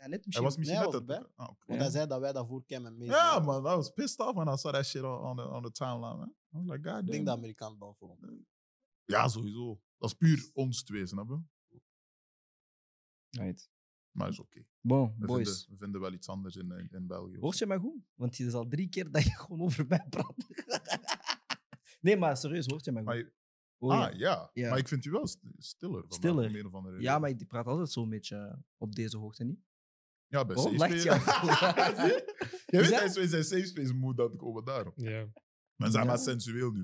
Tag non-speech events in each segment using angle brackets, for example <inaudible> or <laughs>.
Ja, net Hij misschien. was misschien net hij was het. Ah. Want hij zei dat wij daarvoor kwamen mee. Ja, man, I was pissed off when I saw that shit on, on, the, on the timeline, man. I was like, god Ik denk dat Amerikanen dan voor hem. Ja, sowieso. Dat is puur ons twee, snap je? Right. Maar is oké. Bon, We, boys. vinden, we vinden wel iets anders in, in, in België. Hoort je mij goed? Want het is al drie keer dat je gewoon over mij praat. <laughs> nee, maar serieus, hoort je mij goed? Je- Oh, ah, ja. ja. Ja. Maar ik vind u wel st- stiller. Stiller. om een of andere ja, maar ik praat altijd zo'n beetje eh, op deze hoogte niet. Ja, bij Waarom safe space- je? Je weet, hij is in zijn safe space moet dat komen daarom. Ja. Maar zijn Ja. maar sensueel nu.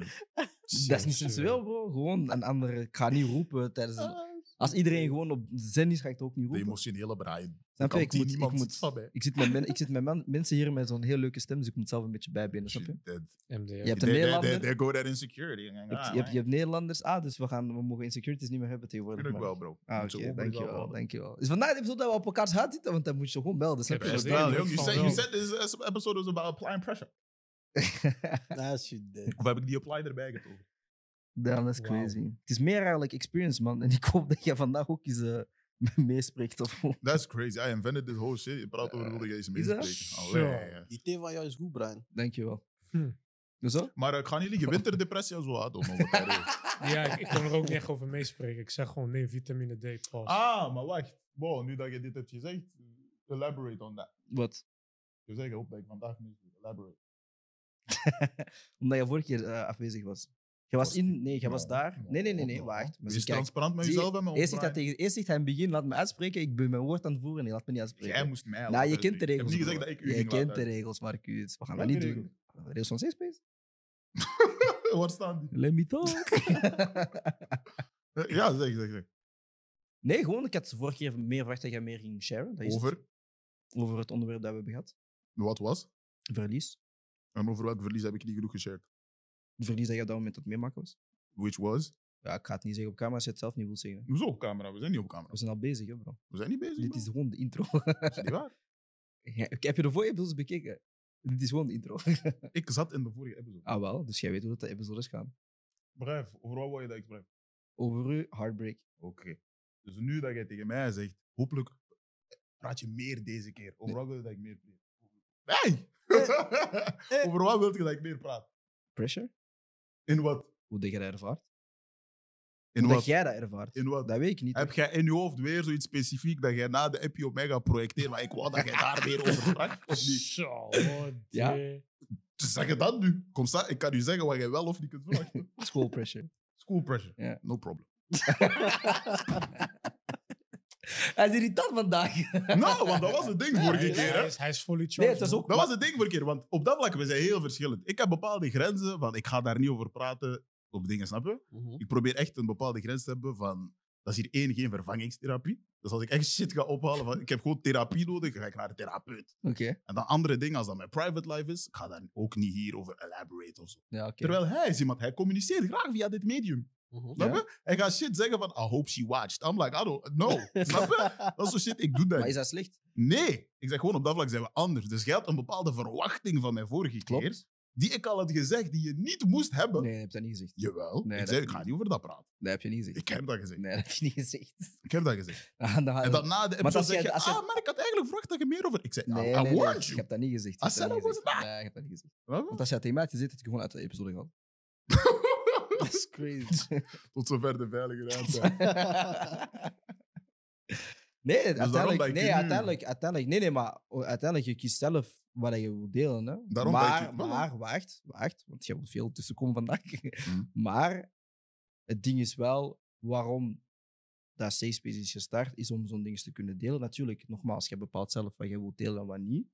Dat is niet sensueel, bro. Gewoon een andere. Ik ga niet roepen tijdens. een- Als iedereen gewoon op zen is, ga ik het ook niet De roepen. emotionele Brian. Snap je? Kan Ik die moet, ik, moet, <laughs> van mij. ik zit met, men- ik zit met man- mensen hier met zo'n heel leuke stem, dus ik moet zelf een beetje bijbenen. Snap je? Je hebt een There- Nederlander. go that insecurity. Je hebt, je, hebt, je hebt Nederlanders. Ah, dus we, gaan, we mogen insecurities niet meer hebben tegenwoordig. Tuurlijk maar- wel, bro. Ah, oké, dankjewel, dankjewel. Is vandaag de episode dat we op elkaars huid zitten, want dan moet je gewoon belden. Snap heb je? you Van said, wel. you said this episode was about applying pressure. <laughs> Shit, dead. Of heb ik die apply erbij getogen? Dan is crazy. Het is meer eigenlijk experience, man. En ik hoop dat je vandaag ook eens eh, <laughs> meespreekt. Of... That's crazy. I invented this whole shit. Je praat over Eh, wilde je eens is dat? ja. Die thee van jou is goed, Brian. Dankjewel. Hm. Zo? Maar uh, ik ga niet liegen, winterdepressie zo had om <laughs> Ja, ik, ik kon er ook niet echt over meespreken. Ik zeg gewoon neem vitamine D. Pas. Ah, maar wacht. Wow, nu dat je dit hebt gezegd, elaborate on that. Wat? Je zegt op dat ik vandaag niet elaborate. <laughs> Omdat je vorige keer eh, afwezig was. Je was in... Nee, je was daar. Nee, nee, nee, nee. Wacht. Maar Wees transparant met je, jezelf en met Eerst ons, zegt, hij tegen, eerst zegt hij in het begin, laat me uitspreken. Ik ben mijn woord aan het voeren en hij laat me niet uitspreken. Jij moest mij nou, je laten kent de regels. Ik heb niet bro. gezegd dat ik u ging kent de regels, Marcus. We gaan dat niet doen. Regels van Safe Space? uitspreken. <laughs> Waar staan die? Let me talk. Ja, zeg, zeg, zeg. nee, gewoon. Ik had de vorige keer meer verwacht dat jij meer ging sharen. Dat is het. Over? Over het onderwerp dat we hebben gehad. Wat was? Verlies. En over welk verlies heb ik niet genoeg geshared? Het verlies dat je op dat moment het meemaken was. Which was? Ja, ik ga het niet zeggen op camera als je het zelf niet wilt zeggen. Hoezo op camera? We zijn niet op camera. We zijn al bezig, hè, bro. We zijn niet bezig, Dit bro. is gewoon de intro. Dat is niet waar. <laughs> Ja, ik heb je de vorige episodes bekeken? Dit is gewoon de intro. <laughs> Ik zat in de vorige episode. ah, wel. Dus jij weet hoe dat de episodes gaan. Bref, over wat wil je dat ik spreek? Over u, heartbreak. Oké. Dus nu dat jij tegen mij zegt, hopelijk praat je meer deze keer. Over wat wil je dat ik meer praat? Nee! <laughs> Over wat wil je dat ik meer praat? Pressure? In wat? Hoe dat jij dat ervaart? In Hoe dat wat? jij dat ervaart? In wat? Dat weet ik niet. Heb toch? jij in je hoofd weer zoiets specifiek dat jij na de appje op mij gaat projecteren, maar ik wou dat jij daar meer over sprak? Of niet? Zo, Ja. Dus zeg het dan nu. Kom sta, ik kan u zeggen wat jij wel of niet kunt verwachten. School pressure. School pressure. Ja. No problem. <laughs> Hij is irritant vandaag. <laughs> Nou, want dat was het ding vorige keer. hij Hè? is- Hij is fully Nee, het ook... Dat was het ding vorige keer. Want op dat vlak, we zijn heel verschillend. Ik heb bepaalde grenzen van, ik ga daar niet over praten op dingen, snap je? Mhm. Ik probeer echt een bepaalde grens te hebben van, dat is hier één, geen vervangingstherapie. Dus als ik echt shit ga ophalen van, ik heb gewoon therapie nodig, dan ga ik naar de therapeut. Oké. En dan andere dingen, als dat mijn private life is, ik ga daar ook niet hier over elaborate of zo. Ja, oké. Terwijl hij is iemand, hij communiceert graag via dit medium. Mhm. Snap je? Hij gaat shit zeggen van, I hope she watched. I'm like, I don't, no. <laughs> Snap je? Dat is zo shit, ik doe dat Maar is dat slecht? Nee. Ik zeg gewoon, op dat vlak zijn we anders. Dus jij had een bepaalde verwachting van mij vorige keer, die ik al had gezegd, die je niet moest hebben. Nee, heb je dat niet gezegd. Jawel. Nee, ik zei, ik ga je niet over dat praten. Dat heb je niet gezegd. Ik heb dat gezegd. Nee, dat heb je niet gezegd. Ik heb dat gezegd. <laughs> Ah, dan En dan na de als episode zeg je, als je- ah, maar ik had eigenlijk verwacht dat je meer over... Ik zei, Nee, I, nee, I nee. Ik you. heb dat niet gezegd. I Ik heb dat said niet I was. Nee, ik heb dat niet gezegd. Wat? Want als je tegen mij had gezegd, had ik gewoon uit de episode gehaald. <laughs> Dat <laughs> is crazy. <laughs> Tot zover de veilige ruimte. <laughs> nee, dat uiteindelijk, nee, nu- uiteindelijk, uiteindelijk, nee, nee, maar uiteindelijk, je kiest zelf wat je wil delen. Hè? Daarom maar, ik maar, wacht, wacht, want je wilt veel tussenkomen vandaag. Hmm. Maar het ding is wel, waarom dat Safe Space is gestart, is om zo'n dingen te kunnen delen. Natuurlijk, nogmaals, je bepaalt zelf wat je wilt delen en wat niet.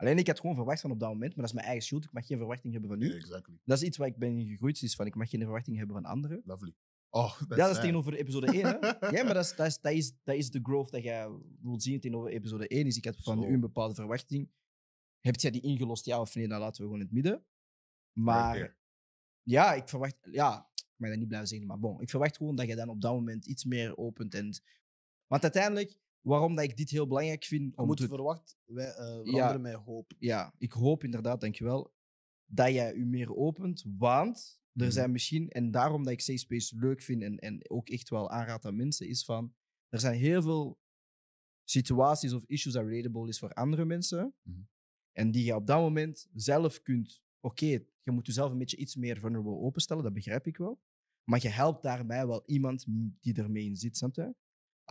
Alleen ik had gewoon verwacht van op dat moment, maar dat is mijn eigen schuld. Ik mag geen verwachting hebben van u. Yeah, exactly. Dat is iets waar ik ben gegroeid, is van ik mag geen verwachting hebben van anderen. Lovely. Oh, Ja, dat is sad. tegenover episode 1. Hè? <laughs> Ja, maar dat is, dat, is, dat, is, dat is de growth dat jij wilt zien tegenover episode 1. Is ik had van u een bepaalde verwachting. Hebt jij die ingelost, ja of nee? Dan laten we gewoon in het midden. Maar Right ja, ik verwacht... Ja, ik mag dat niet blijven zeggen, maar bon. Ik verwacht gewoon dat je dan op dat moment iets meer opent. En, want uiteindelijk, waarom dat ik dit heel belangrijk vind... Je Om moet te, verwachten, wij eh, Ja. met hoop. ja, ik hoop inderdaad, dankjewel, dat jij u meer opent. Want er Mhm. zijn misschien, en daarom dat ik Safe Space leuk vind en, en ook echt wel aanraad aan mensen, is van, er zijn heel veel situaties of issues dat relatable is voor andere mensen. Mhm. En die je op dat moment zelf kunt... Oké, je moet jezelf een beetje iets meer vulnerable openstellen, dat begrijp ik wel. Maar je helpt daarbij wel iemand die ermee in zit, snap je?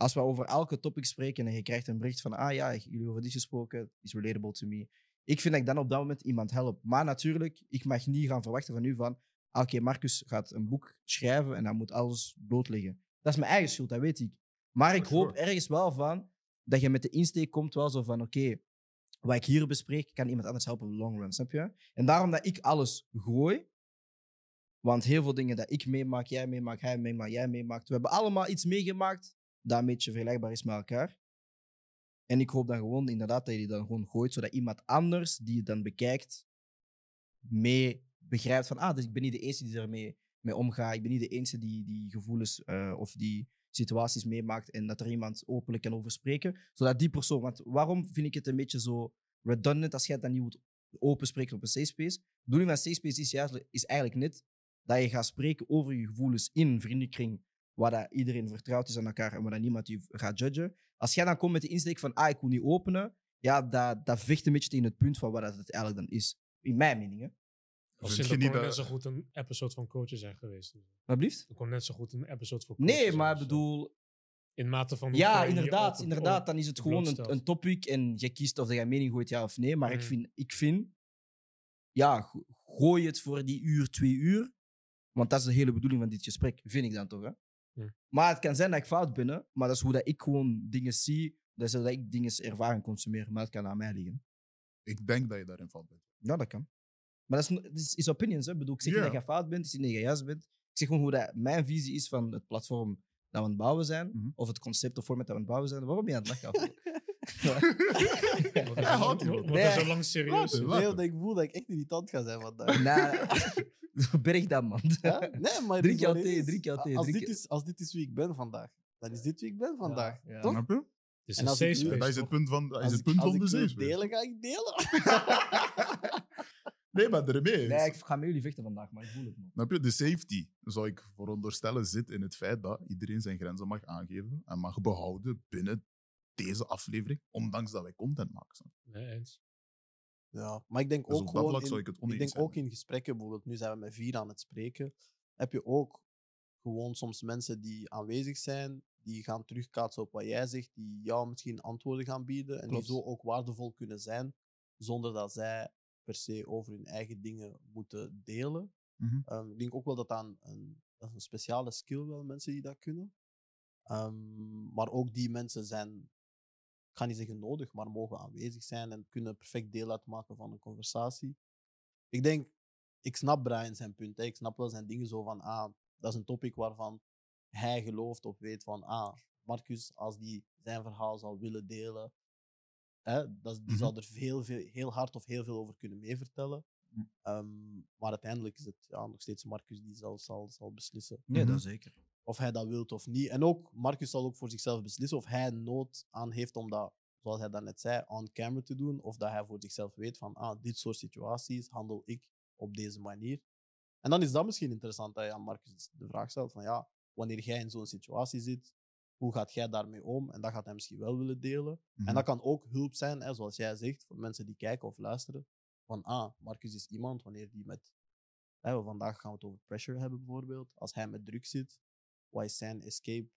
Als we over elke topic spreken en je krijgt een bericht van ah ja, jullie over dit gesproken, is relatable to me. Ik vind dat ik dan op dat moment iemand help. Maar natuurlijk, ik mag niet gaan verwachten van u van ah, oké, Marcus gaat een boek schrijven en dan moet alles blootleggen. Dat is mijn eigen schuld, dat weet ik. Maar ik hoop ergens wel van dat je met de insteek komt wel zo van oké, wat ik hier bespreek, kan iemand anders helpen op de long run, snap je? En daarom dat ik alles gooi, want heel veel dingen dat ik meemaak, jij meemaakt, hij meemaakt, jij meemaakt, we hebben allemaal iets meegemaakt dat een beetje vergelijkbaar is met elkaar. En ik hoop dan gewoon inderdaad dat je die dan gewoon gooit, zodat iemand anders die het dan bekijkt, mee begrijpt van, ah, dus ik ben niet de enige die ermee mee omgaat. Ik ben niet de enige die die gevoelens eh, of die situaties meemaakt en dat er iemand openlijk kan over spreken. Zodat die persoon, want waarom vind ik het een beetje zo redundant als jij het dan niet moet open spreken op een safe space? De bedoeling van safe space is, juist, is eigenlijk net dat je gaat spreken over je gevoelens in een vriendenkring waar dat iedereen vertrouwd is aan elkaar en waar dat niemand je gaat judgen. Als jij dan komt met de insteek van, ah, ik wil niet openen, ja, dat, dat vecht een beetje tegen het punt van wat dat het eigenlijk dan is. In mijn mening, hè. Vind in, je er niet kon net dat- zo goed een episode van coaches zijn geweest. Wat blieft? Er kon net zo goed een episode voor coaches Nee, maar of ik bedoel, In mate van Ja, hoeveel je je inderdaad, open- inderdaad. Dan is het gewoon een, een topic en je kiest of dat je mening gooit, ja of nee. Maar ik, Mm. vind, ik vind, ja, go- gooi het voor die uur, twee uur. Want dat is de hele bedoeling van dit gesprek, vind ik dan toch. Hè? Mm. Maar het kan zijn dat ik fout ben, hè? maar dat is hoe dat ik gewoon dingen zie. Dat is hoe dat ik dingen ervaar en consumeer. Maar het kan aan mij liggen. Ik denk dat je daarin valt. bent. Ja, dat kan. Maar dat is, is, is opinions. Hè? Ik, bedoel, ik zeg niet dat je fout bent, ik zeg niet dat je juist bent. Ik zeg gewoon hoe dat mijn visie is van het platform dat we aan het bouwen zijn. Mhm. Of het concept of format dat we aan het bouwen zijn. Waarom ben je aan het lachen? <laughs> <laughs> Er houdt zo- lang serieus. Is. Nee, omdat ik voel dat ik echt irritant ga zijn vandaag. Nee, <laughs> berg dat, man. Ja? Nee, maar het Drink is jouw wat thee, is. drink jouw thee, Als drink dit, is, als dit is wie ik ben vandaag, dan is dit wie ik ben vandaag. ja. Toch? Snap je? Het is En een als safe ik nu- space. Dat is het punt van, dat is Als het ik, punt als van de ik wil zeef. delen, ga ik delen. <laughs> nee, maar ermee. Nee, ik ga met jullie vechten vandaag, maar ik voel het, man. Snap je? De safety, zou ik veronderstellen, zit in het feit dat iedereen zijn grenzen mag aangeven en mag behouden binnen deze aflevering, ondanks dat wij content maken. Nee, eens. Ja, maar ik denk Dus ook op dat gewoon vlak in, zou ik het ik oneens denk zijn. ook in gesprekken, bijvoorbeeld nu zijn we met vier aan het spreken, heb je ook gewoon soms mensen die aanwezig zijn, die gaan terugkaatsen op wat jij zegt, die jou misschien antwoorden gaan bieden en Klopt. die zo ook waardevol kunnen zijn, zonder dat zij per se over hun eigen dingen moeten delen. Mhm. Ehm, ik denk ook wel dat dat een, een, dat is een speciale skill wel, mensen die dat kunnen. Ehm, maar ook die mensen zijn, ik ga niet zeggen nodig, maar mogen aanwezig zijn en kunnen perfect deel uitmaken van een conversatie. Ik denk, ik snap Brian zijn punt. Hè. Ik snap wel zijn dingen zo van, ah, dat is een topic waarvan hij gelooft of weet van, ah, Marcus, als die zijn verhaal zal willen delen, hè, dat, die Mhm. zal er veel, veel, heel hard of heel veel over kunnen meevertellen. Mhm. Ehm, maar uiteindelijk is het ja, nog steeds Marcus die zal, zal, zal beslissen Nee, Mhm. dat zeker. Of hij dat wilt of niet. En ook, Marcus zal ook voor zichzelf beslissen of hij nood aan heeft om dat, zoals hij daarnet zei, on camera te doen. Of dat hij voor zichzelf weet van, ah, dit soort situaties handel ik op deze manier. En dan is dat misschien interessant dat je aan Marcus de vraag stelt van, ja, wanneer jij in zo'n situatie zit, hoe gaat jij daarmee om? En dat gaat hij misschien wel willen delen. Mhm. En dat kan ook hulp zijn, hè, zoals jij zegt, voor mensen die kijken of luisteren. Van, ah, Marcus is iemand wanneer die met... Hè, vandaag gaan we het over pressure hebben bijvoorbeeld. Als hij met druk zit, wat is zijn escape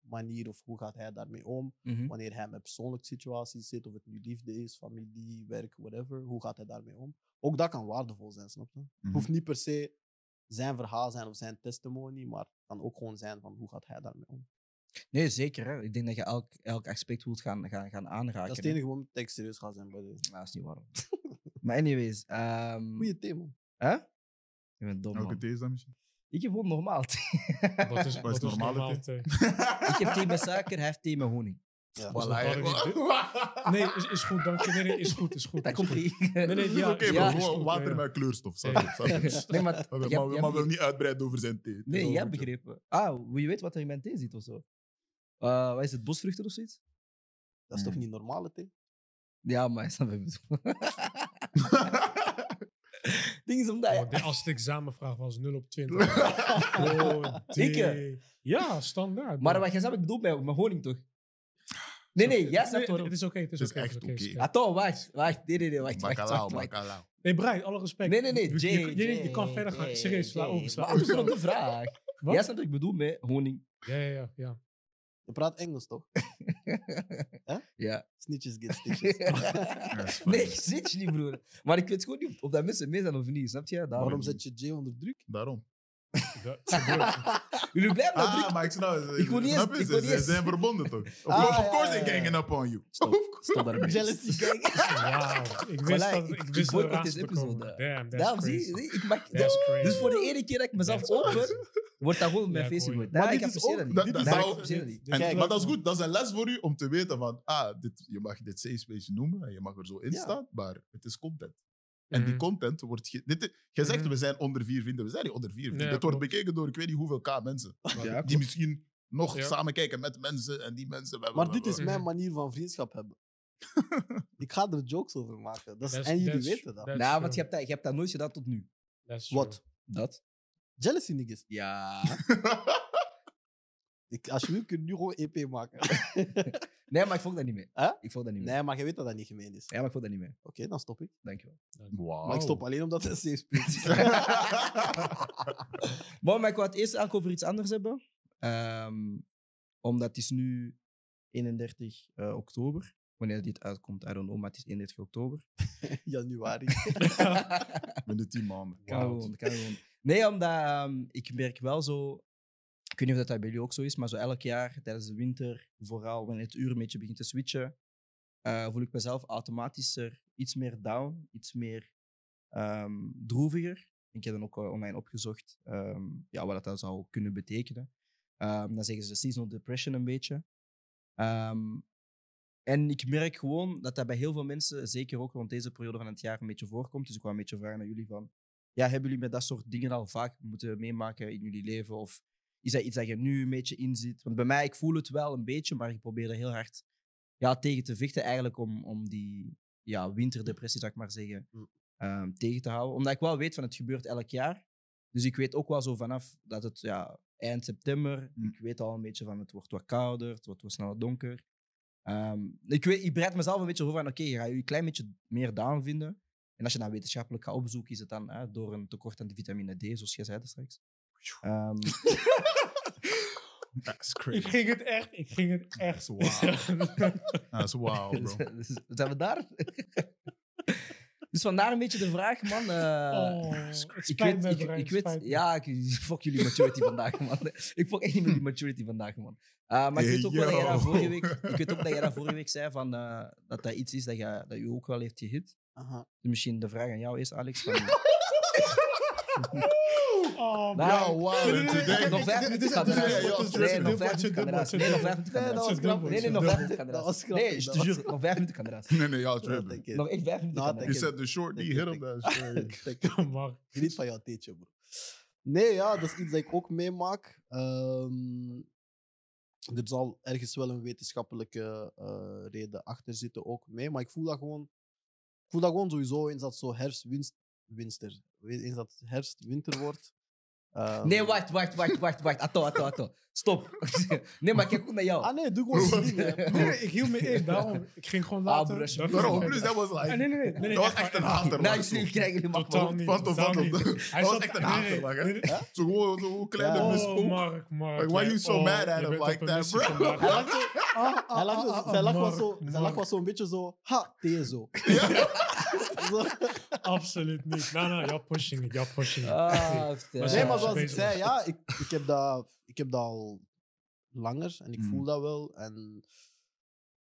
manier of hoe gaat hij daarmee om? Mhm. Wanneer hij met persoonlijke situaties zit, of het nu liefde is, familie, werk, whatever, hoe gaat hij daarmee om? Ook dat kan waardevol zijn, snap je? Het Mhm. hoeft niet per se zijn verhaal zijn of zijn testimony, maar het kan ook gewoon zijn van hoe gaat hij daarmee om? Nee, zeker. Hè. Ik denk dat je elk, elk aspect wilt gaan, gaan, gaan aanraken. Dat is het enige moment dat ik serieus ga zijn bij de... Nou, dat is niet waarom. <laughs> maar anyways. ehm Goeie thema. Hè? Je bent dom, Welke thee is dat misschien? <laughs> <laughs> Ik heb gewoon normaal thee. Wat is, wat is normale normaal thee? thee? ik heb thee met suiker, hij heeft thee met honing. Ja. Voilà, <laughs> Nee, is, is goed, dank je. Nee, nee, is goed, is goed. Dat is komt niet. Nee, nee, ja, Oké, gewoon water ja, ja. met kleurstof. Je? nee, maar, Maar, maar, maar wil niet uitbreiden over zijn thee. Nee, jij hebt begrepen. Ah, wil je weten wat er in mijn thee zit of zo? Eh, wat is het, bosvruchten of zoiets? Dat is toch Mm. niet normaal, het, hè? Ja, maar snap je. Ding is omdat... Oh, de- als het examenvraag was 0 op 20. Oh, Ik, thee. Ja, standaard. Maar wat jij zei, ik bedoel bij met honing toch? Nee, Is oké. nee, jij snapt waarom. Het is oké, het is Het is oké. echt het is oké. is Atto, wacht, wacht. Nee, nee, nee, wacht, wacht, Bacalao, wacht, wacht. bacalao. Nee, Brian, alle respect. Nee, nee, nee, Je- Jay, je, je, je Jay, kan verder gaan. Serieus, sla Jay. over. Sla Maar over. antwoord sla op de vraag. Wat? Jij snapt wat ik bedoel met honing. Ja, ja, ja. Ja. Je praat Engels toch? <laughs> Ja. Snitches get <laughs> stitches. Ja. <laughs> Nee, ik zit je niet, broer. Maar ik weet gewoon niet of dat mensen mee zijn of niet, snap je? Daarom. Waarom zet je Jay onder druk? Daarom. Jullie blijven dat Ah, maar ik snap het. Ik wil niet Snap eens- je? ik wil Ze- niet Ze eens- zijn verbonden toch? Of, Ah, of ja, course ja, they're ganging up on you. Stop, <laughs> stop daarmee. Jealousy gang. <laughs> <laughs> Wauw. Ik wist Voilà, dat ik- ik ik wist boycott deze komen. episode. Damn, that's Daarom zie crazy. je, zie je, ik mag... That's crazy. Dus voor de ene keer dat ik mezelf That's open, wordt dat gewoon op mijn Ja, face gegooid. Maar Daar, ik dit is apprecieer ook- dat niet. dit is Daar, ik ook- apprecieer dat niet. En, maar dat is goed, dat is een les voor u om te weten van, ah, dit, je mag dit safe space noemen en je mag er zo in Ja. staan, maar het is content. En die Mhm. content wordt... Ge dit, jij zegt, Mhm. we zijn onder vier vrienden. We zijn niet onder vier vrienden. Ja, dit wordt bekeken door ik weet niet hoeveel k mensen. Ja, die klopt. misschien nog Ja. samen kijken met mensen en die mensen... Maar dit is Mhm. mijn manier van vriendschap hebben. <laughs> ik ga er jokes over maken. Dat is, That's- en jullie weten dat. Nou, want je hebt, dat, je hebt dat nooit gedaan tot nu. Wat? Dat? Jealousy niggas. Ja. <laughs> Ik, als je wil, kun je nu gewoon EP maken. <laughs> Nee, maar ik volg dat niet mee. Huh? Ik volg dat niet mee. nee, maar je weet dat dat niet gemeen is. Ja, maar ik volg dat niet mee. Oké, dan stop ik. Dankjewel. Wauw. Maar ik stop alleen omdat het een safe space is. <laughs> Maar, maar ik wou het eerst eigenlijk over iets anders hebben. Ehm, omdat het is nu 31 eh, oktober. Wanneer dit uitkomt, I don't know, maar het is 31 oktober. <laughs> Januari. Binnen tien maanden. Kan gewoon, kan gewoon. Nee, omdat ehm, ik merk wel zo... Ik weet niet of dat bij jullie ook zo is, maar zo elk jaar tijdens de winter, vooral wanneer het uur een beetje begint te switchen, eh, voel ik mezelf automatisch er iets meer down, iets meer ehm, droeviger. Ik heb dan ook eh, online opgezocht ehm, ja, wat dat zou kunnen betekenen. Ehm, dan zeggen ze seasonal depression een beetje. En ik merk gewoon dat dat bij heel veel mensen, zeker ook rond deze periode van het jaar, een beetje voorkomt. Dus ik wou een beetje vragen aan jullie van, ja, hebben jullie met dat soort dingen al vaak moeten meemaken in jullie leven? Of is dat iets dat je nu een beetje inziet? Want bij mij, ik voel het wel een beetje, maar ik probeer er heel hard ja, tegen te vechten eigenlijk om, om die ja, winterdepressie, zou ik maar zeggen, Mm. ehm, tegen te houden. Omdat ik wel weet van het gebeurt elk jaar. Dus ik weet ook wel zo vanaf dat het ja, eind september, Mm. ik weet al een beetje van het wordt wat kouder, het wordt wat sneller donker. Ehm, ik, weet, ik bereid mezelf een beetje voor van, oké, je gaat je een klein beetje meer down vinden. En als je dan wetenschappelijk gaat opzoeken, is het dan hè, door een tekort aan de vitamine D, zoals jij zei straks. Ehm, <laughs> That's Ik crazy. ging het echt, ik ging het echt. That's wow, <laughs> bro. dus- zijn we daar? <laughs> dus vandaar een beetje de vraag, man. eh, Oh, ik spijt weet, me, ik, ik weet, ja, ik fuck jullie maturity vandaag, man. Ik fuck echt niet met die maturity vandaag, man. Uh, maar ik weet ook wel dat jij dat Yo. vorige week, ik weet ook dat jij dat vorige week zei van, uh, dat dat iets is dat je, dat je ook wel heeft gehit. Aha. Dus misschien de vraag aan jou is, Alex. Van, Oh, Nou, Ja, wow. Nog vijf minuten kan eruit. Nee, nog vijf minuten kan eruit. Nee, nog vijf minuten was eruit. Nee, nee, nog vijf minuten was eruit. Nee, je nog vijf minuten kan eruit. Nee, nee, tripping. je. Nog echt vijf minuten kan You eruit. said the short, die hit him. That's straight. Denk- Maar Geniet van jouw theetje, bro. Nee, ja, dat is iets dat ik ook meemaak. Ehm, er zal ergens wel een wetenschappelijke eh, reden achter zitten, ook mee. Maar ik voel dat gewoon, ik voel dat gewoon sowieso eens dat zo herfst, winst, winster, eens dat herfst, winter wordt. Ehm, Nee, wacht, wacht, wacht, wacht, wacht. Atto, atto, atto. Stop. <laughs> Nee, maar ik kijk ook naar jou. Ah nee, doe gewoon hè. nee, ik hield me in, daarom. Ik ging gewoon Ah, later. dat- Waarom? Plus, dat was Ah, like... nee, nee, nee. nee, nee, Dat was echt een hater, Nou, man. ik ik krijg jullie maar Totaal niet. Niet. tot. Hij Dat was echt een hater, man. Zo gewoon zo'n kleine Ja. mispoep. Oh, Mark, Mark. Like, why you so Oh, mad at him like that, bro? <laughs> Hij lag zo- Ah, zo- ah, ah, was zo- zo'n beetje zo, ha, zo. <laughs> Zo. <laughs> Absoluut niet. Nou, nou, you're pushing it, you're pushing it. Ah, Maar Nee, Ja, maar zoals ik zei, ja, ik, ik, heb dat, ik heb dat al langer en ik Mm. voel dat wel. En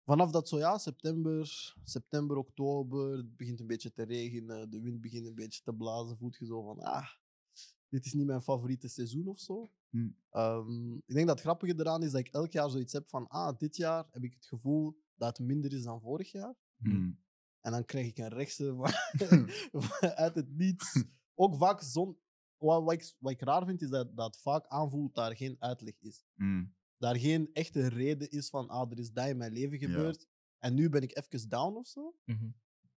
vanaf dat zo, ja, september, september, oktober, het begint een beetje te regenen, de wind begint een beetje te blazen, voelt je zo van, ah, dit is niet mijn favoriete seizoen of zo. Mm. Ehm, ik denk dat het grappige eraan is dat ik elk jaar zoiets heb van, ah, dit jaar heb ik het gevoel dat het minder is dan vorig jaar. Hmm. En dan krijg ik een rechtse van, <laughs> uit het niets. Ook vaak zon. Wat, wat, ik, wat ik raar vind, is dat, dat vaak aanvoelt dat er geen uitleg is. Hmm. Daar geen echte reden is van, ah, er is dat in mijn leven Ja. gebeurd. En nu ben ik even down of zo. Mhm.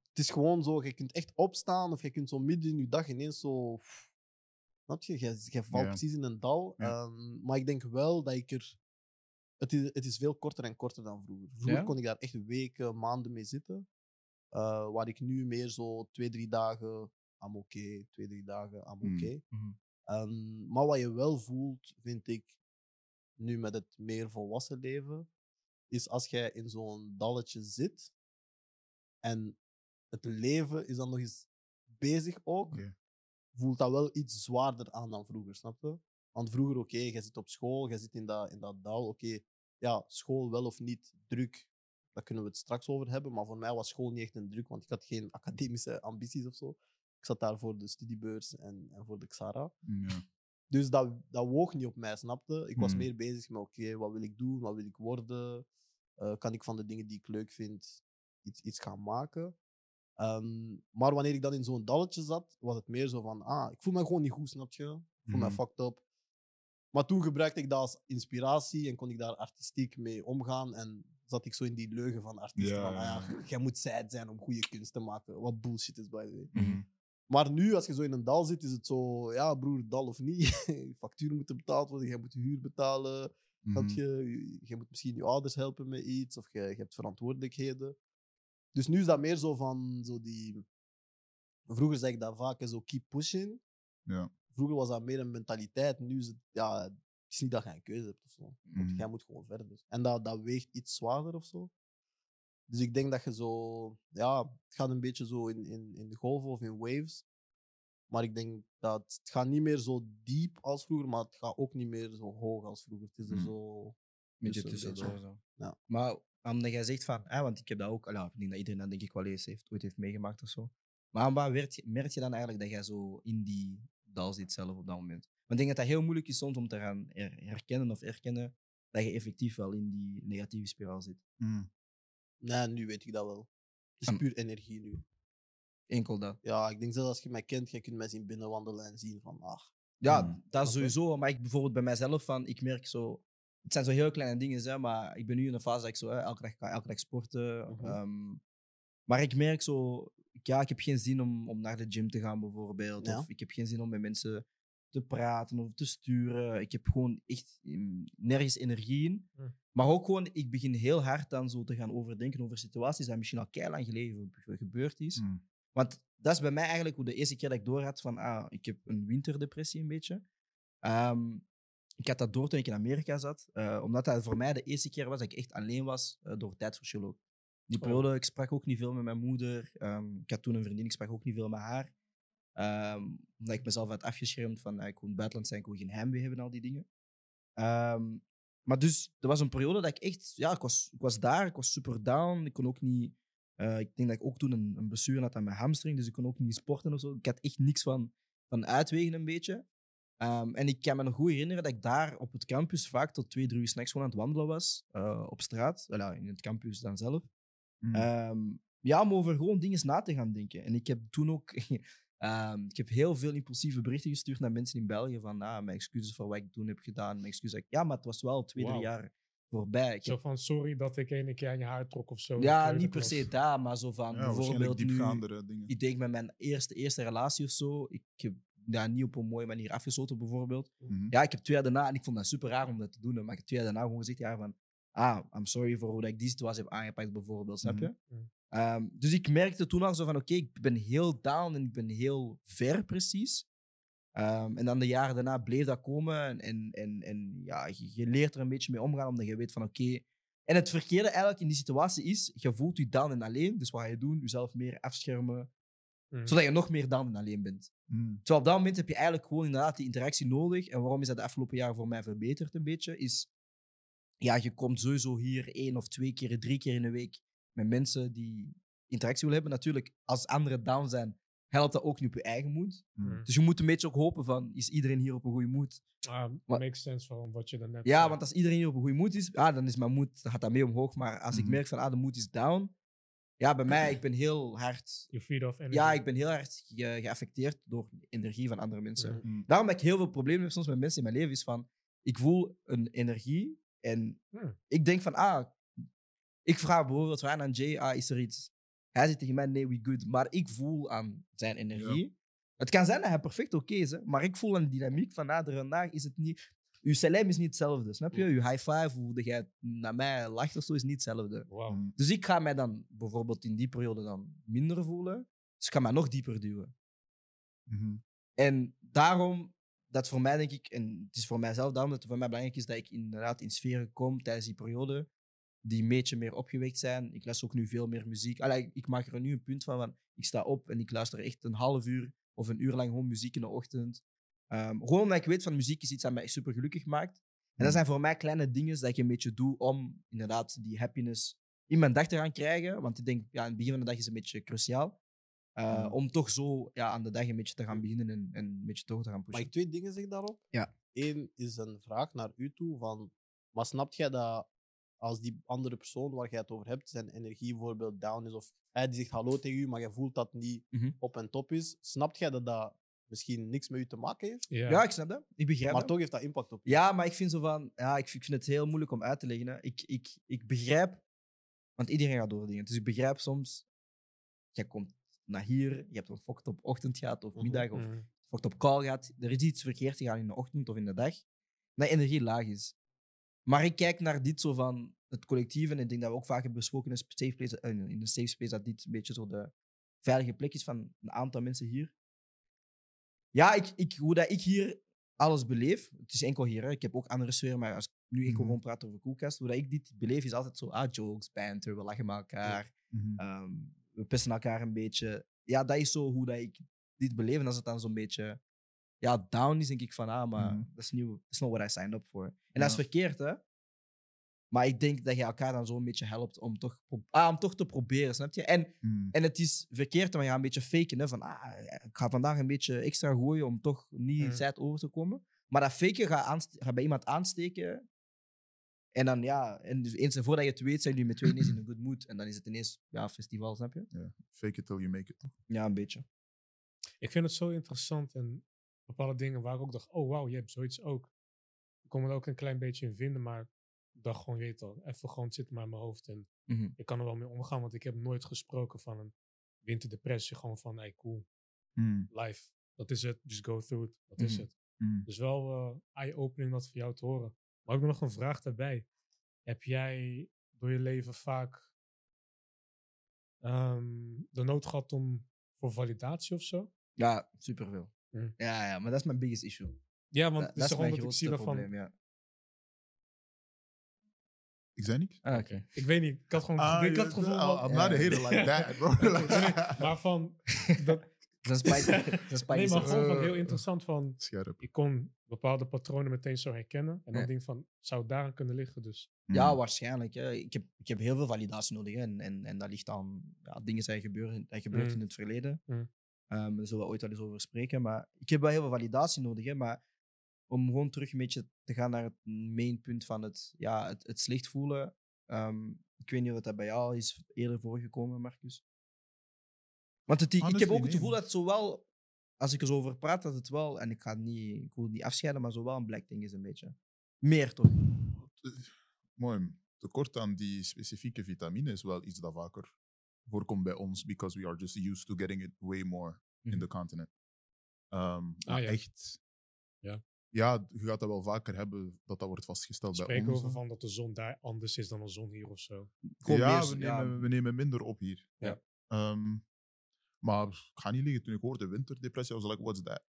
Het is gewoon zo, je kunt echt opstaan of je kunt zo midden in je dag ineens zo... Snap je? Je, je valt Ja. precies in een dal. Ja. Ehm, maar ik denk wel dat ik er het is, het is veel korter en korter dan vroeger. Vroeger kon ik daar echt weken, maanden mee zitten. Eh, waar ik nu meer zo twee, drie dagen, am oké, twee, drie dagen, am Hmm. oké. Mhm. Ehm, maar wat je wel voelt, vind ik, nu met het meer volwassen leven, is als jij in zo'n dalletje zit en het leven is dan nog eens bezig ook, voelt dat wel iets zwaarder aan dan vroeger, snap je? Want vroeger, oké, jij zit op school, jij zit in dat, in dat dal, oké, ja, school wel of niet, druk, daar kunnen we het straks over hebben, maar voor mij was school niet echt een druk, want ik had geen academische ambities of zo. Ik zat daar voor de studiebeurs en, en voor de Xara. Ja. Dus dat, dat woog niet op mij, snapte? Ik was Hmm. meer bezig met, oké, wat wil ik doen? Wat wil ik worden? Eh, kan ik van de dingen die ik leuk vind iets, iets gaan maken? Ehm, maar wanneer ik dan in zo'n dalletje zat, was het meer zo van, ah, ik voel me gewoon niet goed, snap je? Ik voel me Mhm. fucked up. Maar toen gebruikte ik dat als inspiratie en kon ik daar artistiek mee omgaan. En zat ik zo in die leugen van artiesten. Ja, van, ah ja. ja, jij moet sad zijn om goede kunst te maken. Wat bullshit is, by the way. Mhm. Maar nu, als je zo in een dal zit, is het zo, ja broer, dal of niet. <laughs> Je facturen moeten betaald worden, jij moet huur betalen. Mhm. je? Je- moet misschien je ouders helpen met iets, of je, je hebt verantwoordelijkheden. Dus nu is dat meer zo van, zo die... Vroeger zei ik dat vaak, zo keep pushing. Ja. Vroeger was dat meer een mentaliteit, nu is het, ja, het is niet dat je een keuze hebt of zo. Want Mhm. jij moet gewoon verder. En dat, dat weegt iets zwaarder of zo. Dus ik denk dat je zo, ja, het gaat een beetje zo in, in, in de golven of in waves. Maar ik denk dat het gaat niet meer zo diep als vroeger, maar het gaat ook niet meer zo hoog als vroeger. Het is er Mm. zo. Beetje tussen een beetje. Zo. Ja. Maar omdat jij zegt van, hè, want ik heb dat ook, allee, ik denk dat iedereen dat denk ik wel eens heeft, ooit heeft meegemaakt of zo. Maar waar merk je dan eigenlijk dat jij zo in die dal zit zelf op dat moment? Want ik denk dat dat heel moeilijk is soms om te gaan her- herkennen of erkennen dat je effectief wel in die negatieve spiraal zit. Mhm. Nee, nu weet ik dat wel. Het is Am- puur energie nu. Enkel dat. Ja, ik denk zelfs als je mij kent, je kunt mij zien binnenwandelen en zien van, ach, Ja, Hmm. dat je? sowieso. Maar ik bijvoorbeeld bij mijzelf van, ik merk zo, het zijn zo heel kleine dingen, hè, maar ik ben nu in een fase dat ik zo hè, elke dag elke dag sporten. Mhm. ehm, maar ik merk zo, ja, ik heb geen zin om, om naar de gym te gaan bijvoorbeeld. Ja. Of ik heb geen zin om met mensen te praten of te sturen. Ik heb gewoon echt mm, nergens energie in. Hmm. Maar ook gewoon, ik begin heel hard dan zo te gaan overdenken over situaties die misschien al keilang geleden ge- gebeurd is. Mhm. Want dat is bij mij eigenlijk hoe de eerste keer dat ik door had van, ah, ik heb een winterdepressie een beetje. Ehm, ik had dat door toen ik in Amerika zat, eh, omdat dat voor mij de eerste keer was dat ik echt alleen was eh, door tijdsverschil ook. Die Oh. periode, ik sprak ook niet veel met mijn moeder. Ehm, ik had toen een vriendin, ik sprak ook niet veel met haar. Ehm, omdat ik mezelf had afgeschermd van, ah, ik wil in het buitenland zijn, ik wil geen heimwee hebben en al die dingen. Ehm, maar dus, er was een periode dat ik echt, ja, ik was, ik was daar, ik was super down. Ik kon ook niet, eh, ik denk dat ik ook toen een, een blessure had aan mijn hamstring, dus ik kon ook niet sporten of zo. Ik had echt niks van, van uitwegen een beetje. Ehm, en ik kan me nog goed herinneren dat ik daar op het campus vaak tot twee, drie uur s'nachts gewoon aan het wandelen was. eh, op straat, Wel ja, in het campus dan zelf. Ehm, ja, om over gewoon dingen na te gaan denken. En ik heb toen ook... ehm, ik heb heel veel impulsieve berichten gestuurd naar mensen in België van ah, mijn excuses voor wat ik toen heb gedaan. Mijn excuses. Ja, maar het was wel twee, drie Wauw. jaar voorbij. Ik Zo heb- van, sorry dat ik ene keer aan je haar trok of zo. ja, keuken niet per se daar, maar zo van Ja, bijvoorbeeld nu... dingen. Ik denk met mijn eerste, eerste relatie of zo, ik heb dat niet op een mooie manier afgesloten bijvoorbeeld. Mhm. Ja, ik heb twee jaar daarna, en ik vond dat super raar om dat te doen, maar ik heb twee jaar daarna gewoon gezegd ja, van, ah, I'm sorry voor hoe dat ik die situatie heb aangepakt bijvoorbeeld, snap je? Mhm. Ehm, dus ik merkte toen al zo van, oké, ik ben heel down en ik ben heel ver precies. Ehm, en dan de jaren daarna bleef dat komen en, en, en, en ja, je, je leert er een beetje mee omgaan, omdat je weet van, oké... En het verkeerde eigenlijk in die situatie is, je voelt je down en alleen, dus wat ga je doen? Jezelf meer afschermen, Mhm. zodat je nog meer down en alleen bent. Mhm. Terwijl op dat moment heb je eigenlijk gewoon inderdaad die interactie nodig. En waarom is dat de afgelopen jaren voor mij verbeterd een beetje? Is, ja, je komt sowieso hier één of twee keer, drie keer in de week met mensen die interactie willen hebben. Natuurlijk, als anderen down zijn, helpt dat ook niet op je eigen moed. Mhm. Dus je moet een beetje ook hopen van, is iedereen hier op een goede moed? Ah, Maar- makes sense van wat je daarnet Ja, zei. want als iedereen hier op een goede moed is, ah, dan is mijn moed, dan gaat dat mee omhoog. Maar als ik Mhm. merk van, ah, de moed is down. Ja, bij mij, ik ben heel hard... Je feed off energy. Ja, ik ben heel hard ge- geaffecteerd door energie van andere mensen. Mhm. Daarom dat ik heel veel problemen heb soms met mensen in mijn leven, is van, ik voel een energie en Hmm. ik denk van, ah, ik vraag bijvoorbeeld aan Jay, ah, is er iets? Hij zegt tegen mij, nee, we good. Maar ik voel aan zijn energie. Het kan zijn dat hij perfect oké is, hè, maar ik voel aan de dynamiek van, ah, er vandaag is het niet... je celeb is niet hetzelfde, snap je? Je high five, hoe jij naar mij lacht of zo, is niet hetzelfde. Dus ik ga mij dan bijvoorbeeld in die periode dan minder voelen. Dus ik ga mij nog dieper duwen. Mhm. En daarom, dat voor mij denk ik, en het is voor mijzelf daarom dat het voor mij belangrijk is dat ik inderdaad in sferen kom tijdens die periode die een beetje meer opgewekt zijn. Ik luister ook nu veel meer muziek. Allee, ik, maak er nu een punt van, van, ik sta op en ik luister echt een half uur of een uur lang gewoon muziek in de ochtend. Ehm, gewoon omdat ik weet van muziek is iets dat mij super gelukkig maakt. En dat zijn voor mij kleine dingen dat ik een beetje doe om inderdaad die happiness in mijn dag te gaan krijgen. Want ik denk, ja, aan het begin van de dag is een beetje cruciaal. Uh, Mm. Om toch zo ja, aan de dag een beetje te gaan beginnen en, en een beetje door te gaan Mag pushen. ik twee dingen zeggen daarop? Ja. Eén is een vraag naar u toe van, maar snapt jij dat als die andere persoon waar jij het over hebt, zijn energie bijvoorbeeld down is, of hij die zegt hallo tegen u, maar je voelt dat niet Mhm. op en top is, snapt jij dat dat misschien niks met u te maken heeft? Ja. Ja, ik snap dat. Ik begrijp maar dat. toch heeft dat impact op je. Ja, maar ik vind, zo van, ja, ik, ik vind het heel moeilijk om uit te leggen. Hè. Ik, ik, ik begrijp, want iedereen gaat door dingen. Dus ik begrijp soms, jij komt naar hier, je hebt een fucked op ochtend gehad of middag of Mhm. fucked op call gehad. Er is iets verkeerd gegaan in de ochtend of in de dag, dat energie laag is. Maar ik kijk naar dit zo van het collectief en ik denk dat we ook vaak hebben besproken in een safe place, eh, in een safe space dat dit een beetje zo de veilige plek is van een aantal mensen hier. Ja, ik, ik, hoe dat ik hier alles beleef, het is enkel hier, hè. ik heb ook andere sferen, maar als ik nu enkel Mhm. gewoon praat over koelkast, hoe dat ik dit beleef is altijd zo, ah, jokes, banter, we lachen met elkaar, Mhm. ehm, we pissen elkaar een beetje. Ja, dat is zo hoe dat ik dit beleef. En als het dan zo'n beetje ja, down is, denk ik van, ah, maar Mhm. dat is niet that's not what I signed up for. En dat is verkeerd, hè? Maar ik denk dat je elkaar dan zo een beetje helpt om toch, ah, om toch te proberen, snap je? En, Mhm. en het is verkeerd, maar je gaat een beetje faken, hè? Van, ah, ik ga vandaag een beetje extra gooien om toch niet zijd over te komen. Maar dat faken gaat, gaat bij iemand aansteken. En dan, ja, en dus eens en voordat je het weet, zijn jullie met twee ineens in een <clears throat> good mood. En dan is het ineens, ja, festival, snap je? Ja. Fake it till you make it. toch? Ja, een beetje. Ik vind het zo interessant en bepaalde dingen waar ik ook dacht, oh wauw, je hebt zoiets ook. Ik kon me er ook een klein beetje in vinden, maar ik dacht gewoon, je weet al, even gewoon zitten maar in mijn hoofd. En Mhm. ik kan er wel mee omgaan, want ik heb nooit gesproken van een winterdepressie. Gewoon van, hey cool, Mhm. life, dat is het, just go through it, dat is Mhm. het. Mhm. Dus wel eh eye-opening dat voor jou te horen. Maar ik heb nog een vraag daarbij. Heb jij door je leven vaak ehm, de nood gehad om voor validatie of zo? Ja, superveel. Mhm. Ja, ja, maar dat is mijn biggest issue. Ja, want Dat, het dat is gewoon dat ik zie ja. Ik zei niks. Ah, oké. Ik weet niet, ik had gewoon Ah, ik had het gevoel I'm van- I'm not a hater like <laughs> that, bro. <laughs> maar van, <laughs> dat, Dat is nee, maar gewoon van heel interessant van, Scherp. ik kon bepaalde patronen meteen zo herkennen. En dan Ja. denk ik van, zou het daaraan kunnen liggen? Dus Ja, Mhm. waarschijnlijk. Hè. Ik, heb, ik heb heel veel validatie nodig. Hè. En, en, en dat ligt aan ja, dingen zijn gebeurd, dat gebeurd Mm. in het verleden. Mm. Ehm, daar zullen we ooit wel eens over spreken. Maar ik heb wel heel veel validatie nodig. Hè. Maar om gewoon terug een beetje te gaan naar het main punt van het, ja, het, het slecht voelen. Ehm, ik weet niet of dat bij jou is eerder voorgekomen, Marcus. Want het, ik heb ook het gevoel dat zowel, als ik er zo over praat, dat het wel, en ik, ga het niet, ik wil het niet afscheiden, maar zowel een black ding is een beetje. Meer toch? Mooi. Tekort aan die specifieke vitamine is wel iets dat vaker voorkomt bij ons, because we are just used to getting it way more in Mhm. the continent. Ehm, Ah, ja. echt. Ja. Ja, je gaat dat wel vaker hebben dat dat wordt vastgesteld bij spreken ons. over van dat de zon daar anders is dan de zon hier of zo. Gewoon ja, meer- we ja. nemen, we nemen minder op hier. Ja. Ehm, maar ik ga niet liggen, toen ik hoorde winterdepressie, was like, what's that?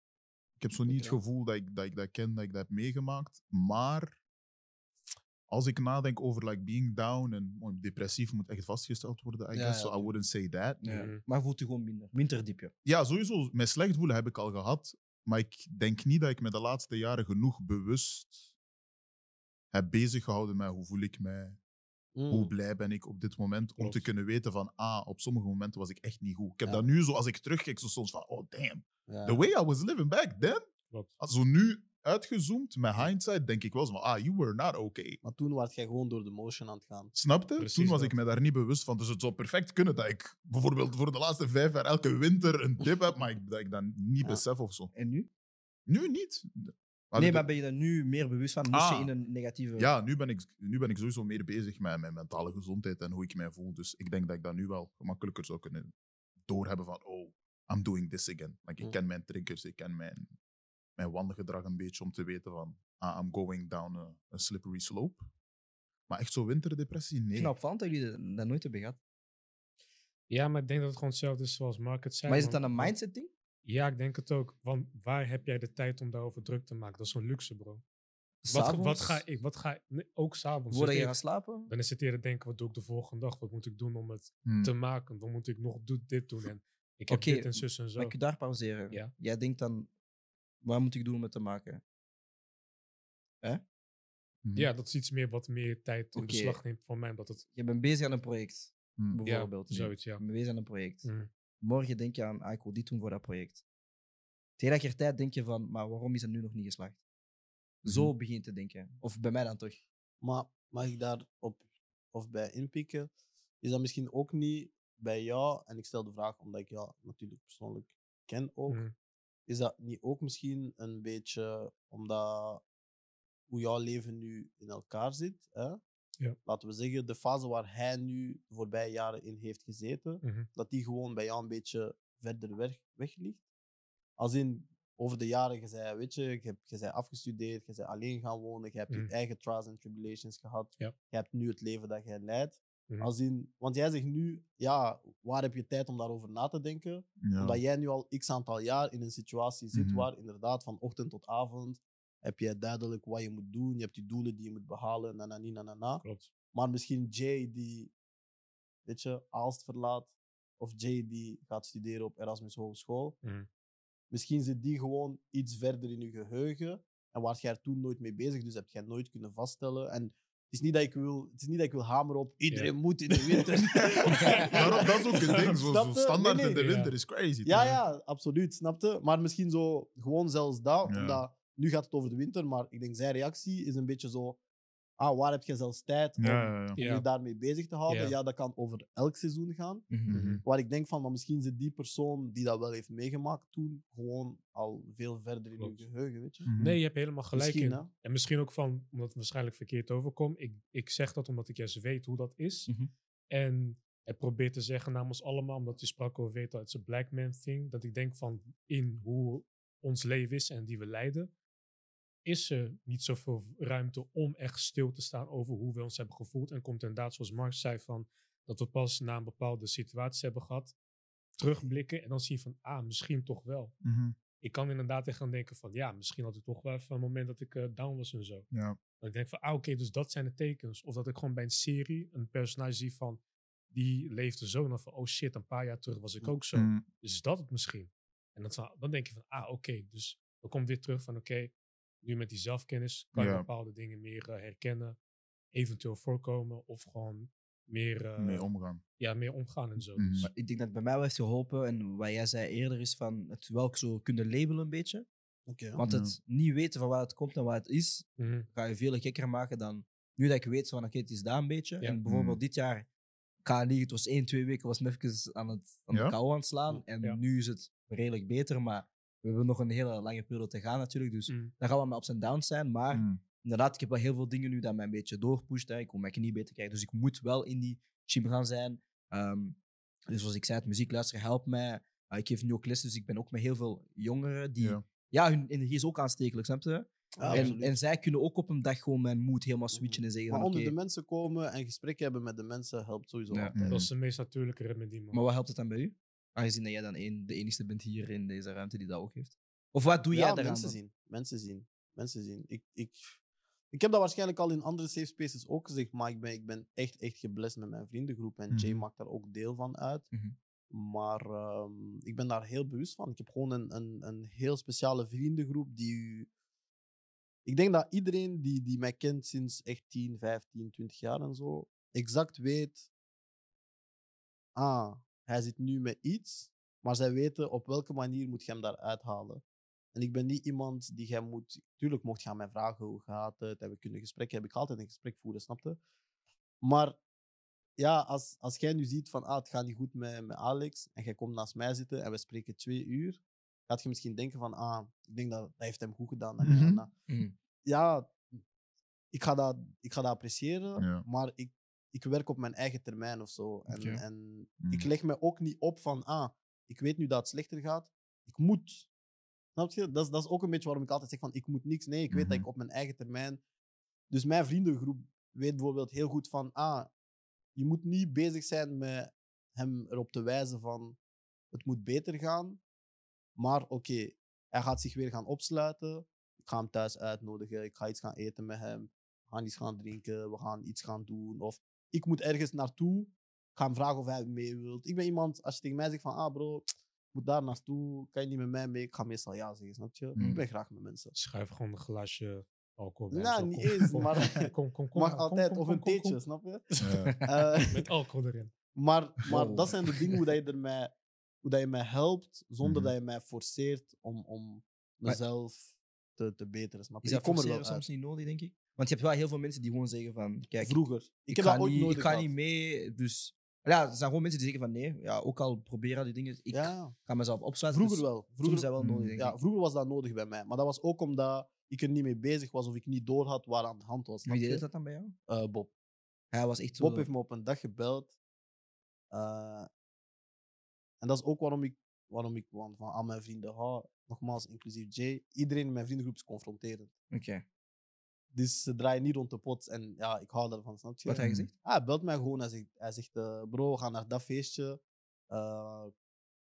Ik heb zo niet het gevoel dat ik, dat ik dat ken, dat ik dat heb meegemaakt. Maar als ik nadenk over like, being down en oh, depressief moet echt vastgesteld worden, I Ja, guess, ja, so I wouldn't say that. Ja. Maar voelt u gewoon minder. Minder diepje. Ja, sowieso, mijn slecht voelen heb ik al gehad. Maar ik denk niet dat ik me de laatste jaren genoeg bewust heb bezig gehouden met hoe voel ik mij, Mm. hoe blij ben ik op dit moment om Klopt. te kunnen weten van ah, op sommige momenten was ik echt niet goed. Ik heb Ja. dat nu zo als ik terugkijk zo soms van oh damn, Ja. the way I was living back then. Klopt. Als Zo nu uitgezoomd met hindsight denk ik wel zo van ah, you were not okay. Maar toen was jij gewoon door de motion aan het gaan. Snapte? Precies Toen was dat. ik me daar niet bewust van. Dus het zou perfect kunnen dat ik bijvoorbeeld voor de laatste vijf jaar elke winter een tip heb, maar ik, dat ik dat niet Ja. besef of zo. En nu? Nu niet. Maar nee, maar ben je er nu meer bewust van? Moest Ah. je in een negatieve... Ja, nu ben, ik, nu ben ik sowieso meer bezig met mijn mentale gezondheid en hoe ik mij voel. Dus ik denk dat ik dat nu wel gemakkelijker zou kunnen doorhebben van, oh, I'm doing this again. Like, ik ken mijn triggers, ik ken mijn, mijn wandelgedrag een beetje om te weten van, ah, I'm going down a, a slippery slope. Maar echt zo winterdepressie, nee. Knap van dat jullie dat- nooit hebben gehad. Ja, maar ik denk dat het gewoon hetzelfde is zoals Market zei. Maar is het dan een mindset ding? Ja, ik denk het ook. Want waar heb jij de tijd om daarover druk te maken? Dat is zo'n luxe, bro. Wat, wat ga ik, wat ga ik, nee, ook s'avonds. Voordat je gaat slapen? Dan is het eerder denken, wat doe ik de volgende dag? Wat moet ik doen om het Hmm. te maken? Wat moet ik nog do- dit doen? En ik heb Oké, dit en zus en zo. Mag ik je daar pauzeren? Ja. Jij denkt dan, wat moet ik doen om het te maken? Mhm. Ja, dat is iets meer wat meer tijd in Oké. beslag neemt voor mij. Omdat het, Je bent bezig aan een project, ja, bijvoorbeeld. nu. zoiets, ja. Je bent bezig aan een project. Mhm. Morgen denk je aan, ah, ik wil dit doen voor dat project. Tegelijkertijd denk je van, maar waarom is het nu nog niet geslaagd? Zo begin je te denken. Of bij mij dan toch. Maar mag ik daar op of bij inpikken? Is dat misschien ook niet bij jou, en ik stel de vraag omdat ik jou natuurlijk persoonlijk ken ook. Is dat niet ook misschien een beetje omdat hoe jouw leven nu in elkaar zit? Hè? Ja. Laten we zeggen, de fase waar hij nu de voorbije jaren in heeft gezeten, Mhm. dat die gewoon bij jou een beetje verder weg, weg ligt. Als in, over de jaren, je zei, weet je, je, hebt, je bent afgestudeerd, je bent alleen gaan wonen, je hebt Mhm. je eigen trials en tribulations gehad, Ja. je hebt nu het leven dat jij leidt. Mhm. Als in, want jij zegt nu, ja, waar heb je tijd om daarover na te denken? Ja. Omdat jij nu al x aantal jaar in een situatie zit Mhm. waar inderdaad van ochtend tot avond heb je duidelijk wat je moet doen, je hebt je doelen die je moet behalen, na na na na na. Klopt. Maar misschien Jay die, weet je, Aalst verlaat, of Jay die gaat studeren op Erasmus Hogeschool. Mhm. Misschien zit die gewoon iets verder in je geheugen en was jij er toen nooit mee bezig, dus heb jij nooit kunnen vaststellen. En het is niet dat ik wil, het is niet dat ik wil hameren op iedereen moet in de winter. <laughs> Daarom, dat is ook een ding. Zo, standaard Nee, in de winter is crazy. Ja, toch? ja, absoluut, snapte. Maar misschien zo, gewoon zelfs dat, Ja. omdat nu gaat het over de winter, maar ik denk zijn reactie is een beetje zo, ah, waar heb je zelfs tijd om, Ja, ja, ja. om Ja. je daarmee bezig te houden? Ja. Ja. dat kan over elk seizoen gaan. Mhm. Waar ik denk van, maar misschien zit die persoon die dat wel heeft meegemaakt toen, gewoon al veel verder in Klopt. je geheugen, weet je. Mhm. Nee, je hebt helemaal gelijk Misschien, in. hè? En misschien ook van, omdat het waarschijnlijk verkeerd overkomt. Ik, ik zeg dat omdat ik juist weet hoe dat is. En het probeer te zeggen namens allemaal, omdat je sprak over weet dat het een black man thing. Dat ik denk van in hoe ons leven is en die we leiden, is er niet zoveel ruimte om echt stil te staan over hoe we ons hebben gevoeld. En komt inderdaad, zoals Mark zei, van dat we pas na een bepaalde situatie hebben gehad, terugblikken en dan zien van, ah, misschien toch wel. Mhm. Ik kan inderdaad echt gaan denken van, ja, misschien had ik toch wel even een moment dat ik eh, down was en zo. Ja. Dat ik denk van, ah, oké, dus dat zijn de tekens. Of dat ik gewoon bij een serie een personage zie van, die leefde zo. En dan van, oh shit, een paar jaar terug was ik ook zo. Dus is dat het misschien? En dat, van- dan denk je van, ah, oké, dus dan komt weer terug van, oké, nu met die zelfkennis kan je Ja. bepaalde dingen meer eh, herkennen, eventueel voorkomen of gewoon meer, eh, Mee omgaan. ja, meer omgaan en zo. Mhm. Dus, Maar ik denk dat het bij mij wel heeft geholpen. En wat jij zei eerder is van het wel zo kunnen labelen een beetje. Oké. Want Ja. het niet weten van waar het komt en wat het is, mhm, ga je veel gekker maken dan nu dat ik weet van oké, het is daar een beetje. Ja. En bijvoorbeeld Mm. dit jaar, ik ga niet, het was één, twee weken, was me even aan, het, aan Ja? de kou aan het slaan. En Ja. nu is het redelijk beter, maar we hebben nog een hele lange periode te gaan natuurlijk. Dus mhm. daar gaan we met ups en downs zijn. Maar Mhm. inderdaad, ik heb wel heel veel dingen nu dat mij een beetje doorpusht. Hè. Ik wil mijn knie beter krijgen, dus ik moet wel in die gym gaan zijn. Ehm, dus zoals ik zei, het muziek luisteren helpt mij. Uh, ik geef nu ook les, dus ik ben ook met heel veel jongeren die... Ja, Ja. hun energie is ook aanstekelijk, snap je? Ja, en, en zij kunnen ook op een dag gewoon mijn moed helemaal switchen en zeggen maar onder de mensen komen en gesprekken hebben met de mensen helpt sowieso Ja. altijd. Dat is de meest natuurlijke remedie, man. maar wat helpt het dan bij u? Aangezien dat jij dan een, de enige bent hier in deze ruimte die dat ook heeft. Of wat doe ja, jij daaraan mensen dan? zien. Mensen zien. Mensen zien. Ik, ik, ik heb dat waarschijnlijk al in andere safe spaces ook gezegd, maar ik ben, ik ben echt, echt geblest met mijn vriendengroep. En Jay Mhm. maakt daar ook deel van uit. Mhm. Maar ehm, ik ben daar heel bewust van. Ik heb gewoon een, een, een heel speciale vriendengroep die u... Ik denk dat iedereen die, die mij kent sinds echt 10, 15, 20 jaar en zo, exact weet... Ah, hij zit nu met iets, maar zij weten op welke manier moet je hem daar uithalen. En ik ben niet iemand die jij moet... Tuurlijk mocht je aan mij vragen hoe gaat het, en we kunnen gesprekken hebben. Ik ga altijd een gesprek voeren, snapte? Maar ja, als, als jij nu ziet van ah, het gaat niet goed met, met Alex en jij komt naast mij zitten en we spreken twee uur, gaat je misschien denken van ah, ik denk dat dat heeft hem goed gedaan. dat Mhm. dat. Mhm. Ja, ik ga dat, ik ga dat appreciëren, Ja. maar ik, ik werk op mijn eigen termijn of zo. En, en Mhm. ik leg me ook niet op van ah, ik weet nu dat het slechter gaat, ik moet. Snap je? Dat is, dat is ook een beetje waarom ik altijd zeg van ik moet niks. Nee, ik weet dat Mhm. ik op mijn eigen termijn. Dus mijn vriendengroep weet bijvoorbeeld heel goed van ah, je moet niet bezig zijn met hem erop te wijzen van het moet beter gaan. Maar oké, hij gaat zich weer gaan opsluiten. Ik ga hem thuis uitnodigen. Ik ga iets gaan eten met hem. We gaan iets gaan drinken. We gaan iets gaan doen. Of ik moet ergens naartoe. Ik ga hem vragen of hij mee wilt. Ik ben iemand, als je tegen mij zegt van ah bro, ik moet daar naartoe. Kan je niet met mij mee? Ik ga meestal ja zeggen, snap je? Mm. Ik ben graag met mensen. Schuif gewoon een glaasje alcohol bij. Nou, niet eens, <laughs> kom, maar- Kom, kom, kom. Mag kom, altijd. kom, Of een theetje, snap je? Ja. <laughs> Eh, Met alcohol erin. Maar, maar dat zijn de dingen hoe, dat je, er mij, hoe dat je mij helpt, zonder Mhm. dat je mij forceert om, om mezelf te, te beteren. Snap je? Is dat ik kom er wel uit. soms niet nodig, denk ik? Want je hebt wel heel veel mensen die gewoon zeggen van... Kijk, Vroeger. Ik, ik, heb ga dat ooit niet, ik ga niet mee, dus... Ja, er zijn gewoon mensen die zeggen van nee, ja, ook al proberen die dingen, ik Ja, ga mezelf opsluiten. vroeger dus wel. Vroeger, dat wel Mm. nodig, denk ja, vroeger was dat nodig bij mij. Maar dat was ook omdat ik er niet mee bezig was of ik niet door had waar aan de hand was. Wie deed dat dan bij jou? Eh, Bob. Hij was echt zo... Bob heeft me op een dag gebeld. Eh, en dat is ook waarom ik, waarom ik want van aan mijn vrienden hou. Nogmaals, inclusief Jay. Iedereen in mijn vriendengroep is confronterend. Oké. Dus ze draaien niet rond de pot. En ja, ik hou daarvan, snap je? Wat hij gezegd? Ah, hij belt mij gewoon. Hij zegt, hij zegt eh, bro, we gaan naar dat feestje. Eh,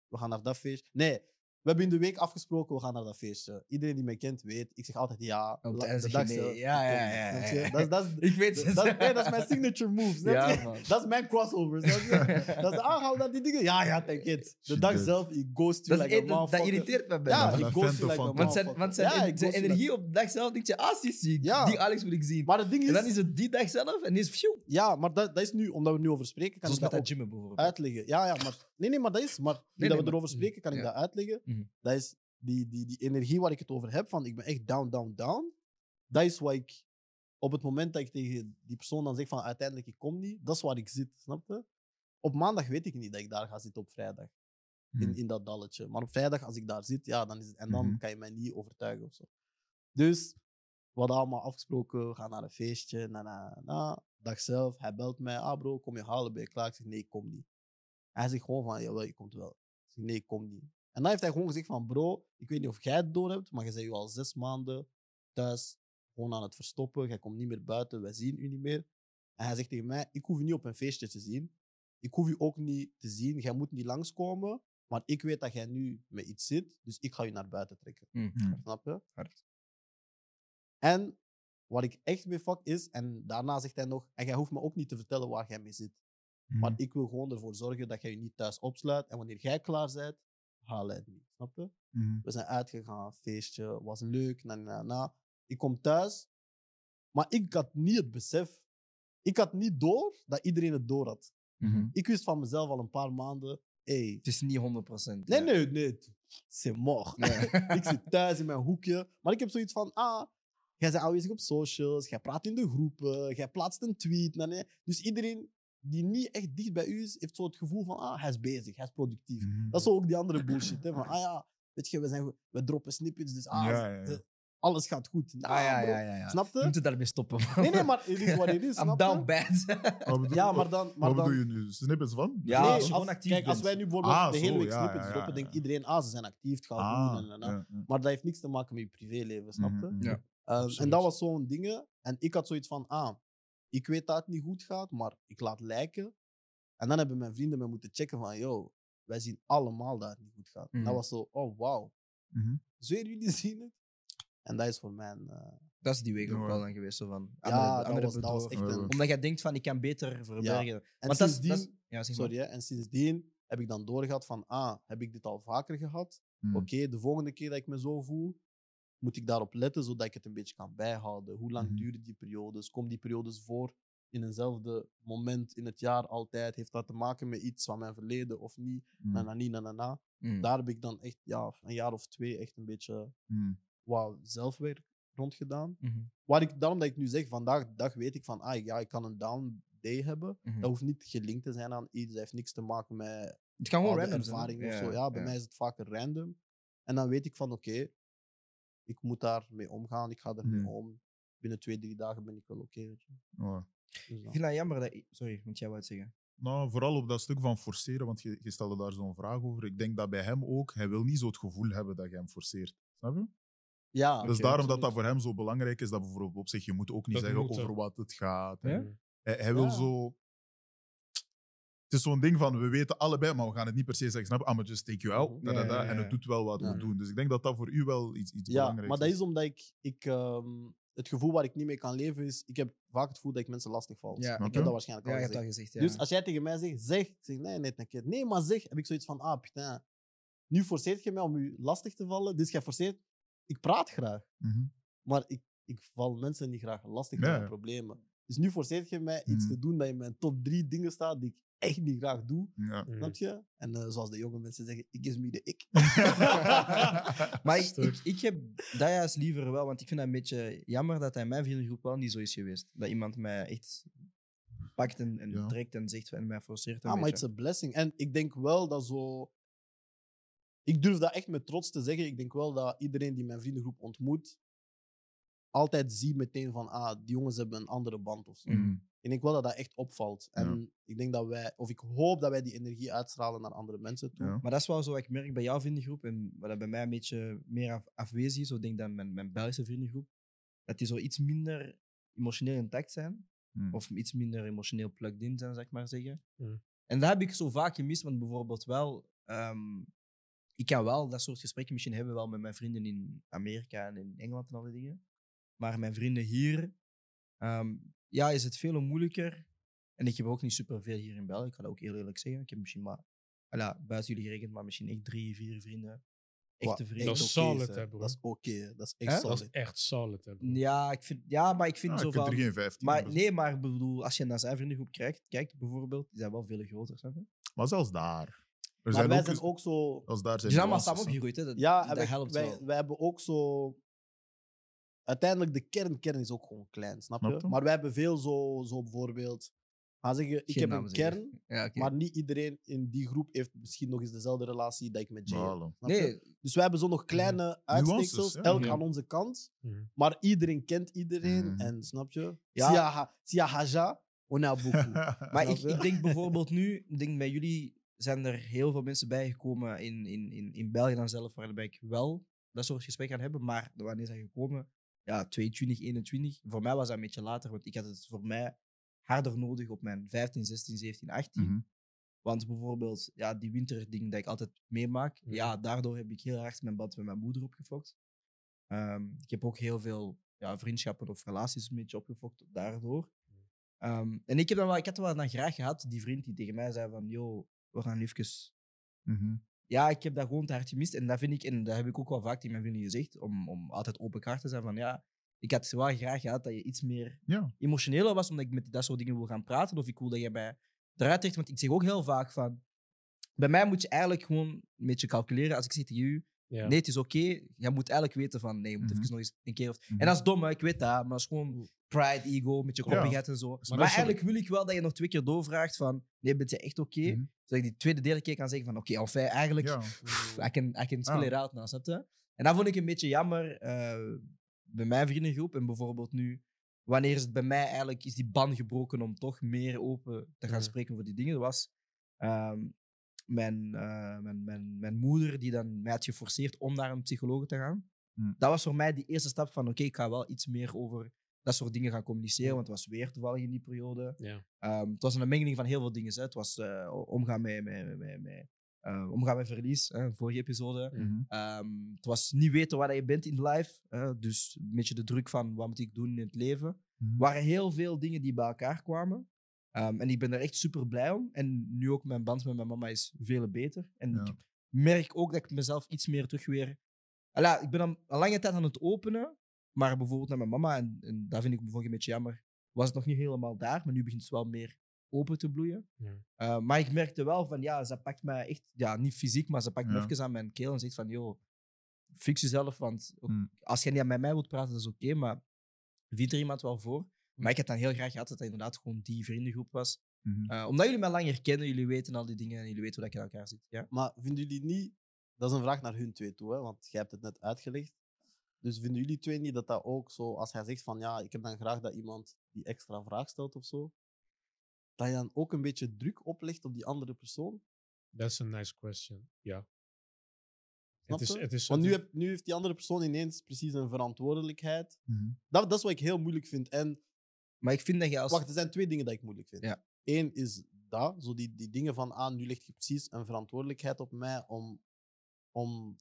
we gaan naar dat feestje. Nee, we hebben in de week afgesproken, we gaan naar dat feestje. Iedereen die mij kent weet, ik zeg altijd ja. En de zeg dag nee. zelf, Ja, ja, ja. Dat, dat, <laughs> Ik weet dat, dat, nee, dat is mijn signature move. man. Dat is mijn crossover. Dat is, ah, gaan we naar die dingen? Ja, ja, take it. De dag dat- zelf, ik ghost you Dat, like a echt- dat, dat irriteert me bij Ja, dat ik ghost you like ervan. a Want zijn, want energie op de dag zelf, denk je, ah, zie, die Alex moet ik zien. Maar het ding is... en dan is het die dag zelf en is phew. Ja, maar dat, dat is nu, omdat we er nu over spreken, kan Zoals ik met dat dat uitleggen. Ja, ja, maar... Nee, nee, maar dat is... Maar nu dat we erover spreken, kan ik dat uitleggen. Mhm. Dat is die, die, die energie waar ik het over heb, van ik ben echt down, down, down. Dat is wat ik... Op het moment dat ik tegen die persoon dan zeg van uiteindelijk ik kom niet, dat is waar ik zit, snap je? Op maandag weet ik niet dat ik daar ga zitten op vrijdag. In, Mhm. in dat dalletje. Maar op vrijdag, als ik daar zit, ja, dan is het... En dan Mhm. kan je mij niet overtuigen of zo. Dus, we hadden allemaal afgesproken, we gaan naar een feestje, na, na, na. Dag zelf, hij belt mij, ah bro, kom je halen, ben je klaar? Ik zeg, nee, ik kom niet. Hij zegt gewoon van, jawel, je komt wel. Ik zeg, nee, ik kom niet. En dan heeft hij gewoon gezegd van, bro, ik weet niet of jij het door hebt, maar je bent al zes maanden thuis, gewoon aan het verstoppen, jij komt niet meer buiten, wij zien u niet meer. En hij zegt tegen mij, ik hoef je niet op een feestje te zien. Ik hoef je ook niet te zien, jij moet niet langskomen, maar ik weet dat jij nu met iets zit, dus ik ga je naar buiten trekken. Mhm. Snap je? Hard. En wat ik echt mee fuck is, en daarna zegt hij nog, en jij hoeft me ook niet te vertellen waar jij mee zit. Mhm. Maar ik wil gewoon ervoor zorgen dat jij je niet thuis opsluit. En wanneer jij klaar bent, haal het niet. Snap je? Mhm. We zijn uitgegaan, feestje, was leuk, na, na, na. Ik kom thuis, maar ik had niet het besef. Ik had niet door dat iedereen het door had. Mhm. Ik wist van mezelf al een paar maanden, hey, Het is niet 100%. nee, ja. nee, nee, c'est mort. Ja. <laughs> ik zit thuis in mijn hoekje. Maar ik heb zoiets van, ah, jij bent aanwezig op socials, jij praat in de groepen, jij plaatst een tweet. Nee, nee. Dus iedereen die niet echt dicht bij u is, heeft zo het gevoel van, ah, hij is bezig, hij is productief. Mhm. Dat is ook die andere bullshit, hè, van, ah ja, weet je, we, zijn, we droppen snippets, dus ah, Ja, ja, ja. alles gaat goed. Ah, Nah, ja, ja, ja, ja. Snap We je? moeten daarmee stoppen. man. Nee, nee, maar het is wat het is, <laughs> I'm down je? bad. Ja, maar dan... Maar wat dan bedoel je nu? Snippets van? Ja, nee, als je gewoon als- actief Kijk, als wij nu bijvoorbeeld Ah, de hele zo, week ja, snippets ja, droppen, ja. denkt iedereen, ah, ze zijn actief, het gaat Ah, doen. En, en, en. ja, ja. Maar dat heeft niks te maken met je privéleven, snap je? Mhm, mhm. Ja. Ehm, en dat was zo'n ding. En ik had zoiets van, ah, ik weet dat het niet goed gaat, maar ik laat lijken. En dan hebben mijn vrienden me moeten checken van, yo, wij zien allemaal dat het niet goed gaat. En Mhm. dat was zo, oh, wauw. Mhm. Zweer jullie <laughs> zien het? En dat is voor mij eh, Dat is die week ook wel dan geweest. Zo van, ja, andere, dat, andere was, dat was bedrogen. echt een... Omdat jij denkt van, ik kan beter verbergen. En Want dat is, sindsdien, dat is- ja, zeg maar. sorry, hè, en sindsdien heb ik dan doorgehad van, ah, heb ik dit al vaker gehad? Mhm. Oké, de volgende keer dat ik me zo voel, moet ik daarop letten, zodat ik het een beetje kan bijhouden. Hoe lang Mhm. duren die periodes? Komen die periodes voor in eenzelfde moment in het jaar altijd? Heeft dat te maken met iets van mijn verleden of niet? Mhm. Na, na, na, na, na. Mm. Daar heb ik dan echt ja, een jaar of twee echt een beetje Mhm. wauw, zelfwerk rond gedaan. Mhm. Waar ik, daarom dat ik nu zeg, vandaag de dag weet ik van, ah, ja, ik kan een down day hebben. Mhm. Dat hoeft niet gelinkt te zijn aan iets. Dat heeft niks te maken met Het kan random zijn. ervaring hè? of zo. Ja, bij mij is het vaker random. En dan weet ik van, oké, ik moet daarmee omgaan. Ik ga ermee Hmm. om. Binnen twee, drie dagen ben ik wel oké. weet je. Ja. Dus Ik vind dat jammer dat... Sorry, moet jij wat zeggen? Nou, vooral op dat stuk van forceren, want je, je stelde daar zo'n vraag over. Ik denk dat bij hem ook, hij wil niet zo het gevoel hebben dat je hem forceert. Snap je? Ja, dus daarom dat absoluut. dat voor hem zo belangrijk is, dat bijvoorbeeld op zich, je moet ook niet Dat zeggen moet, over wat het gaat. Ja? Hij, hij wil Ja. zo... Is zo'n ding van, we weten allebei, maar we gaan het niet per se zeggen, snap je? I'm gonna just take you out, da, da, Ja, da, ja, ja, en ja. het doet wel wat Ja. we doen. Dus ik denk dat dat voor u wel iets, iets Ja, belangrijks maar dat is omdat ik, ik ehm, het gevoel waar ik niet mee kan leven is, ik heb vaak het gevoel dat ik mensen lastig val. Ja. Ik heb dat waarschijnlijk Ja, al gezegd. dat gezegd. Ja. Dus als jij tegen mij zegt, zeg, ik zeg nee, net een keer. Nee, maar zeg, heb ik zoiets van, ah, putain. Nu forceert je mij om je lastig te vallen, dus jij forceert. Ik praat graag, Mhm. maar ik, ik val mensen niet graag lastig Ja, met mijn ja. problemen. Dus nu forceert je mij iets Mhm. te doen dat in mijn top drie dingen staat die ik echt niet graag doe. Ja. Mm. Snap je? En eh, zoals de jonge mensen zeggen, ik is me de ik. <laughs> Maar ik, ik, ik heb dat juist liever wel, want ik vind het een beetje jammer dat hij in mijn vriendengroep wel niet zo is geweest. Dat iemand mij echt pakt en, en Ja. trekt en zegt en mij forceert. Een Ah, maar beetje. it's a blessing. En ik denk wel dat zo. Ik durf dat echt met trots te zeggen. Ik denk wel dat iedereen die mijn vriendengroep ontmoet, altijd ziet meteen van, ah, die jongens hebben een andere band of zo. Mhm. Ik denk wel dat dat echt opvalt. En ik denk dat wij, of ik hoop dat wij die energie uitstralen naar andere mensen toe. Ja. Maar dat is wel zo wat ik merk bij jouw vriendengroep en wat dat bij mij een beetje meer af, afwezig is. Zo denk ik dan mijn, mijn Belgische vriendengroep. Dat die zo iets minder emotioneel intact zijn. Mhm. Of iets minder emotioneel plugged in zijn, zeg maar zeggen. Mm. En dat heb ik zo vaak gemist, want bijvoorbeeld wel... ehm, ik kan wel dat soort gesprekken misschien hebben wel met mijn vrienden in Amerika en in Engeland en al die dingen. Maar mijn vrienden hier, ehm, ja, is het veel moeilijker. En ik heb ook niet superveel hier in België, ik ga dat ook heel eerlijk zeggen. Ik heb misschien maar, voilà, buiten jullie gerekend, maar misschien echt drie, vier vrienden. Echte vrienden. Dat is solid, hè, bro. Dat is oké. Dat is echt Hè? solid. Dat is echt solid, hè, bro. Ja, ik vind, ja, maar ik vind Ja, zo je kunt van... er geen 15 Maar, hebben. nee, maar ik bedoel, als je naar zijn vriendengroep kijkt, kijkt bijvoorbeeld, die zijn wel veel groter, snap je? Maar zelfs daar. Er Maar zijn wij ook, zijn ook zo. Als daar Die zijn zijn allemaal nuances, samen hè. opgegroeid, hè? Dat, Ja, en dat wij, helpt wij, wel. wij hebben ook zo. Uiteindelijk, de kern, kern is ook gewoon klein, snap je? Snap je? Maar wij hebben veel zo, zo bijvoorbeeld. Ga zeggen, ik Geen heb een kern, Ja, maar niet iedereen in die groep heeft misschien nog eens dezelfde relatie dat ik met Jay heb. Nee, Dus wij hebben zo nog kleine uitsteeksels, ja. elk aan onze kant. Maar iedereen kent iedereen. Mhm. En snap je? Ja. Sia, ha, sia haja, on a beaucoup. <laughs> maar ik, ik denk bijvoorbeeld nu, ik denk bij jullie zijn er heel veel mensen bijgekomen in, in, in, in België dan zelf, waarbij ik wel dat soort gesprekken kan hebben. Maar wanneer zijn gekomen? Ja, 22, 21. Voor mij was dat een beetje later, want ik had het voor mij harder nodig op mijn 15, 16, 17, 18. Mhm. Want bijvoorbeeld, ja, die winterding dat ik altijd meemaak, ja, daardoor heb ik heel hard mijn band met mijn moeder opgefokt. Ehm, ik heb ook heel veel ja, vriendschappen of relaties een beetje opgefokt daardoor. Ehm, en ik, heb dan wel, ik had wel dan graag gehad, die vriend die tegen mij zei van, yo, we gaan even... Mhm. Ja, ik heb dat gewoon te hard gemist. En dat vind ik, en dat heb ik ook wel vaak tegen mijn vrienden gezegd, om, om altijd open kaart te zijn van, ja, ik had wel graag gehad dat je iets meer Ja. emotioneler was, omdat ik met dat soort dingen wil gaan praten. Of ik wil dat je mij eruit trekt. Want ik zeg ook heel vaak van... Bij mij moet je eigenlijk gewoon een beetje calculeren. Als ik zeg tegen u, Ja. nee, het is oké. je moet eigenlijk weten van, nee, je moet Mhm. even nog eens een keer... Of... Mhm. En dat is dom, hè, ik weet dat. Maar dat is gewoon pride, ego, met je Ja. koppigheid en zo. Maar, eigenlijk wil ik wel dat je nog twee keer doorvraagt van, nee, ben je echt oké? Mhm. Zodat ik die tweede, derde keer kan zeggen van, oké, enfin, eigenlijk... Ja. pff, I can, I can Ah. it out now, snap je? En dat vond ik een beetje jammer eh, bij mijn vriendengroep. En bijvoorbeeld nu, wanneer is het bij mij eigenlijk, is die ban gebroken om toch meer open te gaan spreken over die dingen. Dat was ehm, mijn, eh, mijn, mijn, mijn moeder die dan mij had geforceerd om naar een psycholoog te gaan. Hmm. Dat was voor mij die eerste stap van, oké, ik ga wel iets meer over dat soort dingen gaan communiceren, want het was weer toevallig in die periode. Ja. Ehm, het was een mengeling van heel veel dingen. Hè. Het was eh, omgaan met, met, met, met, eh, omgaan met verlies, hè, vorige episode. Mhm. Ehm, het was niet weten waar je bent in life. hè, dus een beetje de druk van wat moet ik doen in het leven. Er waren heel veel dingen die bij elkaar kwamen. Ehm, en ik ben er echt super blij om. En nu ook mijn band met mijn mama is veel beter. En Ja. ik merk ook dat ik mezelf iets meer terug weer... Alla, ik ben al een lange tijd aan het openen. Maar bijvoorbeeld naar mijn mama, en, en dat vind ik bijvoorbeeld een beetje jammer, was het nog niet helemaal daar. Maar nu begint het wel meer open te bloeien. Ja. Uh, maar ik merkte wel van, ja, ze pakt mij echt, ja, niet fysiek, maar ze pakt me Ja. even aan mijn keel en zegt van, joh, fix jezelf, want ook- Mm. als je niet met mij wilt praten, dat is oké, maar vind er iemand wel voor. Maar ik had dan heel graag gehad dat het inderdaad gewoon die vriendengroep was. Mhm. Uh, omdat jullie mij langer kennen, jullie weten al die dingen en jullie weten hoe dat ik in elkaar zit. Ja? Maar vinden jullie niet, dat is een vraag naar hun twee toe, hè, want jij hebt het net uitgelegd. Dus vinden jullie twee niet dat dat ook zo, als hij zegt van ja, ik heb dan graag dat iemand die extra vraag stelt of zo, dat je dan ook een beetje druk oplegt op die andere persoon? That's a nice question. Ja. Snap Het is, je? het is, Want nu, heb, nu heeft die andere persoon ineens precies een verantwoordelijkheid. Mhm. Dat, dat is wat ik heel moeilijk vind. En Maar ik vind dat je als... wacht, er zijn twee dingen dat ik moeilijk vind. Ja. Eén is dat, zo die, die dingen van, ah, nu ligt je precies een verantwoordelijkheid op mij om, om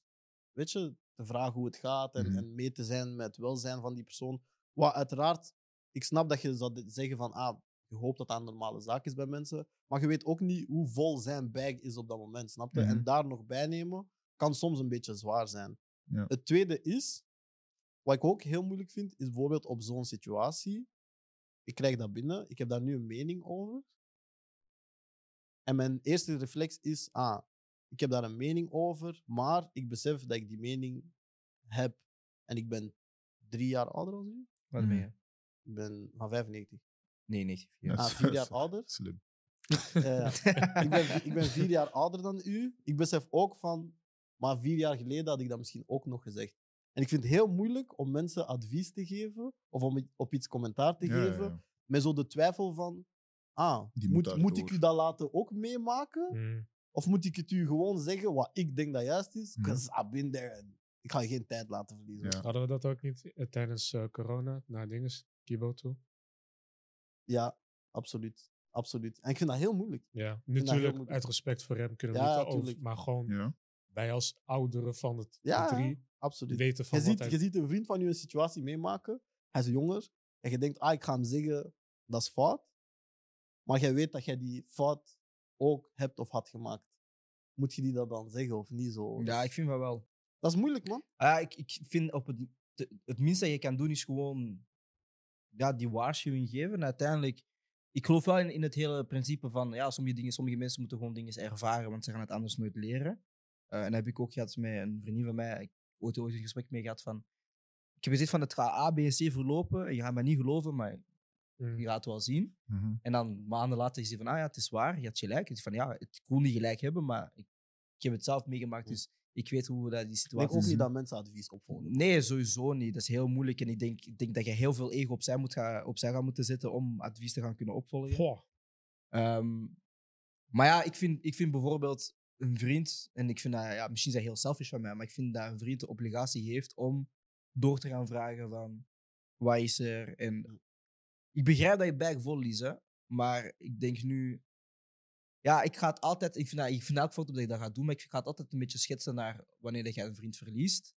weet je, te vragen hoe het gaat en, Mhm. en mee te zijn met het welzijn van die persoon. Wat uiteraard, ik snap dat je zou zeggen van, ah, je hoopt dat dat een normale zaak is bij mensen, maar je weet ook niet hoe vol zijn bag is op dat moment, snap je? Mhm. En daar nog bij nemen kan soms een beetje zwaar zijn. Ja. Het tweede is, wat ik ook heel moeilijk vind, is bijvoorbeeld op zo'n situatie. Ik krijg dat binnen, ik heb daar nu een mening over. En mijn eerste reflex is, ah, ik heb daar een mening over, maar ik besef dat ik die mening heb. En ik ben drie jaar ouder dan u. Wat ben je? Ik ben van 95. Nee, nee. Ja, Ah, vier <laughs> jaar ouder. Slim. Ja, ik, ben, ik ben vier jaar ouder dan u. Ik besef ook van, maar vier jaar geleden had ik dat misschien ook nog gezegd. En ik vind het heel moeilijk om mensen advies te geven of om op iets commentaar te Ja, geven ja. met zo de twijfel van, ah, Die moet moet, moet ik u dat laten ook meemaken? Mm. Of moet ik het u gewoon zeggen wat ik denk dat juist is? Because I've been there. and Ik ga je geen tijd laten verliezen. Ja. Hadden we dat ook niet eh, tijdens eh, corona, naar dinges, Kibo toe? Ja, absoluut. Absoluut. En ik vind dat heel moeilijk. Ja, natuurlijk moeilijk. uit respect voor hem kunnen we Ja, niet over, maar gewoon Ja. wij als ouderen van het Ja, de drie Absoluut. weten van Je wat ziet, hij... je ziet een vriend van je een situatie meemaken. Hij is jonger. En je denkt, ah, ik ga hem zeggen, dat is fout. Maar jij weet dat jij die fout ook hebt of had gemaakt. Moet je die dat dan zeggen of niet zo? Ja, ik vind dat wel. Dat is moeilijk, man. Ah, ja, ik, ik vind op het, het minste dat je kan doen is gewoon ja, die waarschuwing geven. En uiteindelijk, ik geloof wel in, in het hele principe van ja, sommige, dingen, sommige mensen moeten gewoon dingen ervaren, want ze gaan het anders nooit leren. Eh, en dat heb ik ook gehad met een vriendin van mij. Ik ooit, ooit een gesprek mee gehad van. Ik heb van het gaat A, B en C verlopen. En je gaat mij niet geloven, maar Mm. je gaat het wel zien. Mhm. En dan maanden later is hij van, ah ja, het is waar, je had gelijk. Het is van, ja, het, ik wil niet gelijk hebben, maar ik, ik heb het zelf meegemaakt, dus ik weet hoe dat die Ik situatie denk ook is. niet dat mensen advies opvolgen. Nee, sowieso niet. Dat is heel moeilijk. En ik denk, ik denk dat je heel veel ego opzij, moet gaan, opzij gaat moeten zetten om advies te gaan kunnen opvolgen. Ehm, maar ja, ik vind, ik vind bijvoorbeeld een vriend, en ik vind dat, ja, misschien is dat heel selfish van mij, maar ik vind dat een vriend de obligatie heeft om door te gaan vragen van, wat is er? En ik begrijp dat je bag vol is, hè, maar ik denk nu, ja, ik ga het altijd, ik vind, dat, ik vind elk foto dat je dat gaat doen, maar ik ga het altijd een beetje schetsen naar wanneer dat je een vriend verliest.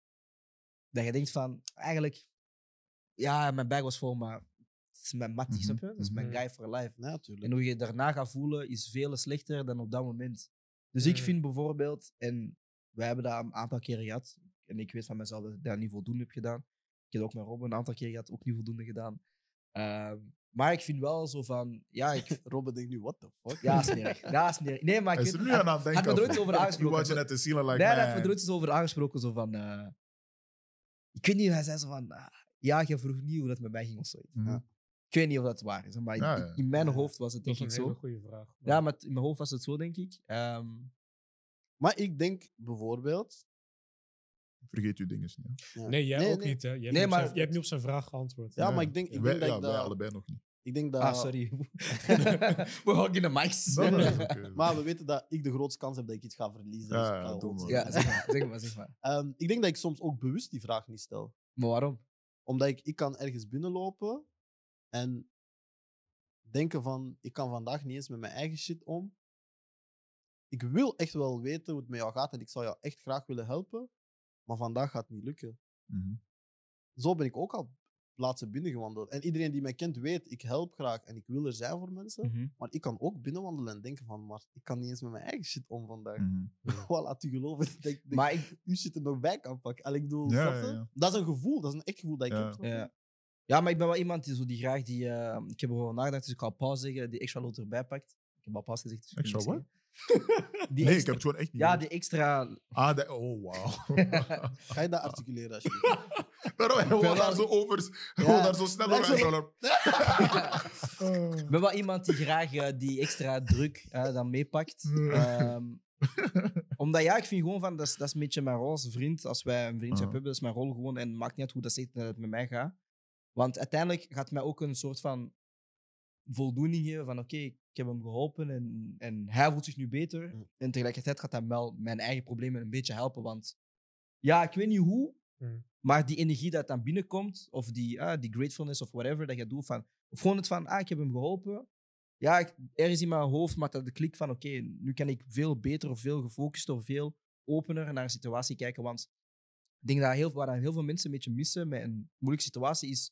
Dat je denkt van, eigenlijk, ja, mijn bag was vol, maar het is mijn mattie, snap je? Dat is mijn mhm. guy for life. Natuurlijk. En hoe je je daarna gaat voelen is veel slechter dan op dat moment. Dus ik Mhm. vind bijvoorbeeld, en wij hebben dat een aantal keren gehad, en ik weet van mezelf dat ik dat niet voldoende heb gedaan. Ik heb ook met Robin een aantal keer gehad, ook niet voldoende gedaan. Ehm, maar ik vind wel zo van, ja, ik, <laughs> Robin denkt nu, what the fuck? ja, smerig. Ja, smerig. Nee, maar ik Hij is weet, er nu aan het had denken. me er ooit of- over <laughs> aangesproken. at the ceiling like, nee, man. heeft me er ooit eens over aangesproken, zo van, eh, ik weet niet, hij zei zo van, ah, ja, je vroeg niet hoe dat met mij ging of zoiets. Mhm. Ja. Ik weet niet of dat waar is, maar Ja, in- ja. in mijn hoofd was het dat denk is ik een zo. hele goede vraag. Ja, maar in mijn hoofd was het zo, denk ik. Ehm, Maar ik denk bijvoorbeeld... Vergeet uw dingen niet. ja. Nee, jij Nee, ook nee. niet, hè? Je hebt, Nee, niet op maar- zijn, je hebt niet op zijn vraag geantwoord. Ja, maar ik denk, ik wij, denk dat ja, ik wij dat... allebei nog niet. Ik denk dat... ah, sorry. <laughs> <laughs> We houden de mics. Dat is. Maar we weten dat ik de grootste kans heb dat ik iets ga verliezen. Ja, dus ik ja, ga doe gewoon maar. zeggen. Ja, zeg maar, zeg maar, zeg maar. <laughs> Ehm, ik denk dat ik soms ook bewust die vraag niet stel. Maar waarom? Omdat ik, ik kan ergens binnenlopen en denken van, ik kan vandaag niet eens met mijn eigen shit om. Ik wil echt wel weten hoe het met jou gaat en ik zou jou echt graag willen helpen, maar vandaag gaat het niet lukken. Mhm. Zo ben ik ook al plaatsen binnengewandeld. En iedereen die mij kent weet, ik help graag en ik wil er zijn voor mensen. Mhm. Maar ik kan ook binnenwandelen en denken van, maar ik kan niet eens met mijn eigen shit om vandaag. <laughs> Wat laat u geloven dat ik, dat Maar ik, uw shit er nog bij kan pakken. Ik bedoel, Ja, snap je? ja, ja. Dat is een gevoel, dat is een echt gevoel dat ik Ja. heb. Ja. maar ik ben wel iemand die, zo die graag die... eh, ik heb erover nagedacht, dus ik ga pauze zeggen, die extra lot erbij pakt. Ik heb al pauze gezegd. dus ik Extra wat? niks zeggen. <laughs> Die Nee, ik extra- heb het gewoon echt niet Ja, die extra... Ah, de- oh, wauw. <laughs> Ga je dat articuleren alsjeblieft? <laughs> Daarom, hij wil Wel- daar zo over... Ja. Gewoon daar zo snel Lijkt over. zo- zo- Ik ben wel iemand die graag eh, die extra druk eh, dan meepakt. Ehm, omdat ja, ik vind gewoon van, dat is, dat is een beetje mijn rol als vriend. Als wij een vriendschap Ah. hebben, dat is mijn rol gewoon. En het maakt niet uit hoe dat zit dat het met mij gaat. Want uiteindelijk gaat mij ook een soort van voldoening geven van oké, ik heb hem geholpen en, en hij voelt zich nu beter. Mm. En tegelijkertijd gaat dat wel mijn eigen problemen een beetje helpen. Want Ja, ik weet niet hoe, Hmm. maar die energie dat dan binnenkomt, of die, ah, die gratefulness of whatever dat je doet, van, of gewoon het van, ah, ik heb hem geholpen. Ja, ik, ergens in mijn hoofd maakt dat de klik van, oké, nu kan ik veel beter of veel gefocuster of veel opener naar een situatie kijken. Want ik denk dat heel, waar heel veel mensen een beetje missen met een moeilijke situatie is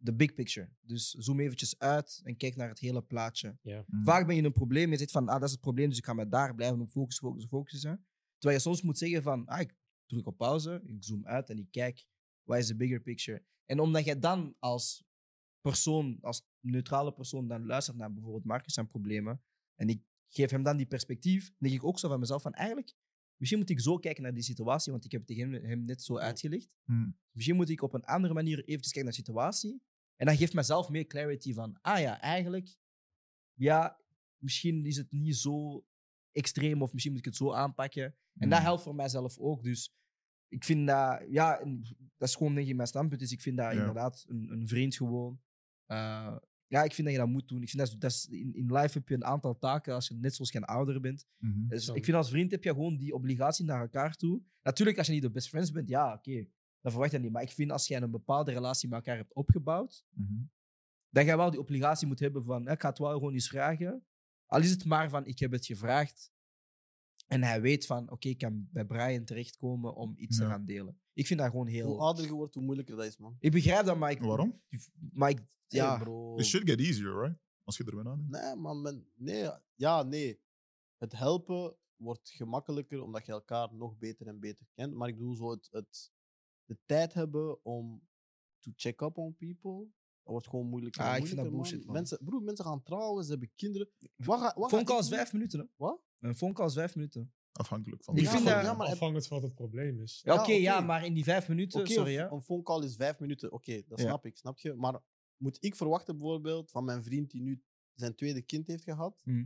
de big picture. Dus zoom eventjes uit en kijk naar het hele plaatje. Mm. Vaak ben je in een probleem. Je zegt van, ah, dat is het probleem, dus ik ga me daar blijven op focussen, focussen, focussen. Terwijl je soms moet zeggen van, ah, ik druk op pauze, ik zoom uit en ik kijk, wat is de bigger picture? En omdat jij dan als persoon, als neutrale persoon, dan luistert naar bijvoorbeeld Marcus zijn problemen, en ik geef hem dan die perspectief, denk ik ook zo van mezelf van, eigenlijk, misschien moet ik zo kijken naar die situatie, want ik heb het tegen hem, hem net zo uitgelegd. Mm. Misschien moet ik op een andere manier eventjes kijken naar de situatie. En dat geeft mezelf meer clarity van, ah ja, eigenlijk, ja, misschien is het niet zo extreem of misschien moet ik het zo aanpakken. En dat Mm. helpt voor mijzelf ook. Dus ik vind dat, ja, dat is gewoon denk ik mijn standpunt. Dus ik vind dat Ja. inderdaad een, een vriend gewoon. eh, ja, ik vind dat je dat moet doen. Ik vind dat, dat is, in, in life heb je een aantal taken als je net zoals je een ouder bent. Mhm. Dus ik vind als vriend heb je gewoon die obligatie naar elkaar toe. Natuurlijk, als je niet de best friends bent, ja, oké. dat verwacht je niet. Maar ik vind als jij een bepaalde relatie met elkaar hebt opgebouwd, Mhm. dat jij wel die obligatie moet hebben van, ik ga het wel gewoon eens vragen. Al is het maar van, ik heb het gevraagd. En hij weet van, oké, ik kan bij Brian terechtkomen om iets te gaan delen. Ik vind dat gewoon Hoe heel... ouder je wordt, hoe moeilijker dat is, man. Ik begrijp dat, maar ik... Waarom? Maar ik... Ja, Hey, bro. It should get easier, right? Als je erbij nadenkt. Nee, man. Men, nee, ja, nee. Het helpen wordt gemakkelijker omdat je elkaar nog beter en beter kent. Maar ik bedoel, zo het, het, de tijd hebben om to check up on people, dat wordt gewoon moeilijker. en Ah, ik vind dat bullshit, man. Mensen, broer, mensen gaan trouwen, ze hebben kinderen. Wat ga, wat phone call ik is doen? vijf minuten, hè. Wat? Een phone call is vijf minuten. Afhankelijk van Ik vind dat- ja, maar heb- Afhangend van wat het probleem is. Ja, Ja, oké, ja, maar in die vijf minuten, sorry, een, hè. een phone call is vijf minuten. Oké, dat Ja. snap ik, snap je? Maar moet ik verwachten bijvoorbeeld van mijn vriend die nu zijn tweede kind heeft gehad, Mhm.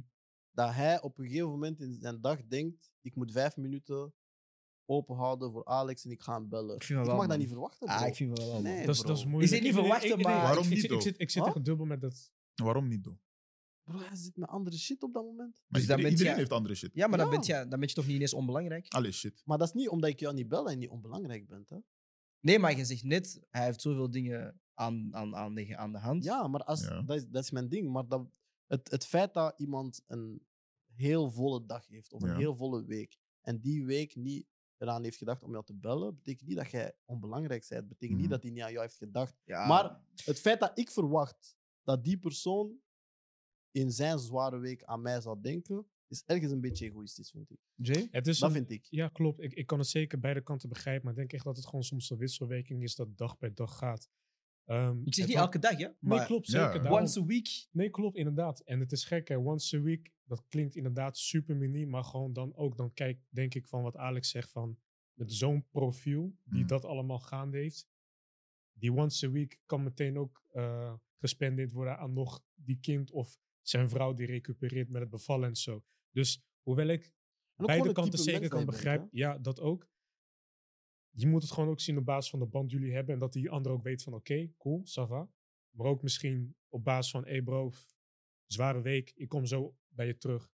dat hij op een gegeven moment in zijn dag denkt, ik moet vijf minuten openhouden voor Alex en ik ga hem bellen. Ik vind dat Ik mag dat niet verwachten, bro. Ah, ik vind wel wel, man. Nee, Dat is, dat is moeilijk. Is dit niet Ik- ik- verwachten, ik- maar- ik- Waarom ik, niet, zit- ik, zit, ik zit Wat? echt dubbel met dat. Waarom niet, though? Bro, hij zit met andere shit op dat moment. Maar Dus iedereen, bent heeft andere shit. Ja, maar dan, Ja. ben je, dan ben je toch niet ineens onbelangrijk? Allee, shit. Maar dat is niet omdat ik jou niet bel en niet onbelangrijk bent. Hè? Nee, maar je zegt net, hij heeft zoveel dingen aan, aan, aan, de, aan de hand. Ja, maar als, Ja. Dat, is, dat is mijn ding. Maar dat, het, het feit dat iemand een heel volle dag heeft of een Ja. heel volle week en die week niet eraan heeft gedacht om jou te bellen, betekent niet dat jij onbelangrijk bent. betekent Mhm. niet dat hij niet aan jou heeft gedacht. Ja. Maar het feit dat ik verwacht dat die persoon in zijn zware week aan mij zou denken, is ergens een beetje egoïstisch, vind ik. Jay? Het is Dat een- vind ik. Ja, klopt. Ik, ik kan het zeker beide kanten begrijpen. Maar ik denk echt dat het gewoon soms een wisselwerking is dat dag bij dag gaat. Ehm, Ik zeg niet elke dag, hè? Nee, Maar klopt. Ja. Zeker. daarom- once a week. Nee, klopt, inderdaad. En het is gek, hè. Once a week, dat klinkt inderdaad super mini, maar gewoon dan ook, dan kijk, denk ik van wat Alex zegt van, met zo'n profiel, die Hmm. dat allemaal gaande heeft, die once a week kan meteen ook eh, gespendeerd worden aan nog die kind of zijn vrouw die recupereert met het bevallen en zo. Dus hoewel ik beide kanten zeker kan bent, begrijpen, ja, dat ook. Je moet het gewoon ook zien op basis van de band die jullie hebben en dat die ander ook weet van, oké, cool, ça va. Maar ook misschien op basis van, hey bro, zware week, ik kom zo bij je terug.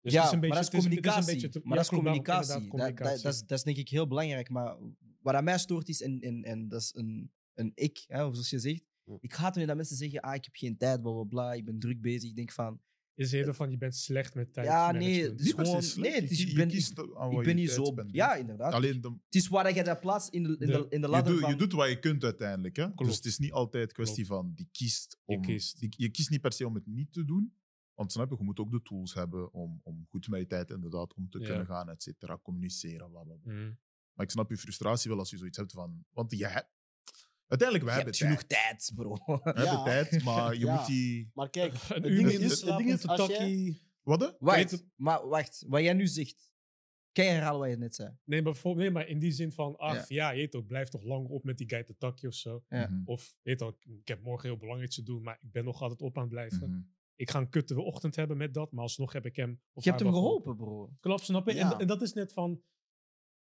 Dus ja, het is een beetje, maar dat is communicatie. te- maar ja, dat is communicatie. inderdaad, Dat, dat, dat, is, dat is denk ik heel belangrijk. Maar wat aan mij stoort is, en, en, en dat is een, een ik, hè, of zoals je zegt. Ik haat wanneer dat mensen zeggen, ah, ik heb geen tijd, bla bla bla, ik ben druk bezig. Ik denk van, is eerder van, je bent slecht met tijd. Ja, nee, het is gewoon- slecht. nee, het is- Je- ik ben- kiest aan wat ik ben niet tijd zo... spendeert. Ja, inderdaad. Alleen de, Het is waar je dat plaatst in de, in de, De- in de je, ladder doet, van... je doet wat je kunt uiteindelijk. Hè? Klopt. Dus het is niet altijd kwestie van die kiest Je om. kiest. die- je kiest niet per se om het niet te doen. Want snap je, je moet ook de tools hebben om, om goed met je tijd inderdaad om te Ja. kunnen gaan, et cetera. Communiceren, bla bla bla. Mhm. Maar ik snap je frustratie wel als je zoiets hebt van. Want je hebt. Uiteindelijk, we Je hebben hebt tijd. genoeg tijd, bro. We Ja. hebben tijd, maar je <laughs> Ja. moet die. Maar kijk, Een het uur ding met is, je het ding is als jij... Wat? Wacht, maar wacht. Wat jij nu zegt, kan je herhalen wat je net zei? Nee, maar, bijvoorbeeld- nee, maar in die zin van, ach Ja. ja, je blijf toch lang op met die guy te takje of zo. Ja. Mhm, Of, weet ook, ik heb morgen heel belangrijk te doen, maar ik ben nog altijd op aan het blijven. mhm. Ik ga een kutte ochtend hebben met dat, maar alsnog heb ik hem... of Je hebt hem geholpen, bro. Klopt, snap je? Ja. En, en dat is net van,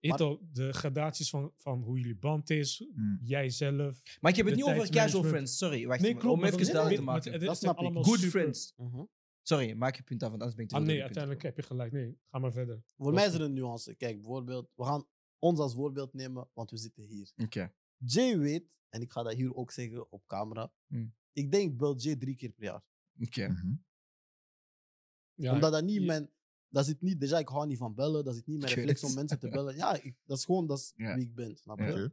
al, de gradaties van, van hoe jullie band is, Mhm. jijzelf. Maar ik heb het niet over casual friends. Sorry, wacht. Nee, klopt. om even dat is- duidelijk te maken. Dat snap ik. Good super- friends. Mhm. Sorry, maak je punt af, want anders ben ik te Ah nee, uiteindelijk heb je gelijk. Nee, ga maar verder. Voor mij is er een nuance. Kijk, bijvoorbeeld, we gaan ons als voorbeeld nemen, want we zitten hier. Oké. Jay weet, en ik ga dat hier ook zeggen op camera, Hmm. ik denk bel Jay drie keer per jaar. Oké. Mhm. Ja, Omdat dat niet je- mijn... Dat zit niet, déjà, ik hou niet van bellen. Dat zit niet mijn reflex om mensen te <laughs> bellen. Ja, ik, dat is gewoon dat is wie ik ben, snap je?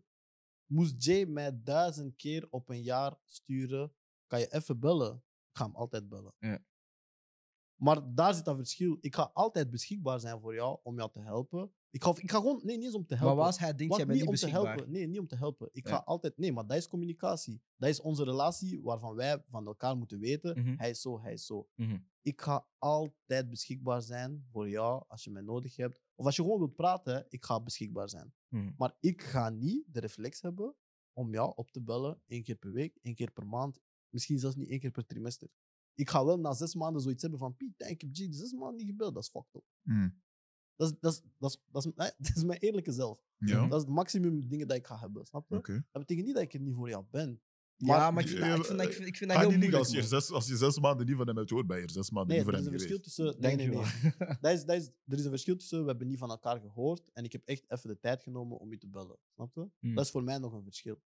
Moest Jay mij duizend keer op een jaar sturen, kan je even bellen? Ik ga hem altijd bellen. Maar daar zit dat verschil. Ik ga altijd beschikbaar zijn voor jou om jou te helpen. Ik ga, ik ga gewoon, nee, niet eens om te helpen. Maar als hij denkt, jij bent niet niet om te helpen. Nee, niet om te helpen. Ik Ja. ga altijd. Nee, maar dat is communicatie. Dat is onze relatie waarvan wij van elkaar moeten weten. Mhm. Hij is zo, hij is zo. Mhm. Ik ga altijd beschikbaar zijn voor jou als je mij nodig hebt. Of als je gewoon wilt praten, ik ga beschikbaar zijn. Mhm. Maar ik ga niet de reflex hebben om jou op te bellen één keer per week, één keer per maand. Misschien zelfs niet één keer per trimester. Ik ga wel na zes maanden zoiets hebben van Piet, ik heb G zes maanden niet gebeld. Dat is fucked up. Mhm. Dat is, dat is, dat is, dat is, nee, <laughs> dat is mijn eerlijke zelf. Ja, Dat is het maximum dingen dat ik ga hebben, snap je? Dat betekent niet dat ik er niet voor jou ben. ja, maar ik vind, Ja, dat, ik vind, dat, ik vind, ik vind dat Ga heel moeilijk. als je, zes, als je zes maanden niet van hem hebt gehoord, ben je er zes maanden Nee, niet voor er is hem een verschil geweest. tussen... Nee, Dank nee, je nee. <laughs> Dat is, dat is, er is een verschil tussen, we hebben niet van elkaar gehoord en ik heb echt even de tijd genomen om je te bellen. Snap je? Hmm. Dat is voor mij nog een verschil.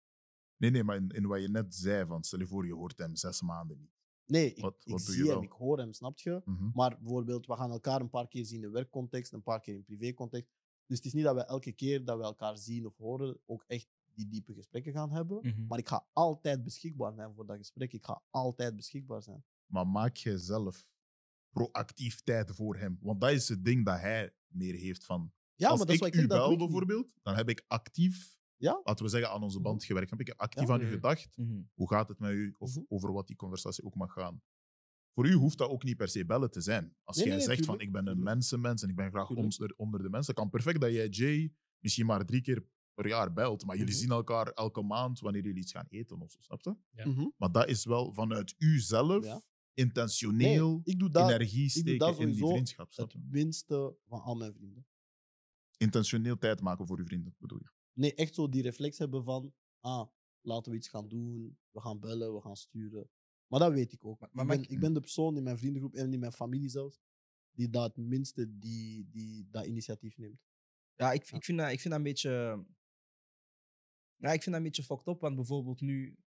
Nee, nee, maar in, in wat je net zei, van stel je voor je hoort hem zes maanden niet. Nee, ik, Wat- wat zie hem, ik hoor hem, snap je? Mhm. Maar bijvoorbeeld, we gaan elkaar een paar keer zien in werkcontext, een paar keer in privécontext. Dus het is niet dat we elke keer dat we elkaar zien of horen ook echt die diepe gesprekken gaan hebben. Mhm. Maar ik ga altijd beschikbaar zijn voor dat gesprek. Ik ga altijd beschikbaar zijn. Maar maak jij zelf proactief tijd voor hem? Want dat is het ding dat hij meer heeft van. Ja, als maar dat is ik wat ik u bel bijvoorbeeld, dan heb ik actief, Ja. laten we zeggen, aan onze band Mhm. gewerkt. Heb ik actief Ja. aan u Mhm. gedacht. Mhm. Hoe gaat het met u? Of over wat die conversatie ook mag gaan. Voor u hoeft dat ook niet per se bellen te zijn. Als Nee, jij nee, zegt van ik ben een mensenmens en ik ben graag onder, onder de mensen, kan perfect dat jij Jay misschien maar drie keer per jaar belt. Maar jullie zien elkaar elke maand wanneer jullie iets gaan eten of zo, snap je? Ja. Maar dat is wel vanuit u zelf Ja. intentioneel Nee, ik doe dat energie doe steken dat in die vriendschap. Snap het minste van al mijn vrienden. Intentioneel tijd maken voor uw vrienden, bedoel je? Nee, echt zo die reflex hebben van, ah, laten we iets gaan doen, we gaan bellen, we gaan sturen. Maar dat weet ik ook. maar ik, ben, ik ben de persoon in mijn vriendengroep en in mijn familie zelfs, die dat het minste die, die dat initiatief neemt. Ja, ik, ik, vind dat, ik vind dat een beetje. Ja, ik vind dat een beetje fucked up, want bijvoorbeeld nu.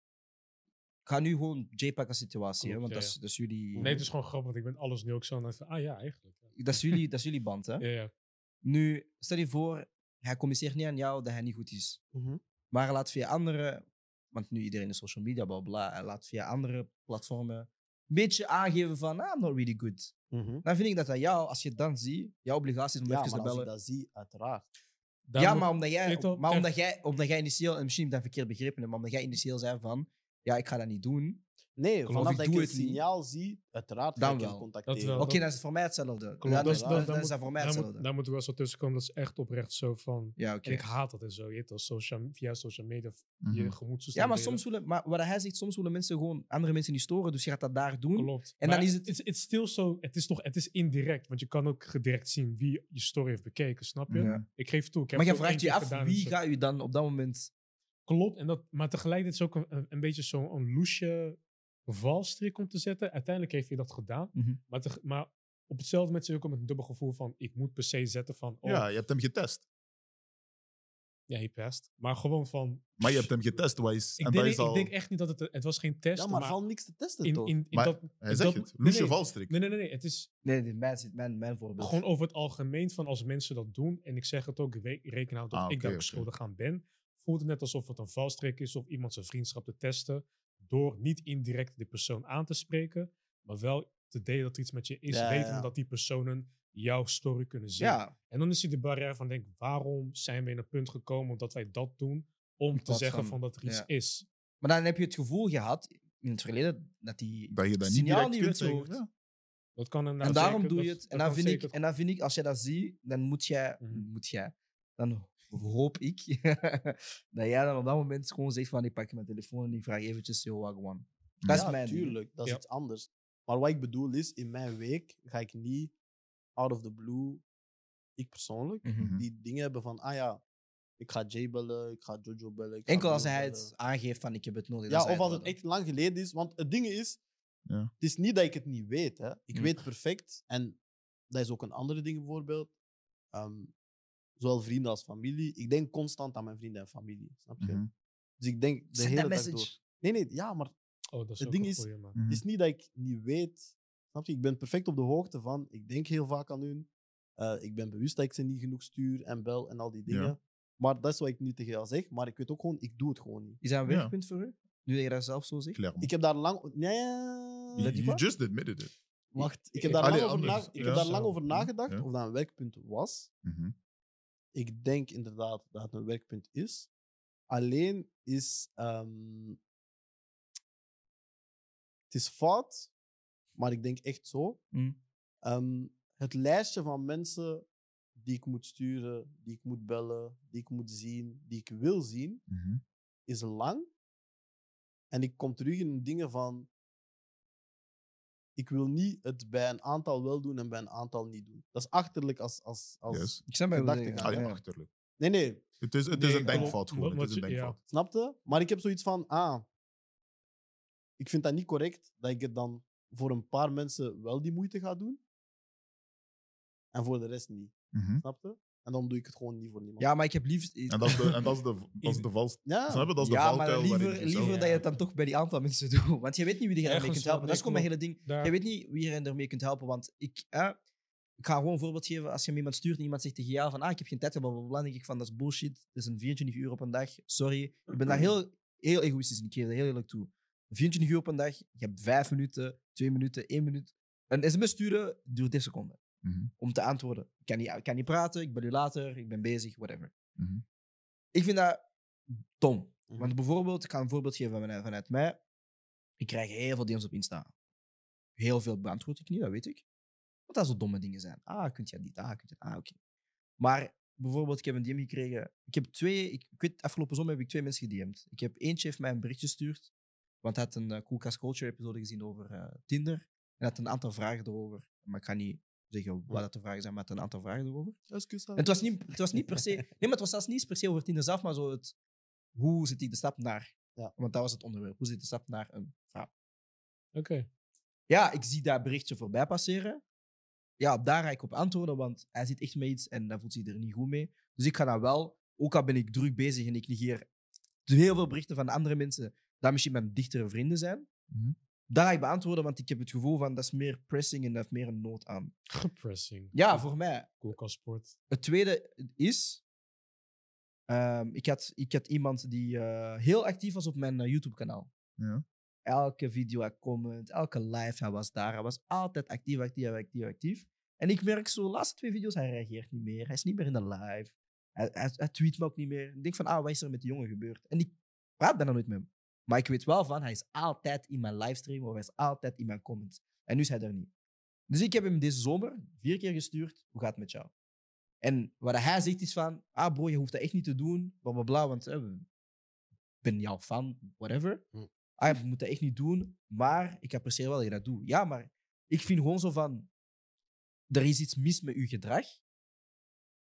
Ik ga nu gewoon JPEG als situatie, hè, want ja, dat, is, dat is jullie. Nee, het is gewoon grappig, want ik ben alles nu ook zo aan het van, ah ja, eigenlijk. dat, is jullie, dat is jullie band, hè? Ja, ja. Nu, stel je voor, hij communiceert niet aan jou dat hij niet goed is. Mhm. Maar hij laat via andere, want nu iedereen is social media, bla bla, hij laat via andere platformen een beetje aangeven van, ah, I'm not really good. Mhm. Dan vind ik dat aan jou, als je dan ziet, jouw obligatie is om Ja, even maar te als ik bellen. dat zie, uiteraard. Daar ja, maar omdat jij, je maar omdat jij, omdat jij initieel, en misschien heb ik dat verkeerd begrepen, hebt, maar omdat jij initieel zei van, ja, ik ga dat niet doen. Nee, vanaf Ik dat ik doe het niet. signaal zie, uiteraard ga Dan ik hem wel. contacteren. Dat. Oké, dat- dan is het voor mij hetzelfde. Klopt, Ja, dat dan, is- dan, is moet- dat voor mij daar moet- hetzelfde. Daar moeten we wel zo tussen komen. Dat is echt oprecht zo van. Ja, oké. En ik haat dat en zo. Je weet social, via social media, Mhm. je gemoedstoestand. Ja, maar delen. soms willen, maar wat hij zegt, soms willen mensen gewoon andere mensen niet storen, dus je gaat dat daar doen. Klopt. En Maar dan is het- Het is still zo. Het is toch. Het is indirect. Want je kan ook direct zien wie je story heeft bekeken. Snap je? Ja. Ik geef toe. Ik heb Maar je het ook vraagt één je keer af, gedaan en wie zo. ga je dan op dat moment... Klopt. En dat, maar tegelijkertijd is het ook een, een, een beetje zo'n loesje valstrik om te zetten. Uiteindelijk heeft hij dat gedaan. Mhm. Maar, teg- maar op hetzelfde moment zit je ook met een dubbel gevoel van. Ik moet per se zetten van. Oh, Ja, ja, je hebt hem getest. hij pest. Maar gewoon van. Maar je hebt hem getest, is, Ik en denk, is ik al... denk echt niet dat het. Het was geen test. Ja, maar valt niks te testen, in, toch? in, in Maar dat, Hij zegt dat- het. nee, Loesje nee. valstrik. Nee, nee, nee, nee. Het is Nee, nee, mijn, mijn, mijn voorbeeld. Gewoon over het algemeen van als mensen dat doen, en ik zeg het ook, reken nou dat Ah, ik daar oké. beschuldigd aan ben, voelt het net alsof het een valstrik is of iemand zijn vriendschap te testen, door niet indirect de persoon aan te spreken, maar wel te delen dat er iets met je is, Ja, weten ja. dat die personen jouw story kunnen zien. Ja, En dan is die de barrière van, denk, waarom zijn we in een punt gekomen dat wij dat doen, om te zeggen van- van, dat er iets ja. is. maar dan heb je het gevoel gehad in het verleden dat die Dat je dat niet signaal direct niet kunt werd zeggen. gehoord. Dat kan En daarom zeker, doe je het. dat En dan, vind ik, en dan vind ik, als je dat ziet, dan moet jij, Mhm. moet jij, dan hoop ik <laughs> dat jij dan op dat moment gewoon zegt van ik pak mijn telefoon en ik vraag eventjes, yo, wagwan. Dat is ja, mijn ding. tuurlijk. Dat is Ja. iets anders. Maar wat ik bedoel is, in mijn week ga ik niet out of the blue, ik persoonlijk, Mhm. Mhm. die dingen hebben van, ah ja, ik ga Jay bellen, ik ga Jojo bellen. ik Enkel als hij het aangeeft van ik heb het nodig. Ja, of als het echt lang geleden is. Want het ding is, Ja. het is niet dat ik het niet weet. Hè. Ik Mm. weet perfect. En dat is ook een andere ding bijvoorbeeld. Ehm, Zowel vrienden als familie. Ik denk constant aan mijn vrienden en familie. Snap je? Mhm. Dus ik denk de Send hele dag message. door. Nee, nee, ja, maar Oh, dat is Het ook ding een is- goeie, man. Mhm. het is niet dat ik niet weet. Snap je? Ik ben perfect op de hoogte van. Ik denk heel vaak aan hun. Eh, ik ben bewust dat ik ze niet genoeg stuur en bel en al die dingen. Ja. Maar dat is wat ik nu tegen jou zeg. Maar ik weet ook gewoon, ik doe het gewoon niet. Is dat een Ja. werkpunt voor u? Nu dat je dat zelf zo zegt? Clairement. Ik heb daar lang. Nee, you waar? just admitted it. wacht. Ik heb daar Allee, lang over, na- ik Ja. heb daar lang over nagedacht Ja. of dat een werkpunt was. Mhm. Ik denk inderdaad dat het een werkpunt is. Alleen is. ehm, het is fout, maar ik denk echt zo. Mm. Ehm, het lijstje van mensen die ik moet sturen, die ik moet bellen, die ik moet zien, die ik wil zien, Mhm. is lang. En ik kom terug in dingen van. Ik wil niet het bij een aantal wel doen en bij een aantal niet doen. Dat is achterlijk als. als, als Yes. Ik snap Gedachte Ah, ja, Ja. achterlijk. Nee, nee, Het is, het Nee, is een denkfout gewoon. Het is een ja. denkfout. snapte? Maar ik heb zoiets van. Ah, ik vind dat niet correct dat ik het dan voor een paar mensen wel die moeite ga doen. En voor de rest niet. Mhm. Snapte? En dan doe ik het gewoon niet voor niemand. Ja, maar ik heb liefst... En dat is de, en dat is de, dat is <laughs> de vals. Ja. Snap je? Dat is de ja, maar valkuil waarin liever, zelf- liever dat je het dan toch bij die aantal mensen <laughs> doet. Want je weet niet wie je ermee Ergens kunt helpen. Dat is gewoon mijn hele ding. Daar- Je weet niet wie je ermee kunt helpen. Want ik, eh, ik ga gewoon een voorbeeld geven. Als je iemand stuurt en iemand zegt tegen jou van ah, ik heb geen tijd, bla, bla, bla, dan denk ik van dat is bullshit. Dat is een 24 uur op een dag. Sorry. Ik ben daar heel, heel egoïstisch in. Ik geef dat heel eerlijk toe. 24 uur op een dag. Je hebt 5 minuten, 2 minuten, 1 minuut. Een sms sturen duurt 10 seconden Mhm. om te antwoorden. Ik kan niet, ik kan niet praten, ik ben u later, ik ben bezig, whatever. Mhm. Ik vind dat dom. Mhm. Want bijvoorbeeld, ik ga een voorbeeld geven vanuit, vanuit mij. Ik krijg heel veel DM's op Insta. Heel veel beantwoord ik niet, dat weet ik. Want dat zo domme dingen zijn. Ah, kunt je dit? Ah, kunt je Ah, oké. Maar bijvoorbeeld, ik heb een DM gekregen. Ik heb twee, ik, ik weet, afgelopen zomer heb ik twee mensen gedM'd. Ik heb eentje heeft mij een berichtje gestuurd. Want hij had een uh, Coolcast Culture episode gezien over eh, Tinder. En had een aantal vragen erover. Maar ik ga niet zeggen wat dat de vragen zijn, maar hij had een aantal vragen erover. En het was niet, het was niet per se. <laughs> Nee, maar het was zelfs niet per se over Tinder zelf, maar zo het. Hoe zit die de stap naar? Ja. Want dat was het onderwerp. Hoe zit de stap naar een vrouw? Oké. Ja, ik zie dat berichtje voorbij passeren. Ja, daar ga ik op antwoorden, want hij zit echt met iets en daar voelt zich er niet goed mee. Dus ik ga dan wel, ook al ben ik druk bezig en ik negeer heel veel berichten van andere mensen, dat misschien mijn dichtere vrienden zijn. Mhm. Daar ga ik beantwoorden, want ik heb het gevoel van dat is meer pressing en dat heeft meer een nood aan. <laughs> Pressing. Ja, voor mij. Koelkast sport. Het tweede is. ehm, ik, had, ik had iemand die eh, heel actief was op mijn eh, YouTube-kanaal. Ja. Elke video, hij comment, elke live, hij was daar. Hij was altijd actief, actief, actief, actief. En ik merk zo, de laatste twee video's, hij reageert niet meer. Hij is niet meer in de live. Hij, hij, hij tweet me ook niet meer. Ik denk van, ah, wat is er met die jongen gebeurd? En ik praat bijna nooit met hem. Maar ik weet wel van, hij is altijd in mijn livestream of hij is altijd in mijn comments. En nu is hij er niet. Dus ik heb hem deze zomer vier keer gestuurd. Hoe gaat het met jou? En wat hij zegt is van, ah bro, je hoeft dat echt niet te doen, bla bla bla, want eh, ik ben jouw fan, whatever. Hm. Ah, je moet dat echt niet doen, maar ik apprecieer wel dat je dat doet. Ja, maar ik vind gewoon zo van, er is iets mis met uw gedrag.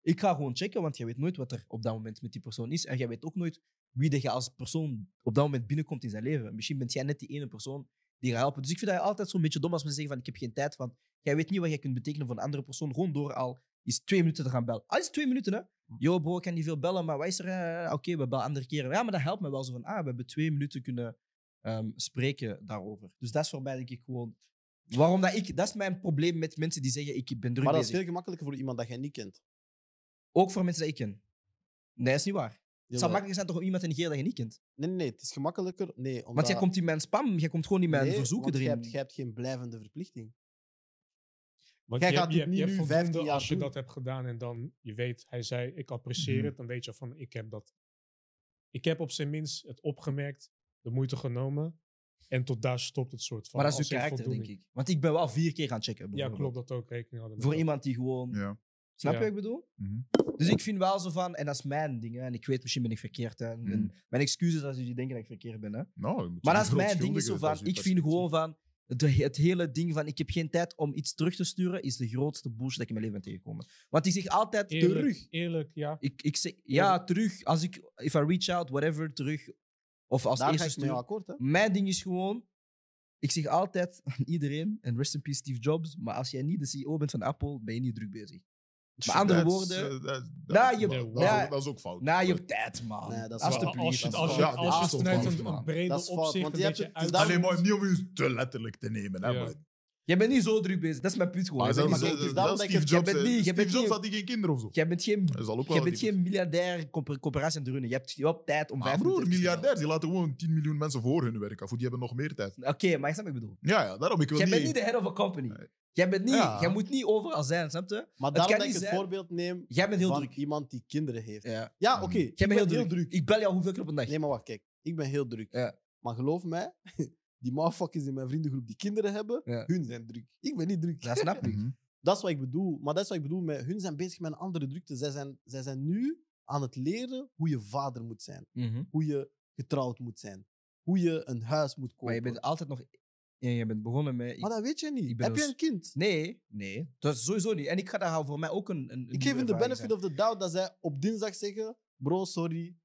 Ik ga gewoon checken, want je weet nooit wat er op dat moment met die persoon is. En jij weet ook nooit wie dat je als persoon op dat moment binnenkomt in zijn leven. Misschien bent jij net die ene persoon die gaat helpen. Dus ik vind dat altijd zo'n beetje dom als mensen zeggen van, ik heb geen tijd, want jij weet niet wat jij kunt betekenen voor een andere persoon, gewoon door al is twee minuten te gaan bellen. Al is twee minuten, hè. Yo, bro, ik kan niet veel bellen, maar wat is er? eh, Oké, we bellen andere keren. Ja, maar dat helpt me wel zo van, ah, we hebben twee minuten kunnen ehm, spreken daarover. Dus dat is voor mij, denk ik, gewoon... Waarom dat ik... Dat is mijn probleem met mensen die zeggen, ik ben druk Maar dat is veel gemakkelijker voor iemand dat jij niet kent. Ook voor mensen die ik ken. Nee, dat is niet waar. Het zou makkelijker zijn toch om iemand te negeren dat je niet kent. Nee, nee, nee, het is gemakkelijker. Nee, omdat... Want jij komt in mijn spam, jij komt gewoon in mijn Nee, verzoeken want erin. Jij hebt, jij hebt geen blijvende verplichting. Want Jij je, gaat hebt- je, nu 15 voldoende jaar als je doen. dat hebt gedaan en dan je weet, hij zei, ik apprecieer Mhm. het, dan weet je van, ik heb dat. Ik heb op zijn minst het opgemerkt, de moeite genomen en tot daar stopt het soort van. maar dat is uw karakter, denk ik. Want ik ben wel vier keer gaan checken. Ja, klopt dat ook rekening hadden. met Voor iemand die gewoon... Ja. Snap Ja. je wat ik bedoel? Mhm. Dus ik vind wel zo van, en dat is mijn ding, hè, en ik weet misschien ben ik verkeerd. Hè, en Mm. mijn excuses als jullie denken dat ik verkeerd ben. Hè. Nou, je moet Maar dat is mijn ding, is zo van, ik vind gewoon van, de, het hele ding van ik heb geen tijd om iets terug te sturen, is de grootste bullshit dat ik in mijn leven ben tegengekomen. Want ik zeg altijd Eerlijk, terug. Eerlijk, ja. Ik, ik zeg, ja, terug. Als ik, if I reach out, whatever, terug. Of als Daar ga eerste stuur. akkoord, hè. Mijn ding is gewoon, ik zeg altijd aan iedereen, en rest in peace Steve Jobs, maar als jij niet de CEO bent van Apple, ben je niet druk bezig. Met andere woorden, dat- na je- dat- na- dat is ook fout. na je tijd, man. Nee, dat is Alsjeblieft, als je, als als vanuit fout, een, een brede opzicht want je hebt het- het. Alleen maar niet om je te letterlijk te nemen. Hè, Ja. Jij bent niet zo druk bezig. Dat is mijn punt gewoon. Jij bent niet- het is daarom zelfs dat ik Steve het- Jobs, jij bent niet- bent Steve Jobs niet- had hij geen kinderen of zo. Jij bent geen, ook wel jij bent geen miljardair coöperatie aan het runnen. Je hebt, je hebt tijd om Maar vijf broer, minuten te miljardairs, die laten gewoon 10 miljoen mensen voor hun werken. Of die hebben nog meer tijd. Oké, maar je snapt wat ik bedoel. Ja, ja, daarom. Ik wil Jij niet... bent niet de head of a company. Jij, bent niet, Ja. jij moet niet overal zijn, snap je? Maar daarom kan dat ik niet het zijn- voorbeeld neem Jij bent heel van druk. iemand die kinderen heeft. Ja, Ja. oké. Ik Jij bent ben heel druk. Ik bel jou hoeveel keer op een dag? Nee, maar wacht, kijk. Ik ben heel druk. Ja. Maar geloof mij, die motherfuckers in mijn vriendengroep die kinderen hebben, Ja. hun zijn druk. Ik ben niet druk. Dat snap ik. <laughs> Mhm. Dat is wat ik bedoel. Maar dat is wat ik bedoel met hun zijn bezig met een andere drukte. Zij zijn, zij zijn nu aan het leren hoe je vader moet zijn. Mhm. Hoe je getrouwd moet zijn. Hoe je een huis moet kopen. Maar je bent altijd nog... Ja, je bent begonnen met... ik- Maar dat weet je niet. ik ben Heb je een kind? Nee, nee. Dat is sowieso niet. En ik ga daar voor mij ook een... een, een Ik geef nieuwe de ervaring benefit of the doubt dat zij op dinsdag zeggen: Bro, sorry.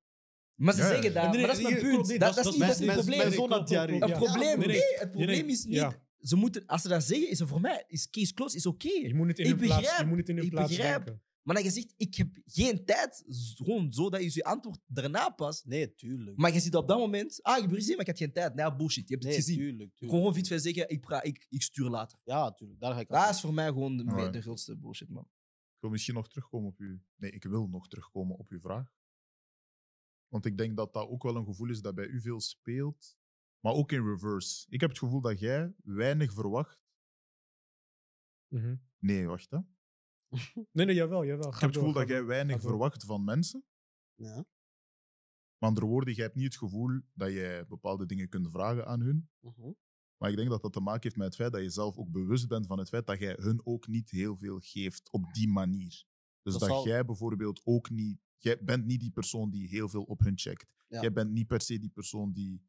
Maar ze Ja, zeggen dat, Nee, maar dat is punt. klopt, Dat, dat dat is is- niet mijn- niet het probleem. mijn zoon. Het Ja. probleem, Nee, nee, nee. het probleem nee, is niet... ja. Ze moeten, als ze dat zeggen, is het voor mij, is case closed, is oké. Je moet het in Ik hun plaats, je begrijp, moet het in hun ik plaats begrijp. denken. Maar dat je zegt, ik heb geen tijd, z- gewoon zo dat je je antwoord daarna past. Nee, tuurlijk. Maar je ziet op dat moment, ah, ik heb gezien, maar ik had geen tijd. Nee, bullshit, je hebt nee, het gezien. tuurlijk. tuurlijk. Gewoon iets van zeggen, ik, pra- ik, ik stuur later. Ja, tuurlijk. Daar ga ik Dat aan. is voor mij gewoon de, grootste bullshit, man. Ik wil misschien nog terugkomen op uw... Nee, ik wil nog terugkomen op uw vraag. Want ik denk dat dat ook wel een gevoel is dat bij u veel speelt. Maar ook in reverse. Ik heb het gevoel dat jij weinig verwacht. Mhm. Nee, wacht hè. <laughs> Nee, nee, jawel, jawel. Ik heb het gevoel dat jij weinig verwacht van mensen. Ja. Met andere woorden, jij hebt niet het gevoel dat jij bepaalde dingen kunt vragen aan hun. Mhm. Maar ik denk dat dat te maken heeft met het feit dat je zelf ook bewust bent van het feit dat jij hun ook niet heel veel geeft op die manier. Dus Dat dat, zal- jij bijvoorbeeld ook niet... Jij bent niet die persoon die heel veel op hun checkt. Ja. Jij bent niet per se die persoon die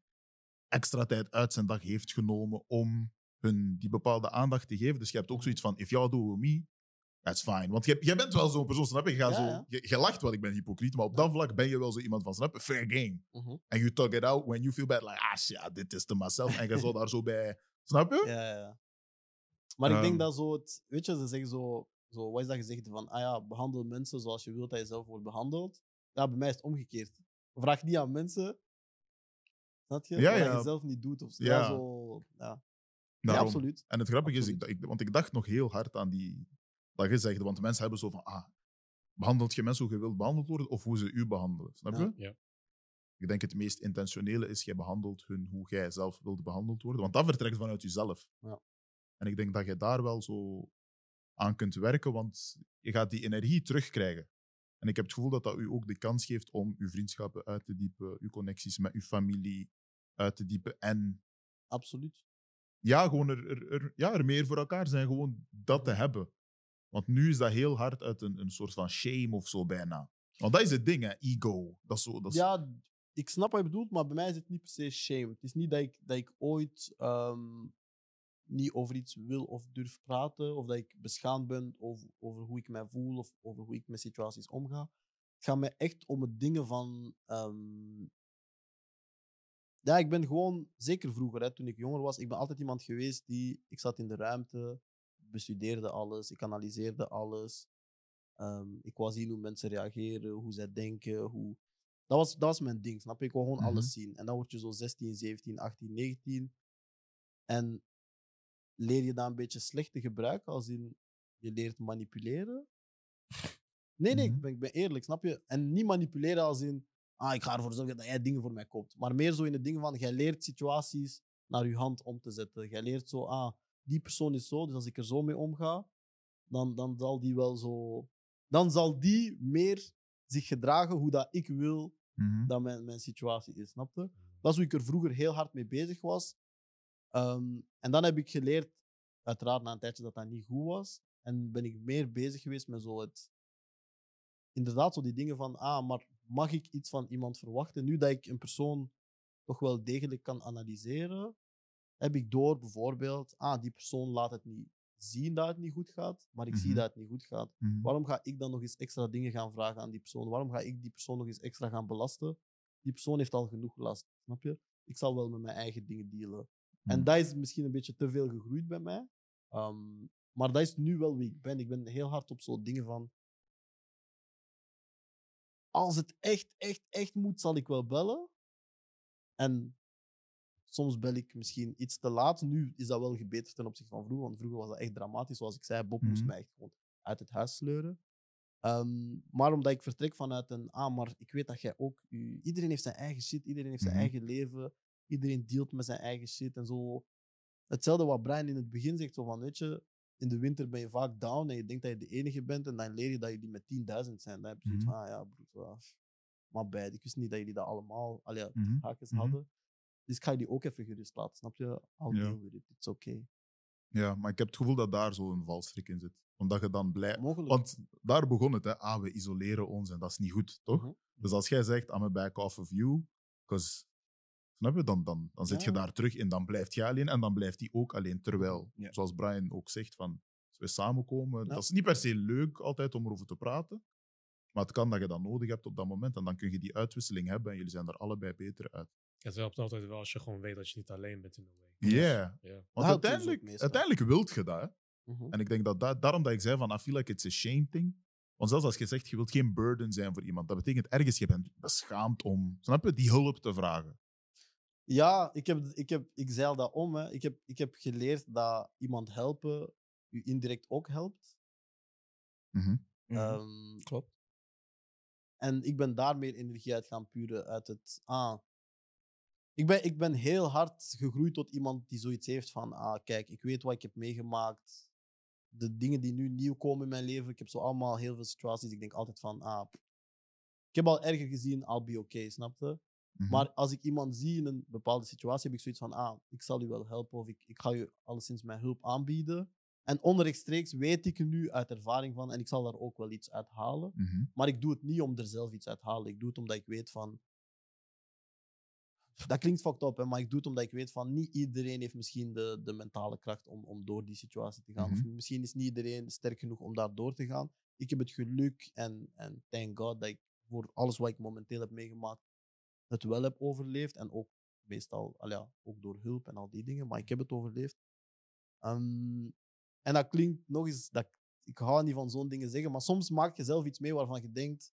extra tijd uit zijn dag heeft genomen om hun die bepaalde aandacht te geven. Dus je hebt ook zoiets van, if y'all do with me, that's fine. Want jij, jij bent wel zo'n persoon, snap je? Je, gaat Ja, zo. Je, je lacht wel, ik ben hypocriet, maar op dat vlak ben je wel zo iemand van, snap je? Fair game. Mhm. And you talk it out when you feel bad, like, ah shit, dit is to myself. En je zo <laughs> daar zo bij, snap je? Ja, ja, ja. Maar ik denk Ehm. dat zo het... Weet je, ze zeggen zo... zo wat is dat gezegd van... Ah ja, behandel mensen zoals je wilt dat je zelf wordt behandeld. Ja, bij mij is het omgekeerd. Vraag niet aan mensen... Snap je? Ja, Wat ja. je zelf niet doet. Of zo. Ja. Ja, zo... Ja, ja Daarom. absoluut. En het grappige is, ik, ik- want ik dacht nog heel hard aan die, dat gezegde, want mensen hebben zo van, ah, behandelt je mensen hoe je wilt behandeld worden of hoe ze u behandelen, snap je? Ja. Ja. Ik denk het meest intentionele is, jij behandelt hun hoe jij zelf wilt behandeld worden, want dat vertrekt vanuit jezelf. Ja. En ik denk dat je daar wel zo aan kunt werken, want je gaat die energie terugkrijgen. En ik heb het gevoel dat dat u ook de kans geeft om uw vriendschappen uit te diepen, uw connecties met uw familie uit te diepen en Absoluut. ja, gewoon er, er, er- ja, er meer voor elkaar zijn, gewoon dat te hebben. Want nu is dat heel hard uit een, een soort van shame of zo bijna. Want dat is het ding, hè, ego. Dat is zo, dat is, Ja, ik snap wat je bedoelt, maar bij mij is het niet per se shame. Het is niet dat ik, dat ik ooit ehm, niet over iets wil of durf praten, of dat ik beschaamd ben over, over hoe ik mij voel of over hoe ik met situaties omga. Het gaat mij echt om het dingen van. ehm, ja, ik ben gewoon, zeker vroeger, hè, toen ik jonger was, ik ben altijd iemand geweest die. Ik zat in de ruimte, bestudeerde alles, ik analyseerde alles. Ehm, ik wou zien hoe mensen reageren, hoe zij denken, hoe, dat was, dat was mijn ding, snap je? Ik wou gewoon Mhm. alles zien. En dan word je zo 16, 17, 18, 19. En leer je dat een beetje slecht te gebruiken, als in je leert manipuleren. Nee, nee, Mhm. ik, ben, ik ben eerlijk, snap je? En niet manipuleren als in, ah, ik ga ervoor zorgen dat jij dingen voor mij koopt. Maar meer zo in het ding van, jij leert situaties naar je hand om te zetten. Jij leert zo, ah, die persoon is zo, dus als ik er zo mee omga, dan, dan zal die wel zo... Dan zal die meer zich gedragen hoe dat ik wil Mhm. dat mijn, mijn situatie is, snap je? Dat is hoe ik er vroeger heel hard mee bezig was. Ehm, en dan heb ik geleerd, uiteraard na een tijdje, dat dat niet goed was. En ben ik meer bezig geweest met zo het... Inderdaad, zo die dingen van, ah, maar mag ik iets van iemand verwachten? Nu dat ik een persoon toch wel degelijk kan analyseren, heb ik door bijvoorbeeld, ah, die persoon laat het niet zien dat het niet goed gaat, maar ik zie Mhm. dat het niet goed gaat. Mhm. Waarom ga ik dan nog eens extra dingen gaan vragen aan die persoon? Waarom ga ik die persoon nog eens extra gaan belasten? Die persoon heeft al genoeg last, snap je? Ik zal wel met mijn eigen dingen dealen. En Mhm. dat is misschien een beetje te veel gegroeid bij mij. Ehm, maar dat is nu wel wie ik ben. Ik ben heel hard op zo dingen van... als het echt, echt, echt moet, zal ik wel bellen. En soms bel ik misschien iets te laat. Nu is dat wel gebeterd ten opzichte van vroeger, want vroeger was dat echt dramatisch. Zoals ik zei, Bob moest Mhm. mij echt gewoon uit het huis sleuren. Ehm, maar omdat ik vertrek vanuit een, ah, maar ik weet dat jij ook, u, iedereen heeft zijn eigen shit, iedereen heeft zijn Mhm. eigen leven, iedereen dealt met zijn eigen shit en zo. Hetzelfde wat Brian in het begin zegt, zo van, weet je, in de winter ben je vaak down en je denkt dat je de enige bent en dan leer je dat je die met 10.000 zijn. Dan heb je zoiets Mhm. van, ah ja, broer, maar bij, ik wist niet dat jullie dat allemaal, allee, ja, Mhm. haakjes Mhm. hadden. Dus ik ga jullie ook even gerust laten, snap je? I'll Ja. deal with it, it's okay. Ja, maar ik heb het gevoel dat daar zo een valstrik in zit. Omdat je dan blij... Mogelijk. Want daar begon het, hè. Ah, we isoleren ons en dat is niet goed, toch? Dus als jij zegt, I'm back off of you, because, snap je, dan, dan, dan zit je daar terug in, dan blijft jij alleen en dan blijft hij ook alleen. Terwijl, Ja. zoals Brian ook zegt, van, als we samenkomen, Ja. dat is niet per se leuk altijd om erover te praten, maar het kan dat je dat nodig hebt op dat moment en dan kun je die uitwisseling hebben en jullie zijn er allebei beter uit. Het helpt altijd wel als je gewoon weet dat je niet alleen bent in way. Ja, Ja. want uiteindelijk, uiteindelijk wilt je dat. Hè? Mhm. En ik denk dat, dat daarom dat ik zei van, I feel like it's a shame thing. Want zelfs als je zegt, je wilt geen burden zijn voor iemand, dat betekent ergens, je bent beschaamd om, snap je, die hulp te vragen. Ja, ik, heb, ik, heb, ik zeil dat om. Hè. Ik, heb, ik heb geleerd dat iemand helpen u indirect ook helpt. Mhm. Mhm. Ehm, Klopt. en ik ben daar meer energie uit gaan puren uit het. Ah, ik, ben, ik ben heel hard gegroeid tot iemand die zoiets heeft van: ah, kijk, ik weet wat ik heb meegemaakt. De dingen die nu nieuw komen in mijn leven. Ik heb zo allemaal heel veel situaties. Ik denk altijd van: ah, ik heb al erger gezien, I'll be okay, snap je? Mhm. Maar als ik iemand zie in een bepaalde situatie, heb ik zoiets van, ah, ik zal u wel helpen of ik, ik ga u alleszins mijn hulp aanbieden. En onrechtstreeks weet ik er nu uit ervaring van en ik zal daar ook wel iets uit halen. Mhm. Maar ik doe het niet om er zelf iets uit te halen. Ik doe het omdat ik weet van... Dat klinkt fucked up, hè, maar ik doe het omdat ik weet van niet iedereen heeft misschien de, de mentale kracht om, om door die situatie te gaan. Of Mhm. misschien is niet iedereen sterk genoeg om daar door te gaan. Ik heb het geluk en, en thank God dat ik voor alles wat ik momenteel heb meegemaakt het wel heb overleefd. En ook meestal, al ja, ook door hulp en al die dingen. Maar ik heb het overleefd. Ehm, en dat klinkt nog eens, dat, ik hou niet van zo'n dingen zeggen, maar soms maak je zelf iets mee waarvan je denkt,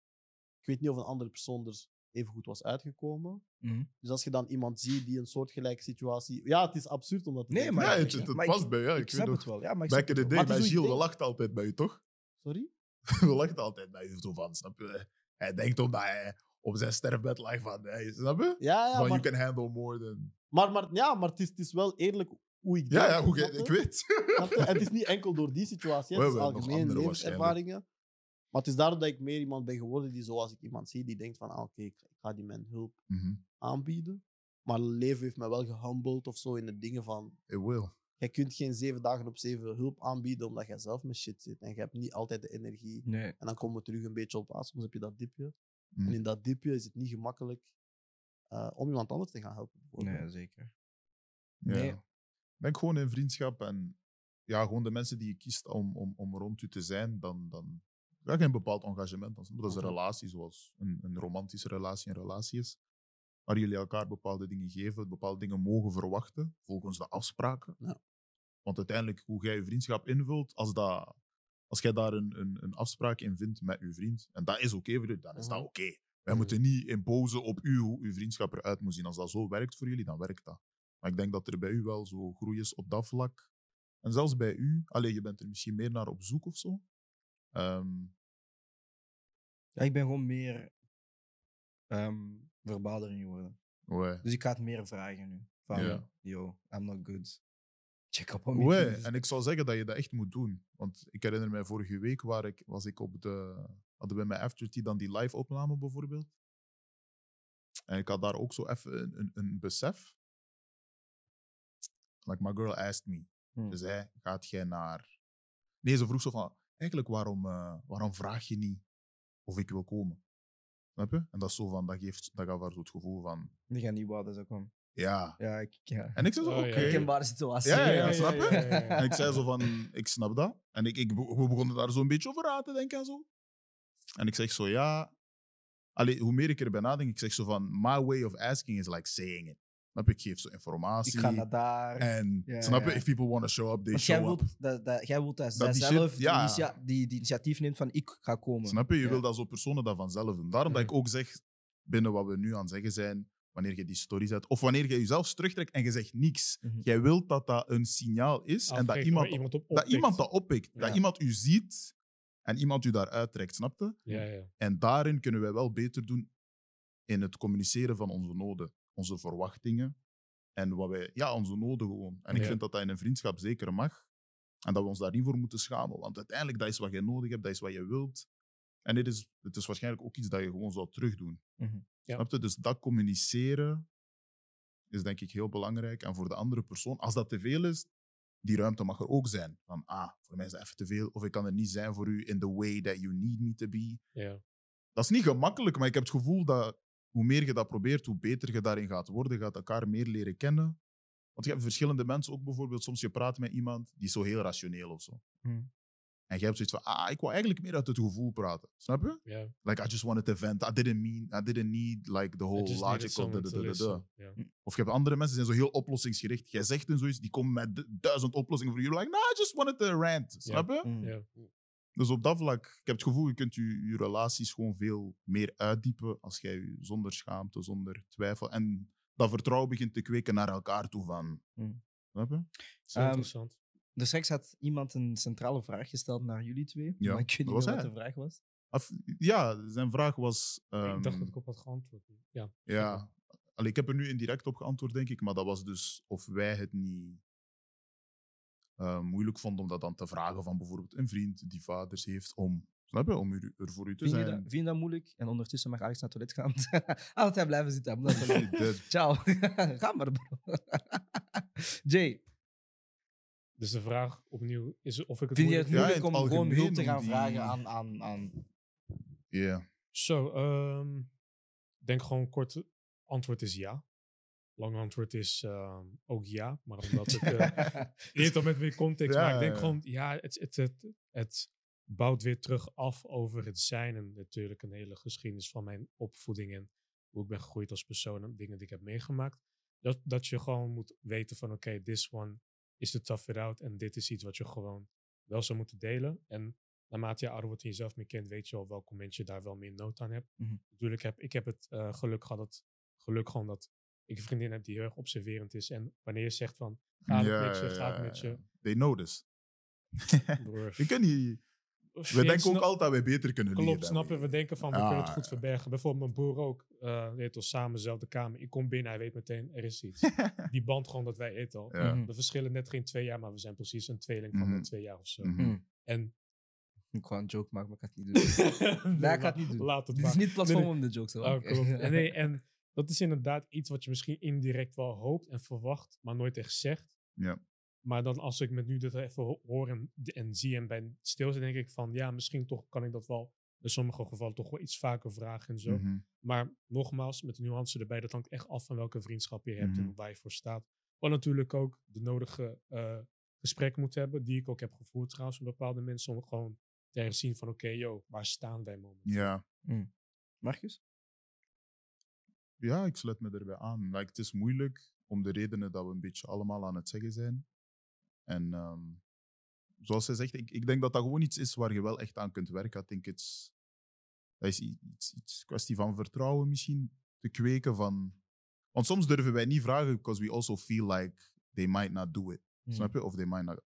ik weet niet of een andere persoon er even goed was uitgekomen. Mhm. Dus als je dan iemand ziet die een soortgelijke situatie... Ja, het is absurd omdat... Nee, maar- ja, het, het, het maar past ik- bij jou. ik weet het wel. Ja, maar ik back in the day, bij Gilles, we lachten altijd bij je, toch? Sorry? <laughs> we lachten altijd bij je, zo van, snap je? Hij denkt omdat hij op zijn sterfbed lag van, hey, snap je? Ja, ja, van, maar, you can handle more than... maar, maar, ja, maar het is, het is wel eerlijk hoe ik Ja, denk, ja, hoe, snap je- je? ik weet. Je? <laughs> En het is niet enkel door die situatie, het is algemeen levenservaringen. Maar het is daarom dat ik meer iemand ben geworden die, zoals ik iemand zie, die denkt van, ah, oké, ik ik ga die mijn hulp Mhm. aanbieden. Maar het leven heeft me wel gehumbled of zo in de dingen van, It will. jij kunt geen zeven dagen op zeven hulp aanbieden omdat jij zelf met shit zit. En je hebt niet altijd de energie. Nee. En dan komen we terug een beetje op, ah, soms heb je dat dipje. En in dat dipje is het niet gemakkelijk eh, om iemand anders te gaan helpen. bijvoorbeeld. nee, zeker. Ja. Nee. Ik denk gewoon in vriendschap en ja, gewoon de mensen die je kiest om, om, om rond u te zijn, dan, dan ja, geen bepaald engagement. Dan, dat is een Mhm. relatie, zoals een, een romantische relatie een relatie is. Waar jullie elkaar bepaalde dingen geven, bepaalde dingen mogen verwachten, volgens de afspraken. Ja. Want uiteindelijk, hoe jij je vriendschap invult, als, dat, als jij daar een, een, een afspraak in vindt met je vriend, en dat is oké voor jullie, dan is dat Mhm. oké. Wij Mhm. moeten niet imposen op u hoe uw vriendschap eruit moet zien. Als dat zo werkt voor jullie, dan werkt dat. Maar ik denk dat er bij u wel zo groei is op dat vlak. En zelfs bij u, alleen je bent er misschien meer naar op zoek of zo. Ehm, Ja, ik ben gewoon meer ehm verbaal erin geworden. ouais. Dus ik ga het meer vragen nu. Van, Ja. yo, I'm not good. Check up on me. En ik zou zeggen dat je dat echt moet doen. Want ik herinner mij vorige week waar ik, was ik op de. Hadden we bij After Tea dan die live-opname bijvoorbeeld. En ik had daar ook zo even een, een, een besef. Like my girl asked me. Hmm. Ze zei, gaat jij naar... Nee, ze vroeg zo van, eigenlijk waarom, eh, waarom vraag je niet of ik wil komen? Snap je? En dat is zo van, dat geeft, dat gaf haar zo het gevoel van, Die gaan niet waar, dat ook om. Ja. Ja, ik, ja. En ik zei zo, Oh, oké. ja. Herkenbare situatie. Ja, ja, ja, snap je? ja, ja. En ik zei zo van, ik snap dat. En ik, ik, we begonnen daar zo een beetje over aan te denken en zo. En ik zeg zo, ja... Allee, hoe meer ik erbij nadenk, ik zeg zo van, my way of asking is like saying it. Snap je? Ik geef ze informatie. Ik ga naar daar. En Ja, snap je? ja. If people want to show up, they Want jij show up. wilt dat, dat, jij wilt dat, Dat zij die zelf shit- die, ja. die, die initiatief neemt van ik ga komen. Snap je? Je Ja. wil dat zo personen dat vanzelf doen. Daarom dat ik ook zeg, binnen wat we nu aan het zeggen zijn, wanneer je die story zet, of wanneer je jezelf terugtrekt en je zegt niks. Mhm. Jij wilt dat dat een signaal is en dat iemand, iemand op dat oppikt. iemand dat oppikt. Ja. Dat iemand u ziet en iemand u daar uittrekt, snap je? Ja, ja. En daarin kunnen wij wel beter doen in het communiceren van onze noden, onze verwachtingen en wat wij, ja, onze noden gewoon. En ik vind dat dat in een vriendschap zeker mag. En dat we ons daar niet voor moeten schamen. Want uiteindelijk, dat is wat je nodig hebt, dat is wat je wilt. En dit is, het is waarschijnlijk ook iets dat je gewoon zou terugdoen. Mhm. Ja. Snap je? Dus dat communiceren is denk ik heel belangrijk. En voor de andere persoon, als dat te veel is, die ruimte mag er ook zijn. Van, ah, voor mij is dat even te veel. Of ik kan er niet zijn voor u in the way that you need me to be. ja. Dat is niet gemakkelijk, maar ik heb het gevoel dat hoe meer je dat probeert, hoe beter je daarin gaat worden. Je gaat elkaar meer leren kennen. Want je hebt verschillende mensen ook bijvoorbeeld. Soms je praat met iemand die is zo heel rationeel of zo. Hmm. En je hebt zoiets van, ah, ik wou eigenlijk meer uit het gevoel praten. Snap je? Like, I just wanted to vent. I didn't mean, I didn't need like the whole logical. da, da, da. Of je hebt andere mensen die zijn zo heel oplossingsgericht. Jij zegt hun zoiets, die komen met du- duizend oplossingen voor je. Like, nah, I just wanted to rant. Snap je? Mm. Ja. Dus op dat vlak, ik heb het gevoel, je kunt je, je relaties gewoon veel meer uitdiepen als jij je zonder schaamte, zonder twijfel. En dat vertrouwen begint te kweken naar elkaar toe van. Mm. Snap je? Ehm, interessant. Dus straks had iemand een centrale vraag gesteld naar jullie twee. Ja, maar ik weet niet meer wat de vraag was. Of, ja, zijn vraag was. ik dacht ehm, dat ik op had geantwoord. Ja. Ja, Allee, ik heb er nu indirect op geantwoord, denk ik. Maar dat was dus of wij het niet eh, moeilijk vonden om dat dan te vragen van bijvoorbeeld een vriend die vaders heeft om, snap je, om er, er voor u te Vind je, zijn. dat, vind je dat moeilijk? En ondertussen mag Alex naar het toilet gaan. <laughs> Altijd blijven zitten. <laughs> Ciao. <laughs> Ga maar, bro. Jay, Dus de vraag opnieuw is of ik het vind je het moeilijk Ja, om het gewoon hulp te gaan die- vragen aan... aan, aan... Ja. Zo, ehm, ik denk gewoon kort antwoord is ja. Lang antwoord is ehm, ook ja, maar omdat ik uh, eerder met weer context, Ja, maar ik denk gewoon ja, het, het, het, het bouwt weer terug af over het zijn en natuurlijk een hele geschiedenis van mijn opvoeding en hoe ik ben gegroeid als persoon en dingen die ik heb meegemaakt. Dat, dat je gewoon moet weten van oké, this one is to tough it out en dit is iets wat je gewoon wel zou moeten delen. En naarmate je ouder wordt en jezelf meer kent, weet je al welk moment je daar wel meer nood aan hebt. Mhm. Natuurlijk heb ik heb het eh, geluk gehad dat geluk gewoon dat ik een vriendin heb die heel erg observerend is. En wanneer je zegt van gaat het Ja, met je, gaat het met je. They notice. <laughs> broer, Je kan niet... We denken ook altijd dat wij beter kunnen leren. Klopt, snap je? We denken van, we Ah, kunnen het goed verbergen. Bijvoorbeeld mijn broer ook. eh we eten samen dezelfde kamer. Ik kom binnen, hij weet meteen, er is iets. <laughs> Die band gewoon dat wij eten al. Ja. Mhm. We verschillen net geen twee jaar, maar we zijn precies een tweeling van Mhm. de twee jaar of zo. Mhm. En Ik ga een joke maken, maar ik ga het niet doen. <laughs> Nee, ik ga het niet doen. Laat het Dit is niet het platform Nee, om de jokes te Oh, maken. klopt. En, <laughs> nee, en dat is inderdaad iets wat je misschien indirect wel hoopt en verwacht, maar nooit echt zegt. Ja. Maar dan als ik met nu dit even ho- hoor en, en zie en ben stil, dan denk ik van ja, misschien toch kan ik dat wel in sommige gevallen toch wel iets vaker vragen en zo. Mhm. Maar nogmaals, met de nuance erbij, dat hangt echt af van welke vriendschap je hebt Mhm. en waar je voor staat. Maar natuurlijk ook de nodige eh, gesprekken moet hebben, die ik ook heb gevoerd trouwens met bepaalde mensen, om gewoon te herzien van oké, yo, waar staan wij momenteel? Ja. Marcus? ja, ik sluit me erbij aan. Like, het is moeilijk om de redenen dat we een beetje allemaal aan het zeggen zijn. En ehm, zoals zij zegt, ik, ik denk dat dat gewoon iets is waar je wel echt aan kunt werken. Ik denk it's, dat is iets, iets kwestie van vertrouwen misschien te kweken. Van, want soms durven wij niet vragen, because we also feel like they might not do it. Mm. Snap je? Of they might not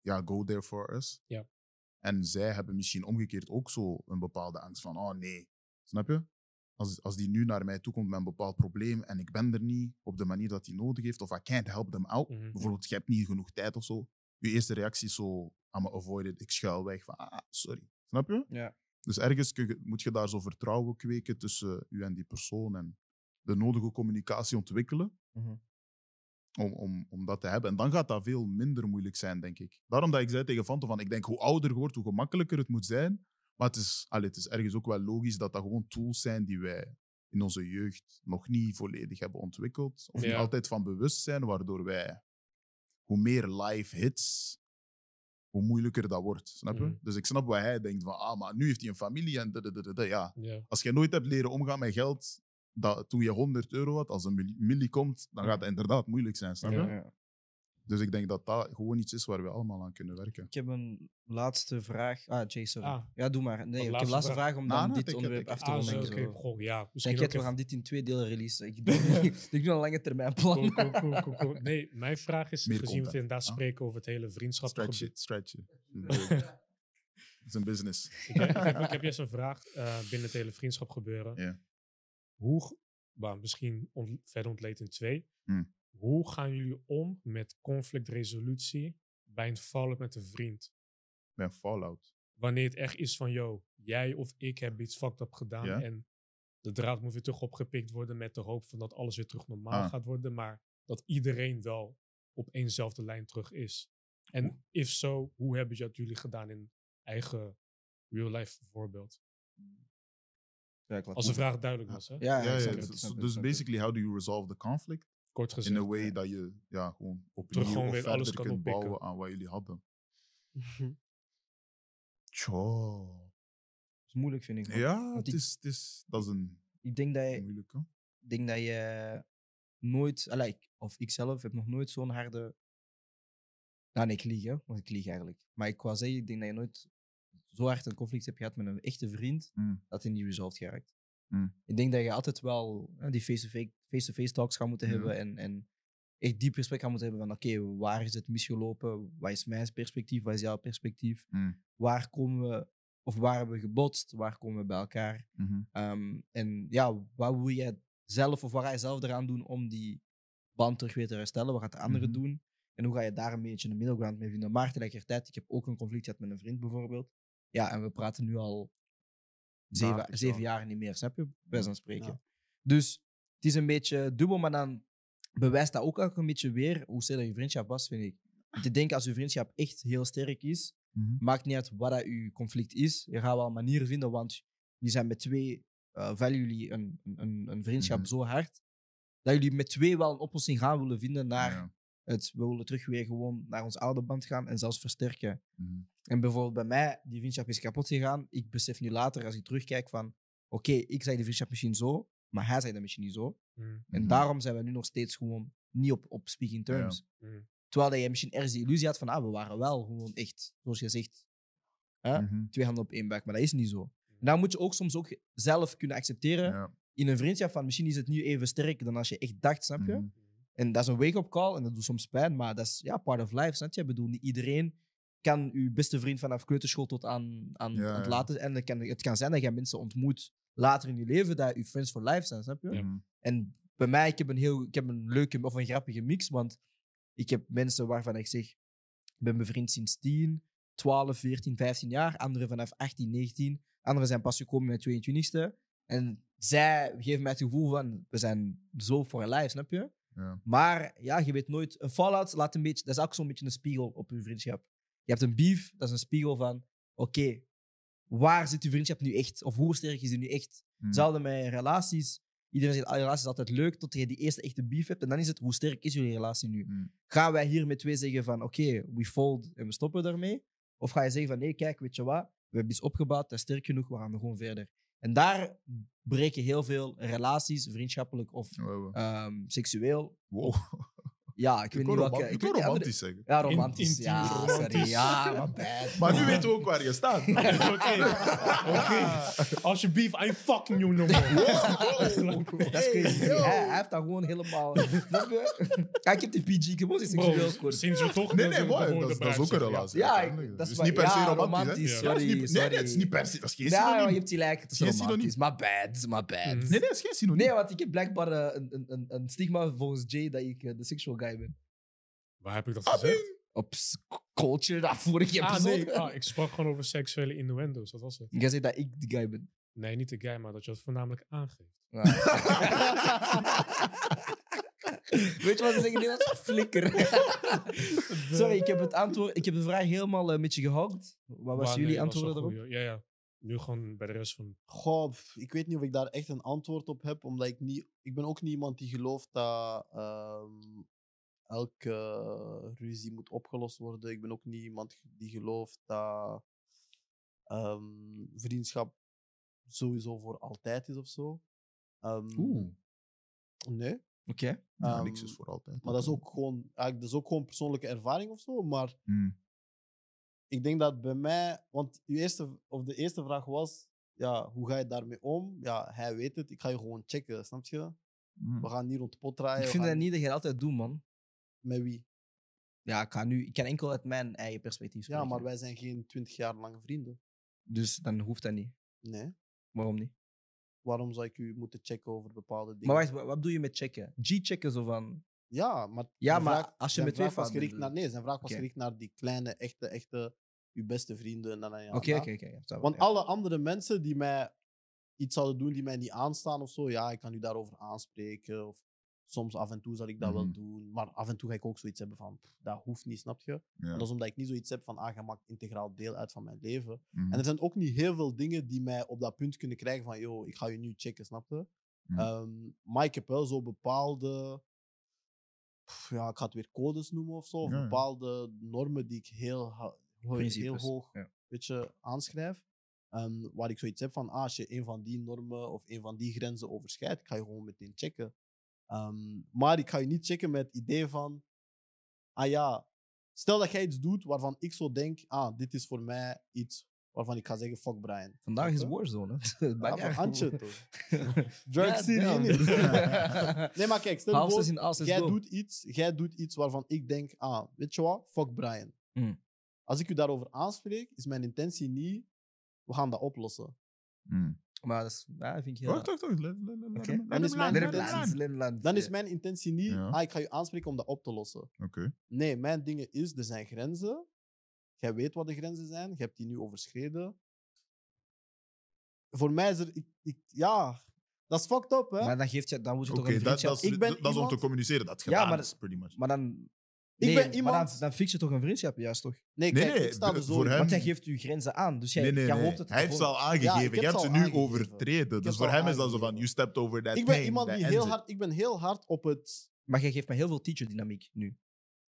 ja, go there for us. Ja. En zij hebben misschien omgekeerd ook zo een bepaalde angst van, oh nee, snap je? Als, als die nu naar mij toe komt met een bepaald probleem en ik ben er niet op de manier dat hij nodig heeft, of I can't help them out, Mhm. bijvoorbeeld je hebt niet genoeg tijd of zo, je eerste reactie is zo, I'm avoid it, ik schuil weg, van ah, sorry. Snap je? Ja. Dus ergens je- moet je daar zo vertrouwen kweken tussen u en die persoon en de nodige communicatie ontwikkelen Mhm. om, om, om dat te hebben. En dan gaat dat veel minder moeilijk zijn, denk ik. Daarom dat ik zei tegen Fante van, ik denk hoe ouder je wordt, hoe gemakkelijker het moet zijn. Maar het is, allee, het is ergens ook wel logisch dat dat gewoon tools zijn die wij in onze jeugd nog niet volledig hebben ontwikkeld. Of niet Ja. altijd van bewust zijn, waardoor wij, hoe meer live hits, hoe moeilijker dat wordt. Snap je? Mhm. Dus ik snap wat hij denkt van, ah, maar nu heeft hij een familie en. Ja, Ja. als je nooit hebt leren omgaan met geld, dat toen je 100 euro had, als een milli, milli komt, dan gaat het inderdaad moeilijk zijn. Snap je? Ja, ja. Dus ik denk dat dat gewoon iets is waar we allemaal aan kunnen werken. Ik heb een laatste vraag. Ah, Jay, sorry. Ah. Ja, doe maar. Nee, ik heb laatste een laatste vraag. vraag om dan dit onderwerp af te Ah, ronden. oké. zo. Goh, ja, misschien Denk je, we gaan dit in twee delen releasen. Ik <laughs> doe, ik doe een lange termijn plan. Cool, cool, cool, cool, cool. <laughs> Nee, mijn vraag is, Meer gezien we inderdaad ah. spreken over het hele vriendschap. Stretch it, stretch it. <laughs> Het is een business. Ik heb, ik heb, juist een vraag eh, binnen het hele vriendschap gebeuren. Ja. Hoe, misschien verder ontleed in twee. Hmm. Hoe gaan jullie om met conflictresolutie bij een fallout met een vriend? Bij een fallout. Wanneer het echt is van, yo, jij of ik hebben iets fucked up gedaan Ja. en de draad moet weer terug opgepikt worden met de hoop van dat alles weer terug normaal Ah. gaat worden, maar dat iedereen wel op éénzelfde lijn terug is. En if so, hoe hebben dat jullie gedaan in eigen real life voorbeeld? Ja, Als de vraag duidelijk was, hè? Ja, Ja, ja, dus dus basically, how do you resolve the conflict? Kort gezegd. In a way ja. dat je ja, gewoon opnieuw Terug gewoon of weer alles kan kunt oppikken. bouwen aan wat jullie hadden. <laughs> Tjo. Dat is moeilijk, vind ik. man. Ja, Want het ik- is, het is, dat is een Ik denk dat je, moeilijke. ik denk dat je nooit, allee, ik- of ik zelf heb nog nooit zo'n harde. Nou, nee, ik lieg, hè, want ik lieg eigenlijk. Maar ik wou zeggen, ik denk dat je nooit zo hard een conflict hebt gehad met een echte vriend, Mm. dat hij niet resolved geraakt. Mm. Ik denk dat je altijd wel hè, die face-to-face face-to-face talks gaat moeten hebben en, en echt diep gesprek gaan moeten hebben van oké, waar is het misgelopen? Wat is mijn perspectief? Wat is jouw perspectief? Mm. Waar komen we, of waar hebben we gebotst? Waar komen we bij elkaar? Mhm. Ehm, en ja, wat wil jij zelf of wat ga je zelf eraan doen om die band terug weer te herstellen? Wat gaat de andere Mhm. doen? En hoe ga je daar een beetje een middelground mee vinden? Maar tegelijkertijd, ik heb ook een conflict gehad met een vriend bijvoorbeeld. Ja, en we praten nu al zeven, 30 zeven jaar. niet meer, snap je? Bij zo'n Ja. spreken. Dus is een beetje dubbel, maar dan bewijst dat ook eigenlijk een beetje weer hoe sterk je vriendschap was, vind ik. Want ik denk als je vriendschap echt heel sterk is, Mhm. maakt niet uit wat dat je conflict is. Je gaat wel manieren vinden, want jullie zijn met twee, uh, jullie een, een, een vriendschap Mhm. zo hard, dat jullie met twee wel een oplossing gaan willen vinden naar Ja. het, we willen terug weer gewoon naar ons oude band gaan en zelfs versterken. Mhm. En bijvoorbeeld bij mij, die vriendschap is kapot gegaan. Ik besef nu later, als ik terugkijk, van oké, ik zei de vriendschap misschien zo, maar hij zei dat misschien niet zo. Mm, En Mhm. daarom zijn we nu nog steeds gewoon niet op, op speaking terms. mm. Terwijl dat je misschien ergens die illusie had van, ah, we waren wel gewoon echt, zoals je zegt, hè, Mhm. twee handen op één buik. Maar dat is niet zo. En daar moet je ook soms ook zelf kunnen accepteren Ja. in een vriendschap van, misschien is het nu even sterk dan als je echt dacht, snap je? Mhm. En dat is een wake-up call en dat doet soms pijn, maar dat is ja, part of life, snap je? Ik bedoel, niet iedereen kan uw beste vriend vanaf kleuterschool tot aan, aan, Ja, aan het laten. En het kan, het kan zijn dat je mensen ontmoet later in je leven, dat je friends for life zijn, snap je? Ja. En bij mij, ik heb een heel, ik heb een leuke of een grappige mix, want ik heb mensen waarvan ik zeg, ik ben bevriend sinds 10, 12, 14, 15 jaar. Anderen vanaf 18, 19. Anderen zijn pas gekomen met 22e. En zij geven mij het gevoel van, we zijn zo for life, snap je? Ja. Maar ja, je weet nooit. Een fallout laat een beetje, dat is ook zo'n beetje een spiegel op je vriendschap. Je hebt een beef, dat is een spiegel van, oké, waar zit je vriendschap nu echt? Of hoe sterk is die nu echt? Hetzelfde met relaties. Iedereen zegt, ah, relatie is altijd leuk tot je die eerste echte beef hebt. En dan is het, hoe sterk is jullie relatie nu? Mhm. Gaan wij hier met twee zeggen van, oké, we fold en we stoppen daarmee? Of ga je zeggen van, nee, kijk, weet je wat? We hebben iets opgebouwd, dat is sterk genoeg, we gaan er gewoon verder. En daar breken heel veel relaties, vriendschappelijk of Wow. ehm, seksueel. Wow. Ja, ik weet niet wil weet niet, romantisch zeggen. Ja, romantisch. Intiem, ja, sorry. romantisch. Ja, maar bad. Maar nu weten we ook waar je staat. <laughs> Oké, oké. Als je beef, I ain't fucking you no more. Dat is crazy. Hij, hij heeft dat gewoon helemaal... <laughs> Je? Kijk, ik heb die PG, gewoon is seksueel akkoord. sinds we toch Nee, de- nee, de mooi. Dat, is- ook een relatie. Ja, dat is waar- niet per se ja, romantisch. sorry, Ja, dat is niet- Nee, nee, het is niet per se. Dat is geen synoniem. je hebt gelijk. Het is romantisch. Maar bad, het maar bad. Mhm. Nee, nee, dat is geen synoniem. Nee, want ik heb blijkbaar eh, een, een, een, een stigma volgens Jay dat ik eh, de sexual guy ben. Waar heb ik dat Ah, gezegd? Op s- culture, dat vorige Ah, episode. nee. Ah, ik sprak gewoon over seksuele innuendo's. Dat was het. Jij zei dat ik de guy ben. Nee, niet de guy, maar dat je het voornamelijk aangeeft. Ja. <laughs> Weet je wat ze zeggen? Nee, dat is flikker. <laughs> Sorry, ik heb het antwoord. Ik heb de vraag helemaal een beetje gehoopt. Wat was Maar jullie nee, dat was antwoorden wel erop? goed, Ja, ja. Nu gewoon bij de rest van... Goh, pff, ik weet niet of ik daar echt een antwoord op heb, omdat ik niet... Ik ben ook niet iemand die gelooft dat ehm, elke ruzie moet opgelost worden. Ik ben ook niet iemand die gelooft dat ehm, vriendschap sowieso voor altijd is of zo. Ehm, Oeh. Nee. Oké. Ja, niks Ehm, is voor altijd. Maar dat is ook gewoon, eigenlijk, dat is ook gewoon persoonlijke ervaring of zo. Maar Hmm. ik denk dat bij mij, want uw eerste, of de eerste vraag was, ja, hoe ga je daarmee om? Ja, hij weet het, ik ga je gewoon checken, snap je? Hmm. We gaan niet rond de pot draaien. Ik vind dat niet dat je dat altijd doet, man. Met wie? Ja, ik, ga nu, ik kan enkel uit mijn eigen perspectief Ja, spreken. maar wij zijn geen twintig jaar lange vrienden. Dus dan hoeft dat niet. Nee. Waarom niet? Waarom zou ik u moeten checken over bepaalde dingen? Maar wacht, wat, wat doe je met checken? G-checken zo van... Ja, maar, Ja, maar vraag- als je met twee was gericht naar. Nee, zijn vraag was gericht naar die kleine, echte, echte, uw beste vrienden. En dan, ja, Oké, oké, oké. Want ja. alle andere mensen die mij iets zouden doen die mij niet aanstaan of zo, ja, ik kan u daarover aanspreken. Of soms af en toe zal ik dat wel Mhm. doen. Maar af en toe ga ik ook zoiets hebben van, pff, dat hoeft niet, snap je? Ja. Dat is omdat ik niet zoiets heb van, ah, je maakt integraal deel uit van mijn leven. Mhm. En er zijn ook niet heel veel dingen die mij op dat punt kunnen krijgen van, yo, ik ga je nu checken, snap je? Mhm. Ehm, maar ik heb wel zo bepaalde, pff, ja, ik ga het weer codes noemen of zo, of Ja, ja. bepaalde normen die ik heel, heel hoog weet je, aanschrijf. Ehm, waar ik zoiets heb van, ah, als je een van die normen of een van die grenzen overschrijdt, ik ga je gewoon meteen checken. Ehm, maar ik ga je niet checken met het idee van, ah ja, stel dat jij iets doet waarvan ik zo denk, ah, dit is voor mij iets waarvan ik ga zeggen, fuck Brian. Vandaag is? Warzone, hè. <laughs> Ja, Antje toch? <laughs> Drug City, <laughs> nee, maar kijk, stel voor, jij doet, iets, jij doet iets waarvan ik denk, ah, weet je wat, fuck Brian. Mm. Als ik u daarover aanspreek, is mijn intentie niet, we gaan dat oplossen. Hmm. Maar dat is, ja, vind ik heel... Wacht, wacht, wacht. Let- let- let- Oké. let hem- Dan is mijn intentie- let hem lang. Nederlands. Dan is mijn intentie niet, Ja. ah, ik ga je aanspreken om dat op te lossen. Oké. Nee, mijn dingen is, er zijn grenzen. Jij weet wat de grenzen zijn, je hebt die nu overschreden. Voor mij is er, ik, ik, ja, dat is fucked up, hè? Maar dan, geeft je, dan moet je Oké, toch een dat, vriendschap... dat, is, Ik ben dat is om te iemand- communiceren. Dat het Ja, gedaan maar- is, pretty much. Maar dan... Ik Nee, ben Maar iemand- dan, dan fix je toch een vriendschap, juist toch? nee, Nee, kijk, nee, ik sta er zo voor in. hem- Want jij geeft je grenzen aan. Dus jij, nee, nee, jij nee. hoopt het Hij heeft ze al aangegeven. heb je hebt ze ze al nu aangegeven. overtreden. Dus voor al hem is dat zo van, aangegeven. you stepped over that Ik ben iemand that die ends heel it. hard, ik ben heel hard op het, Maar jij geeft me heel veel teacher-dynamiek nu.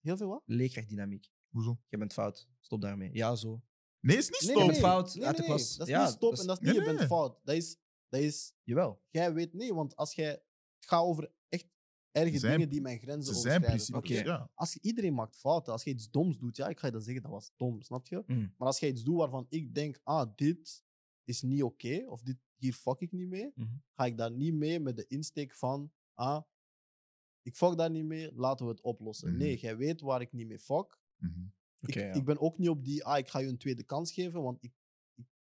heel veel wat? Leerkrachtdynamiek. Hoezo? Je bent fout. Stop daarmee. Ja, zo. Nee, is niet Nee, stop. nee, nee. fout nee, uit de nee, klas. Dat is Ja, niet stop dat is- en dat is Nee, niet, je nee. bent fout. Dat is, dat is Jawel. jij weet nee, want als jij het gaat over erge Zijn- dingen die mijn grenzen Ze zijn principes, ja. Als je, iedereen maakt fouten. Als je iets doms doet, ja, ik ga je dan zeggen dat was dom, snap je? Mm. Maar als je iets doet waarvan ik denk, ah, dit is niet oké, of dit, hier fuck ik niet mee, Mhm. ga ik daar niet mee met de insteek van, ah, ik fuck daar niet mee, laten we het oplossen. Nee, jij weet waar ik niet mee fuck. Mhm. Ik, ja. ik ben ook niet op die, ah, ik ga je een tweede kans geven, want ik,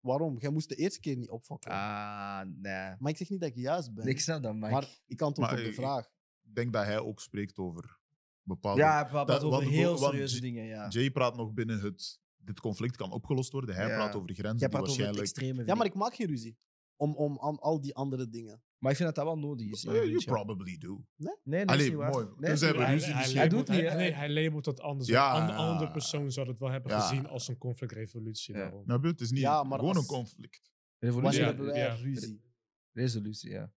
waarom? Jij moest de eerste keer niet opfokken. Ah, nee. Maar ik zeg niet dat ik juist ben. Ik snap dat, maar... maar ik antwoord Maar op de vraag. Ik denk dat hij ook spreekt over bepaalde... ja, hij praat Dat- over want- heel serieuze dingen, ja. Jay praat nog binnen het... Dit conflict kan opgelost worden. Hij Ja. praat over grenzen Jij die praat over het waarschijnlijk... extreme. Ja, maar ik maak geen ruzie. Om, om aan al die andere dingen. Maar ik vind dat dat wel nodig is. Eh, you probably do. Nee, nee, Allee, is niet waar. mooi. Nee, hij, hij, Hij doet labelt- niet, hij- nee, hij labelt het anders. Ja, Een andere persoon zou het wel hebben Ja. gezien als een conflictrevolutie. Ja. Nou, het is niet Ja, maar gewoon als- een conflict. Revolutie. Ja, hebben wij ja. ruzie? Resolutie, ja.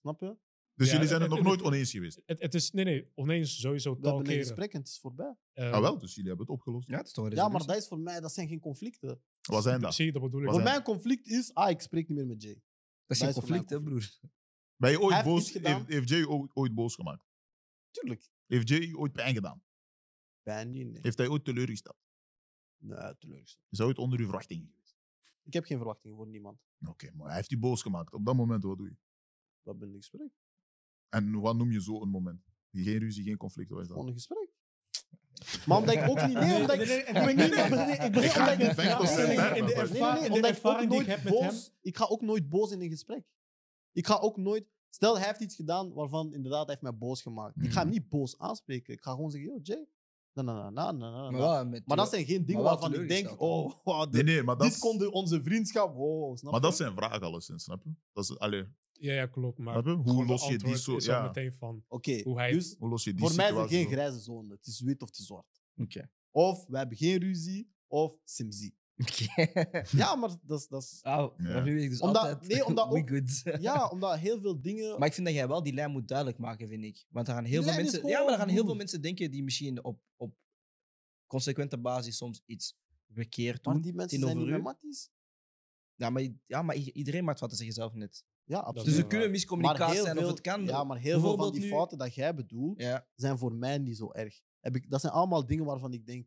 Snap je? Dus Ja, jullie zijn het het- nog het- nooit oneens geweest. Het, het is, nee, nee, oneens sowieso We tal hebben een gesprek en het is voorbij. Eh, Ah, wel, dus jullie hebben het opgelost. Ja, het is toch een Ja, maar dat is voor mij, dat zijn geen conflicten. Wat zijn dat? Zie je, dat bedoel ik. Wat Voor zijn- mij een conflict is, ah, ik spreek niet meer met Jay. Dat is dat is mij conflict, hè, een broer. Ben je ooit heeft boos? Heeft, heeft Jay ooit, ooit boos gemaakt? Tuurlijk. Heeft Jay ooit pijn gedaan? Pijn niet, nee. Heeft hij ooit teleurgesteld? Nee, teleurgesteld. Is hij ooit onder uw verwachtingen geweest? Ik heb geen verwachtingen voor niemand. Oké, maar hij heeft u boos gemaakt. Op dat moment, wat doe je? We hebben een gesprek. En wat noem je zo een moment? Geen ruzie, geen conflict, wat is dat? Gewoon een gesprek. Maar omdat ik ook niet... Nee, omdat ik... ik ben niet... Ik ben, ik ben, Ik ga niet vechten zijn nee, nee, nee, nee, in nee, de omdat ik ook ervaring die ik nooit heb met. Ik ga ook nooit boos in een gesprek. Ik ga ook nooit... Stel, hij heeft iets gedaan waarvan inderdaad hij heeft mij boos gemaakt. Ik ga hem Mhm. niet boos aanspreken. Ik ga gewoon zeggen, yo, Jay. Na, na, na, na, na, na, Maar, dat zijn geen dingen waarvan ik denk, oh, wow, Nee, dit, nee, maar dat, dit is- kon de- onze vriendschap... Wow, snap maar je? dat zijn vragen alleszins, snap je? Dat is, allee, Ja, ja, klopt. Maar? Hoe gewoon los je die zo- ja. meteen van Oké, hoe hij dus hoe los je die voor mij is er situatie geen grijze zone. Het is wit of het is zwart. Oké. Of we hebben geen ruzie, of simzie. Oké. <laughs> Ja, maar dat is... Dat is Oh, Ja. maar nu weet ik dus Omdat- altijd... nee, <laughs> omdat we ook- good. ja, omdat heel veel dingen... Maar ik vind dat jij wel die lijn moet duidelijk maken, vind ik. Want er gaan heel Die veel lijn is mensen... Ja, maar er gaan heel veel goed. mensen denken die misschien op, op consequente basis soms iets verkeerd maar doen. die mensen tegenover zijn niet u. met matties. Ja, maar, ja, maar i- iedereen maakt wat tegen zichzelf net. Ja, absoluut. Dus er kunnen waar. miscommunicaties zijn of veel- het kan. Ja, maar heel veel van die nu- fouten dat jij bedoelt, Ja. zijn voor mij niet zo erg. Heb ik, dat zijn allemaal dingen waarvan ik denk,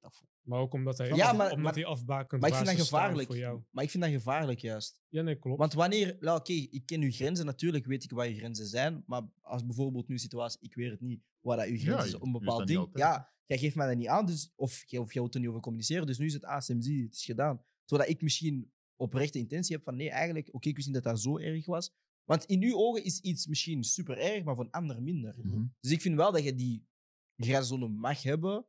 dat vo- Maar ook omdat hij, Ja, maar- omdat maar- hij afbakend Maar ik vind dat gevaarlijk. voor jou. Maar ik vind dat gevaarlijk juist. Ja, nee, klopt. Want wanneer, nou, oké, ik ken uw grenzen natuurlijk, weet ik wat uw grenzen zijn. Maar als bijvoorbeeld nu een situatie, ik weet het niet, waar dat uw Ja, grens is je- een je bepaald ding. Ja, jij geeft mij dat niet aan, dus, of, of jij wilt er niet over communiceren. Dus nu is het ASMZ, het is gedaan. Zodat ik misschien oprechte intentie heb van nee, eigenlijk, oké, ik wist niet dat dat zo erg was. Want in uw ogen is iets misschien super erg, maar voor een ander minder. Mhm. Dus ik vind wel dat je die grenszone mag hebben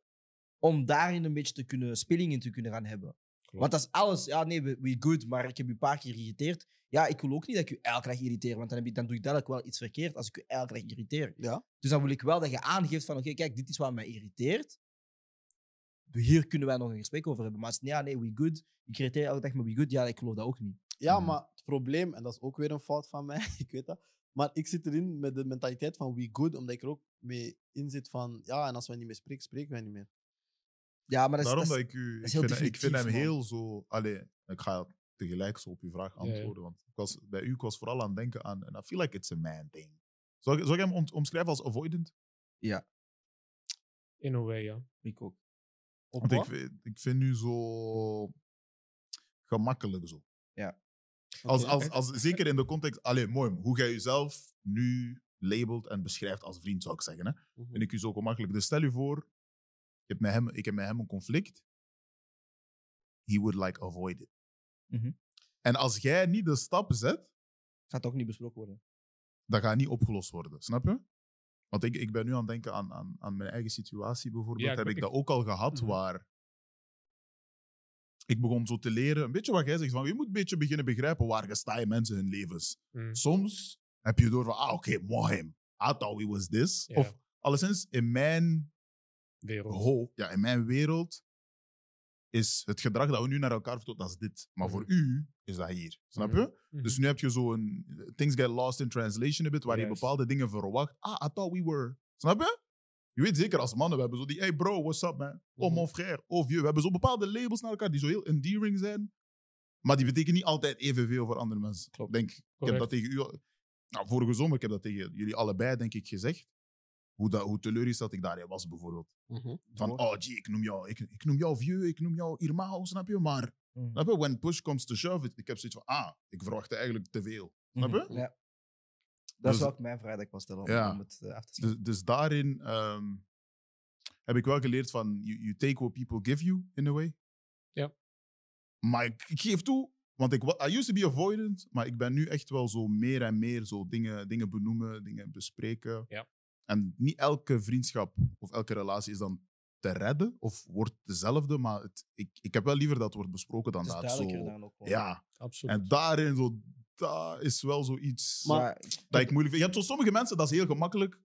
om daarin een beetje te kunnen, speling in te kunnen gaan hebben. Want als alles, ja nee, we, we good, maar ik heb u een paar keer geïrriteerd. Ja, ik wil ook niet dat ik u elke dag irriteer, want dan, heb ik, dan doe ik duidelijk wel iets verkeerd als ik u elke dag irriteer. Ja. Dus dan wil ik wel dat je aangeeft van, oké, kijk, dit is wat mij irriteert. Hier kunnen wij nog een gesprek over hebben. Maar als ja, nee, we good. Ik irriteer elke dag, maar we good. Ja, ik geloof dat ook niet. Ja, Mhm. maar het probleem, en dat is ook weer een fout van mij, <laughs> ik weet dat. Maar ik zit erin met de mentaliteit van we good, omdat ik er ook mee in zit van, ja, en als wij niet meer spreken, spreken wij niet meer. Ja, maar dat is... Daarom dat dat is- ik u. Ik is heel vind, ik vind hem man. heel zo. Allee, ik ga tegelijk zo op uw vraag Ja, ja. antwoorden. Want ik was, bij u ik was vooral aan het denken aan. En I feel like it's a man thing. Zou ik, zou ik hem om- omschrijven als avoidant? In a way, ja. ik ook. Op Want ik, ik vind u zo. gemakkelijk zo. Als, Oké. als, als, zeker in de context. Allee, mooi. Hoe jij jezelf nu labelt en beschrijft als vriend, zou ik zeggen. Hè? Mhm. vind ik u zo gemakkelijk. Dus stel je voor, ik heb met hem, ik heb met hem een conflict. He would like avoid it. Mhm. En als jij niet de stap zet, Gaat ook niet besproken worden. dat gaat niet opgelost worden. Snap je? Want ik, ik ben nu aan het denken aan, aan, aan mijn eigen situatie bijvoorbeeld. Ja, ik heb ik dat ook al gehad, Mhm. waar ik begon zo te leren. Een beetje wat jij zegt, van, je moet een beetje beginnen begrijpen waar in mensen hun levens. Mm. Soms heb je door van, ah, oké, mooi hem. I thought we was this. Of alleszins, in mijn Wereld. ja, in mijn wereld, is het gedrag dat we nu naar elkaar vertonen, dat is dit. Maar voor Mhm. u is dat hier. Snap Mhm. je? Mhm. Dus nu heb je zo'n things get lost in translation a bit, waar je bepaalde dingen verwacht. Ah, I thought we were. Snap je? Je weet zeker als mannen, we hebben zo die, hey bro, what's up man? Oh mon frère, oh vieux. We hebben zo bepaalde labels naar elkaar die zo heel endearing zijn. Maar die betekenen niet altijd evenveel voor andere mensen. Klopt. Denk, ik heb dat tegen u, nou, vorige zomer, ik heb dat tegen jullie allebei, denk ik, gezegd. Hoe, dat, hoe teleurgesteld ik daarin was, bijvoorbeeld. Mhm. Van, oh gee, ik noem jou, ik, ik noem jou vieux, ik noem jou Irmao, snap je? Maar, Mhm. snap je, when push comes to shove, ik heb zoiets van, ah, ik verwachtte eigenlijk te veel. Snap je? Mhm. Ja. Dat is Dus- ook mijn vraag dat ik was stellen om, Ja. om het eh, af te sluiten. Dus, dus daarin ehm, heb ik wel geleerd van, you, you take what people give you, in a way. Ja. Maar ik, ik geef toe, want ik, I used to be avoidant, maar ik ben nu echt wel zo meer en meer zo dingen, dingen benoemen, dingen bespreken. Ja. En niet elke vriendschap of elke relatie is dan te redden of wordt dezelfde, maar het, ik, ik heb wel liever dat het wordt besproken dan Het is dat zo... dan ook wel. Ja, Absoluut. en daarin zo, dat is wel zoiets Maar- dat ik moeilijk vind. Je hebt zo sommige mensen, dat is heel gemakkelijk.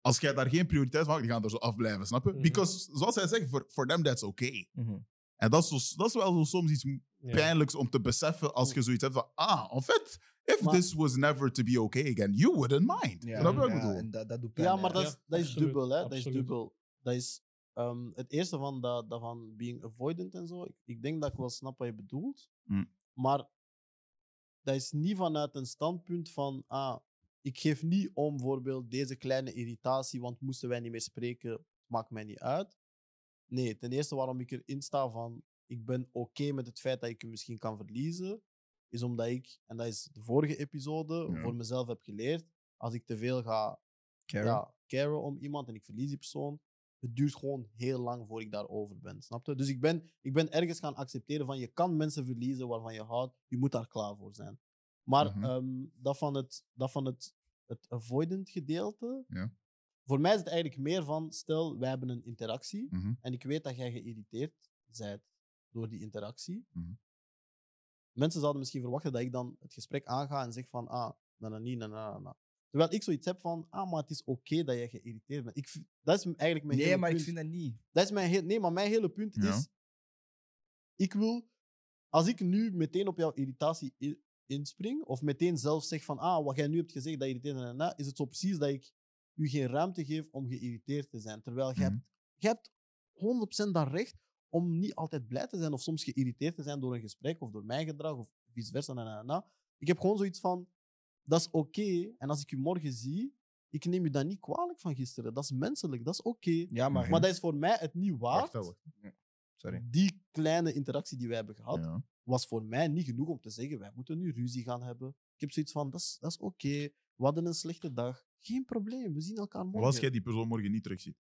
Als jij daar geen prioriteit van maakt, die gaan er zo afblijven, snap je? Mhm. Because, zoals hij zegt, for, for them that's okay. mhm. En dat is, zo, dat is wel zo soms iets pijnlijks om te beseffen als je zoiets hebt van, ah, en fait, if Maar- this was never to be okay again, you wouldn't mind. Ja, ja, en dat, dat doet pijn. Ja, maar dat Ja, is, dat is dubbel, hè? Dat is dubbel. Dat is ehm, het eerste van, dat, dat van being avoidant en zo. Ik, ik denk dat ik wel snap wat je bedoelt. Mm. Maar dat is niet vanuit een standpunt van, ah, ik geef niet om bijvoorbeeld deze kleine irritatie, want moesten wij niet meer spreken, maakt mij niet uit. Nee, ten eerste waarom ik erin sta van, ik ben oké met het feit dat ik je misschien kan verliezen, is omdat ik, en dat is de vorige episode, Ja. voor mezelf heb geleerd, als ik te veel ga ja, caren om iemand en ik verlies die persoon, het duurt gewoon heel lang voor ik daarover ben. Snap je? Dus ik ben, ik ben ergens gaan accepteren van je kan mensen verliezen waarvan je houdt, je moet daar klaar voor zijn. Maar Mhm. ehm, dat van, het, dat van het, het avoidant gedeelte, Ja. voor mij is het eigenlijk meer van, stel, wij hebben een interactie Mhm. en ik weet dat jij geïrriteerd bent door die interactie. Mhm. Mensen zouden misschien verwachten dat ik dan het gesprek aanga en zeg van, ah, na na na na na. Terwijl ik zoiets heb van, ah, maar het is oké dat jij geïrriteerd bent. Ik, dat is eigenlijk mijn Nee, hele maar ik vind dat niet. Dat is mijn heel, nee, maar mijn hele punt Ja. is, ik wil, als ik nu meteen op jouw irritatie inspring, of meteen zelf zeg van, ah, wat jij nu hebt gezegd, dat irriteert, na, na, is het zo precies dat ik u geen ruimte geef om geïrriteerd te zijn. Terwijl jij, Mhm. hebt, hebt 100% dat recht om niet altijd blij te zijn of soms geïrriteerd te zijn door een gesprek of door mijn gedrag of vice versa. Na, na, na. Ik heb gewoon zoiets van, dat is oké. En als ik u morgen zie, ik neem u dat niet kwalijk van gisteren. Dat is menselijk, dat is oké. Ja, maar... Maar dat is voor mij het niet waard. Wacht. Sorry. Die kleine interactie die wij hebben gehad, Ja. was voor mij niet genoeg om te zeggen, wij moeten nu ruzie gaan hebben. Ik heb zoiets van, dat is, dat is oké. We hadden een slechte dag. Geen probleem, we zien elkaar morgen. Maar als jij die persoon morgen niet terugziet.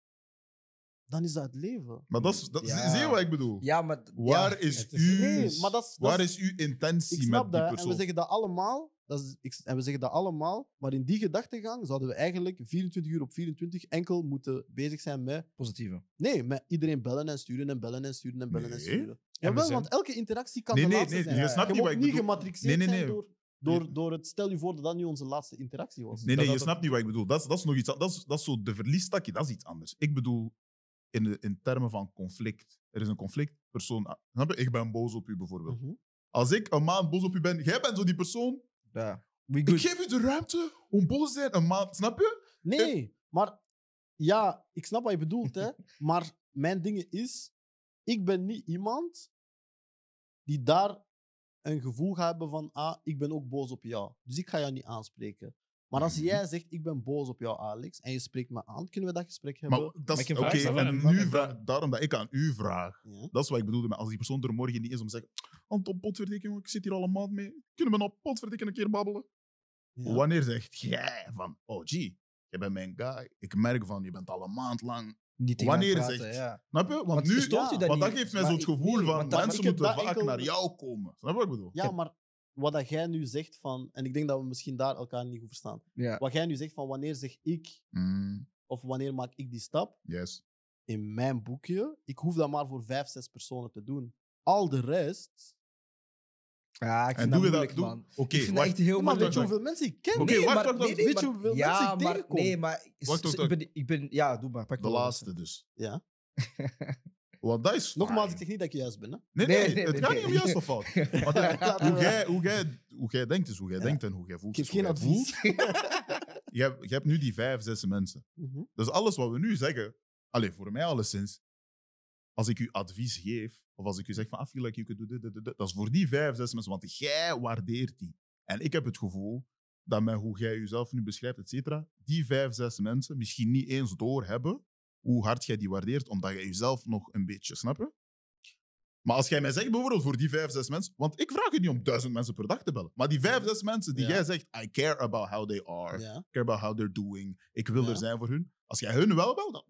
Dan is dat het leven. Maar dat is, dat, Ja. zie je wat ik bedoel? Ja, maar... Waar ja, is uw, Nee, maar dat is... dat waar is- is uw intentie Ik snap met die dat, en persoon? we zeggen dat allemaal. Dat is, ik, en we zeggen dat allemaal, maar in die gedachtegang zouden we eigenlijk 24 uur op 24 enkel moeten bezig zijn met. Positieve. Nee, met iedereen bellen en sturen en bellen en sturen en bellen en Nee. sturen. we Jawel, zijn- want elke interactie kan Nee, de nee, laatste nee, zijn. je Ja, snapt je niet moet wat ik niet bedoel. gematrixeerd Nee, nee, zijn nee. door, door, door het. Stel je voor dat dat nu onze laatste interactie was. Nee, nee, Dat- je dat- snapt niet wat ik bedoel. Dat is, dat is nog iets dat is, dat is zo de verliestakje, dat is iets anders. Ik bedoel, in, de, in termen van conflict. Er is een conflict, persoon... Snap je? Ik ben boos op u bijvoorbeeld. Mhm. Als ik een maand boos op u ben, jij bent zo die persoon. Ja. We Ik geef u de ruimte om boos te zijn een maand. Snap je? Nee, maar ja, ik snap wat je bedoelt, hè. <laughs> maar mijn ding is, ik ben niet iemand die daar een gevoel gaat hebben van, ah, ik ben ook boos op jou. Dus ik ga jou niet aanspreken. Maar als jij zegt, ik ben boos op jou, Alex, en je spreekt me aan, kunnen we dat gesprek hebben? Maar dat Maar is oké. en nu vraag, daarom dat ik aan u vraag. Ja. Dat is wat ik bedoelde. met Als die persoon er morgen niet is om te zeggen: Anton, potverdikke, jongen, ik zit hier al een maand mee. Kunnen we nou potverdikke een keer babbelen? Ja. Wanneer zegt jij van: Oh, gee, je bent mijn guy. Ik merk van, je bent al een maand lang. Niet tegen Wanneer praten, zegt- ja. Snap je? Want Want nu. u dat want dat geeft mij Maar zo het ik- gevoel nee, van mensen moeten vaak enkel- naar jou komen. Snap je wat ik bedoel? Ja, maar wat dat jij nu zegt van, en ik denk dat we misschien daar elkaar niet goed verstaan. Ja. Wat jij nu zegt van, wanneer zeg ik, Mm, of wanneer maak ik die stap, yes. in mijn boekje, ik hoef dat maar voor vijf, zes personen te doen. Al de rest. Ja, ik En vind doe dat je moeilijk, dat? man. Doe- Oké, Ik vind dat wacht. echt heel maar moeilijk. weet je hoeveel mensen ik ken? Oké, Nee, wacht, maar- wacht, wacht. nee, nee, Weet je hoeveel ja, mensen ik maar, tegenkom? Nee, maar... Wacht, wacht, ik, ben, ik ben... Ja, doe maar. Pak De laatste dus. Ja. <laughs> Want dat is. Nogmaals, fine. ik zeg niet dat ik juist ben. Hè? Nee, Nee, nee, nee, het nee, gaat nee. niet om juist of fout. <laughs> Hoe, jij, hoe, jij, hoe jij denkt is hoe jij Ja. denkt en hoe jij voelt. Ik geef is hoe geen jij advies. voelt. <laughs> Je hebt, je hebt nu die vijf, zes mensen. Mhm. Dus alles wat we nu zeggen, alleen voor mij alleszins, als ik u advies geef, of als ik u zeg van, I feel like you could do dit, dit, dit, dit, dat is voor die vijf, zes mensen, want jij waardeert die. En ik heb het gevoel dat met hoe jij jezelf nu beschrijft, et cetera, die vijf, zes mensen misschien niet eens doorhebben hoe hard jij die waardeert, omdat jij jezelf nog een beetje, snap je? Maar als jij mij zegt bijvoorbeeld voor die vijf, zes mensen, want ik vraag je niet om duizend mensen per dag te bellen, maar die vijf, zes mensen die Ja. jij zegt, I care about how they are, Ja. care about how they're doing. Ik wil Ja. er zijn voor hun. Als jij hun wel belt, dan,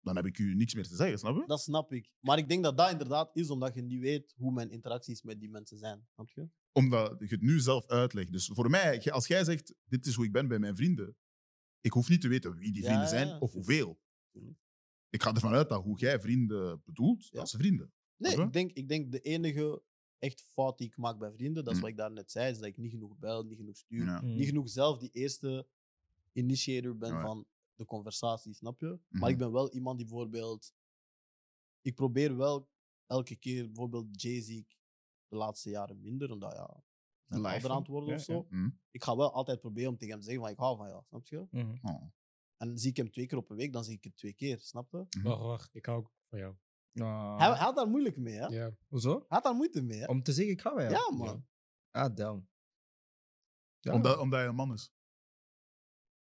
dan heb ik u niks meer te zeggen, snap je? Dat snap ik. Maar ik denk dat dat inderdaad is omdat je niet weet hoe mijn interacties met die mensen zijn. Snap je? Omdat je het nu zelf uitlegt. Dus voor mij, als jij zegt, dit is hoe ik ben bij mijn vrienden, ik hoef niet te weten wie die vrienden ja, zijn ja, of hoeveel. Ik ga ervan uit dat hoe jij vrienden bedoelt, Ja. dat zijn vrienden. Nee, ik denk, ik denk de enige echt fout die ik maak bij vrienden, dat is Mm. wat ik daarnet zei, is dat ik niet genoeg bel, niet genoeg stuur. Ja. Mm. Niet genoeg zelf die eerste initiator ben Ja. van de conversatie, snap je? Maar ik ben wel iemand die bijvoorbeeld... Ik probeer wel elke keer, bijvoorbeeld Jay-Z, de laatste jaren minder, omdat ja, hè? worden Ja, of zo. Hm? Ik ga wel altijd proberen om tegen hem te zeggen van ik hou van jou, snap je? Mhm. Oh. En zie ik hem twee keer op een week, dan zie ik het twee keer, snap je? Mhm. Wacht, wacht. Ik hou ook van jou. Ah. Hij, hij had daar moeilijk mee, hè? Ja. Hoezo? Hij had daar moeite mee, hè? Om te zeggen, ik ga wel. Ja, man. Ah, damn. Ja. Omdat, omdat hij een man is.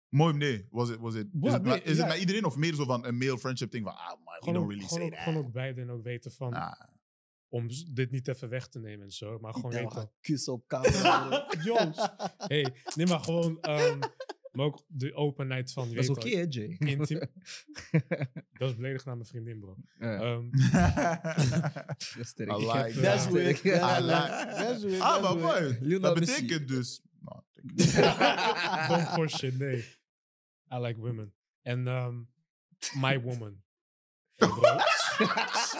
Mooi, nee. Was het, was het, is het, nee, met- is ja. het met iedereen of meer zo van een male friendship ding van, ah, man, we Gewoon, don't ook, really gewoon, say ook, that. gewoon ook beide en ook weten van. Ah. Om dit niet even weg te nemen en zo. Maar gewoon Ik weten. ga kussen op camera. <laughs> Jongens. Hey, nee, maar gewoon. ehm, maar ook de openheid van. Dat is oké, hè, Jay? Intiem. <laughs> Dat is beledigd naar mijn vriendin, bro. Ehm, <laughs> is sterk. I like that. That's weird. I That's like- That's weird. Ah, maar Lionel dat betekent dus... Don't push it, nee. I like women. En ehm, my woman. Hey,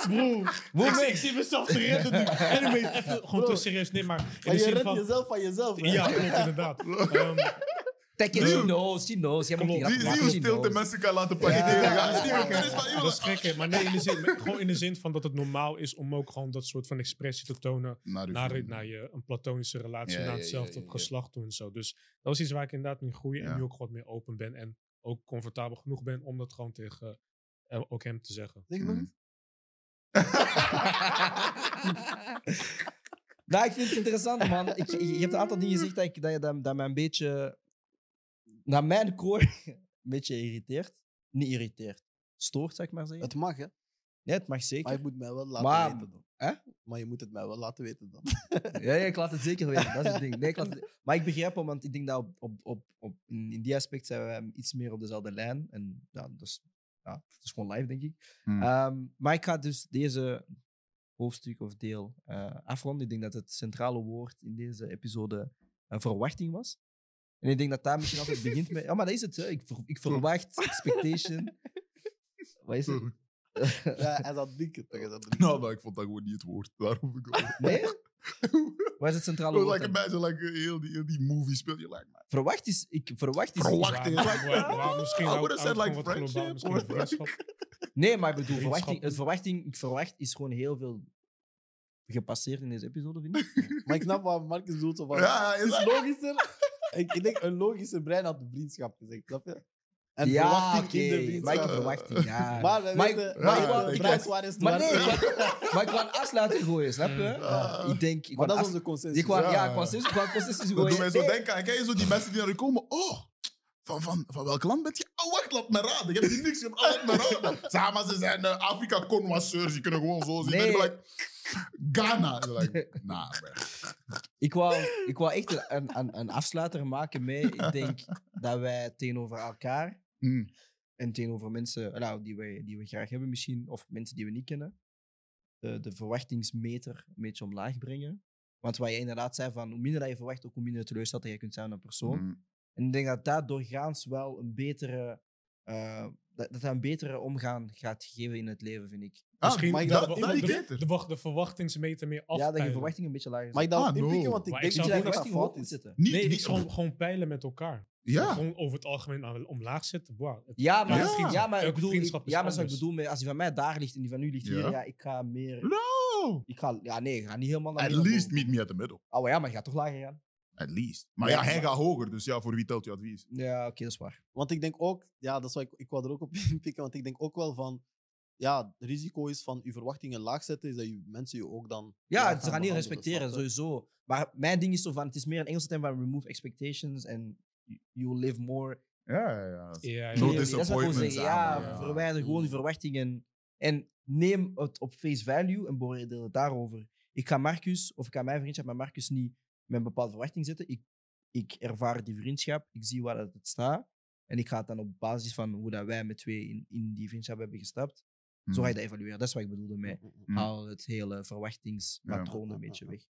bro. Ik, zie- ik zie mezelf te redden nu. Anyway, even gewoon te serieus. Nee, maar in Maar de je zin redt van... jezelf van jezelf. hè? Ja, klopt, inderdaad. Ehm, Take it, she knows, she knows. Jij moet die Klopt. Zie, zie maken, hoe she stil de knows. mensen kan laten. Ja. Ja. Er is maar iemand- dat is gek, hè. Maar nee, in de zin, maar <laughs> gewoon in de zin van dat het normaal is om ook gewoon dat soort van expressie te tonen Naar uw naar, vrienden. naar je een platonische relatie, Ja, naar ja, hetzelfde ja, ja, op ja. geslacht toe en zo. Dus dat was iets waar ik inderdaad in groei en Ja. nu ook wat meer open ben en ook comfortabel genoeg ben om dat gewoon tegen eh, ook hem te zeggen. Zeg het nog Mhm. eens. <laughs> Nou, ik vind het interessant, man. Ik, je hebt een aantal dingen gezegd dat, ik, dat, je- dat, dat mij een beetje... Naar mijn core <laughs> een beetje irriteert. Niet irriteert. Stoort, zou ik maar zeggen. Het mag, hè? Nee, het mag Maar zeker. je moet mij wel laten Maar- weten dan. Hè? Maar je moet het mij wel laten weten dan. <laughs> Ja, ja, ik laat het zeker weten. Dat is het ding. Nee, ik laat het- Maar ik begrijp hem, want ik denk dat op, op, op, op, in, in die aspect zijn we iets meer op dezelfde lijn. En ja, dat is, ja, dat is gewoon live, denk ik. Hmm. Ehm, maar ik ga dus deze hoofdstuk of deel eh, afronden. Ik denk dat het centrale woord in deze episode eh, verwachting was. En ik denk dat daar misschien altijd begint met... <laughs> Ja, maar dat is het. Hè. Ik, ver- ik verwacht, expectation. Wat is het? <laughs> Ja, hij zat drinken. <laughs> Nou, maar ik vond dat gewoon niet het woord. Daarom ik. Nee? <laughs> Wat is het centrale Like woord? een dan? beetje like, heel, die, heel die movie speel je like, man. Verwacht is... Ik, verwacht is... Verwacht. Waar- Verwachting is like- waar- waar- Misschien I said houdt like friendship. Nee, maar ik bedoel, verwachting, het verwachting, ik verwacht is gewoon heel veel gepasseerd in deze episode, vind ik. <laughs> Maar ik snap wat Marcus bedoelt. zo Van, Ja, het is logischer. Ik, ik denk, een logischer brein had vriendschap gezegd, snap je? En ja, verwachting in de oké. Maar ik verwachting, ja. Maar Maar maar maar ik wou- waar is het Maar nee, <laughs> maar ik wou een afsluiter gooien, snap je? Ah. ik denk... Ik Maar dat is onze consensus. ik wou, ja, Ja. ik consensus, ik wou consensus Dat gooien. doet mij zo denken aan, kijk je zo die mensen die naar je komen. Oh, van, van, van welk land ben je? Oh, wacht, laat me raden. Je hebt hier niks gedaan. Oh, laat me raden. <laughs> Zeg maar, ze zijn uh, Afrika-connoisseurs. Je kunnen gewoon zo zien. Nee. En ik ben like, Ghana. En like, <laughs> nah. Ik wou, ik wou echt een, een, een afsluiter maken mee. Ik denk dat wij tegenover elkaar Mm. en tegenover mensen nou, die, wij, die we graag hebben misschien, of mensen die we niet kennen, de, de verwachtingsmeter een beetje omlaag brengen. Want wat je inderdaad zei, van hoe minder dat je verwacht, ook hoe minder teleurgesteld dat je kunt zijn aan een persoon. Mm. En ik denk dat dat doorgaans wel een betere, eh, dat, dat dat een betere omgaan gaat geven in het leven, vind ik. Ah, Misschien mag ik de- dat- de, de, verwachtingsmeter meer Ja, dat je verwachting een beetje lager is. Mag ik dat Ah, inpikken? no. Want ik Maar denk ik dat je fout is. zetten? Niet, Nee, niet- ik gewoon, gewoon peilen met elkaar. Ja. Gewoon over het algemeen aan- omlaag zetten. Het- Ja, maar, Ja. ja. maar ik bedoel, ik, ja, maar zoals ik bedoel, met- als die van mij daar ligt en die van u ligt hier, Ja. ik ga meer... No. Ik ga, ja, nee, ik ga niet helemaal naar At least meet me at the middle. Oh ja, maar je gaat toch lager gaan? At least. Maar Ja, ja, hij gaat hoger. Dus ja, voor wie telt je advies? Ja, oké, dat is waar. Want ik denk ook, ja, dat is wat ik, ik wou er ook op <laughs> inpikken, want ik denk ook wel van, ja, het risico is van je verwachtingen laag zetten, is dat je mensen je ook dan. Ja, ze gaan niet respecteren, sowieso. Maar mijn ding is zo van, het is meer een Engelse term van remove expectations en you- live more. Ja, ja, ja. Ja, ja. No. Dat disappointments zeggen. Ja, verwijder gewoon die verwachtingen en neem het op face value en beoordeel het daarover. Ik ga Marcus, of ik ga mijn vriendschap met Marcus niet met een bepaalde verwachting zetten. Ik, ik ervaar die vriendschap, ik zie waar het staat. En ik ga het dan op basis van hoe dat wij met twee in, in die vriendschap hebben gestapt, zo ga je dat evalueren. Dat is wat ik bedoelde met Mm, mm, mm. Mm. haal het hele verwachtingspatroon Ja. een beetje weg.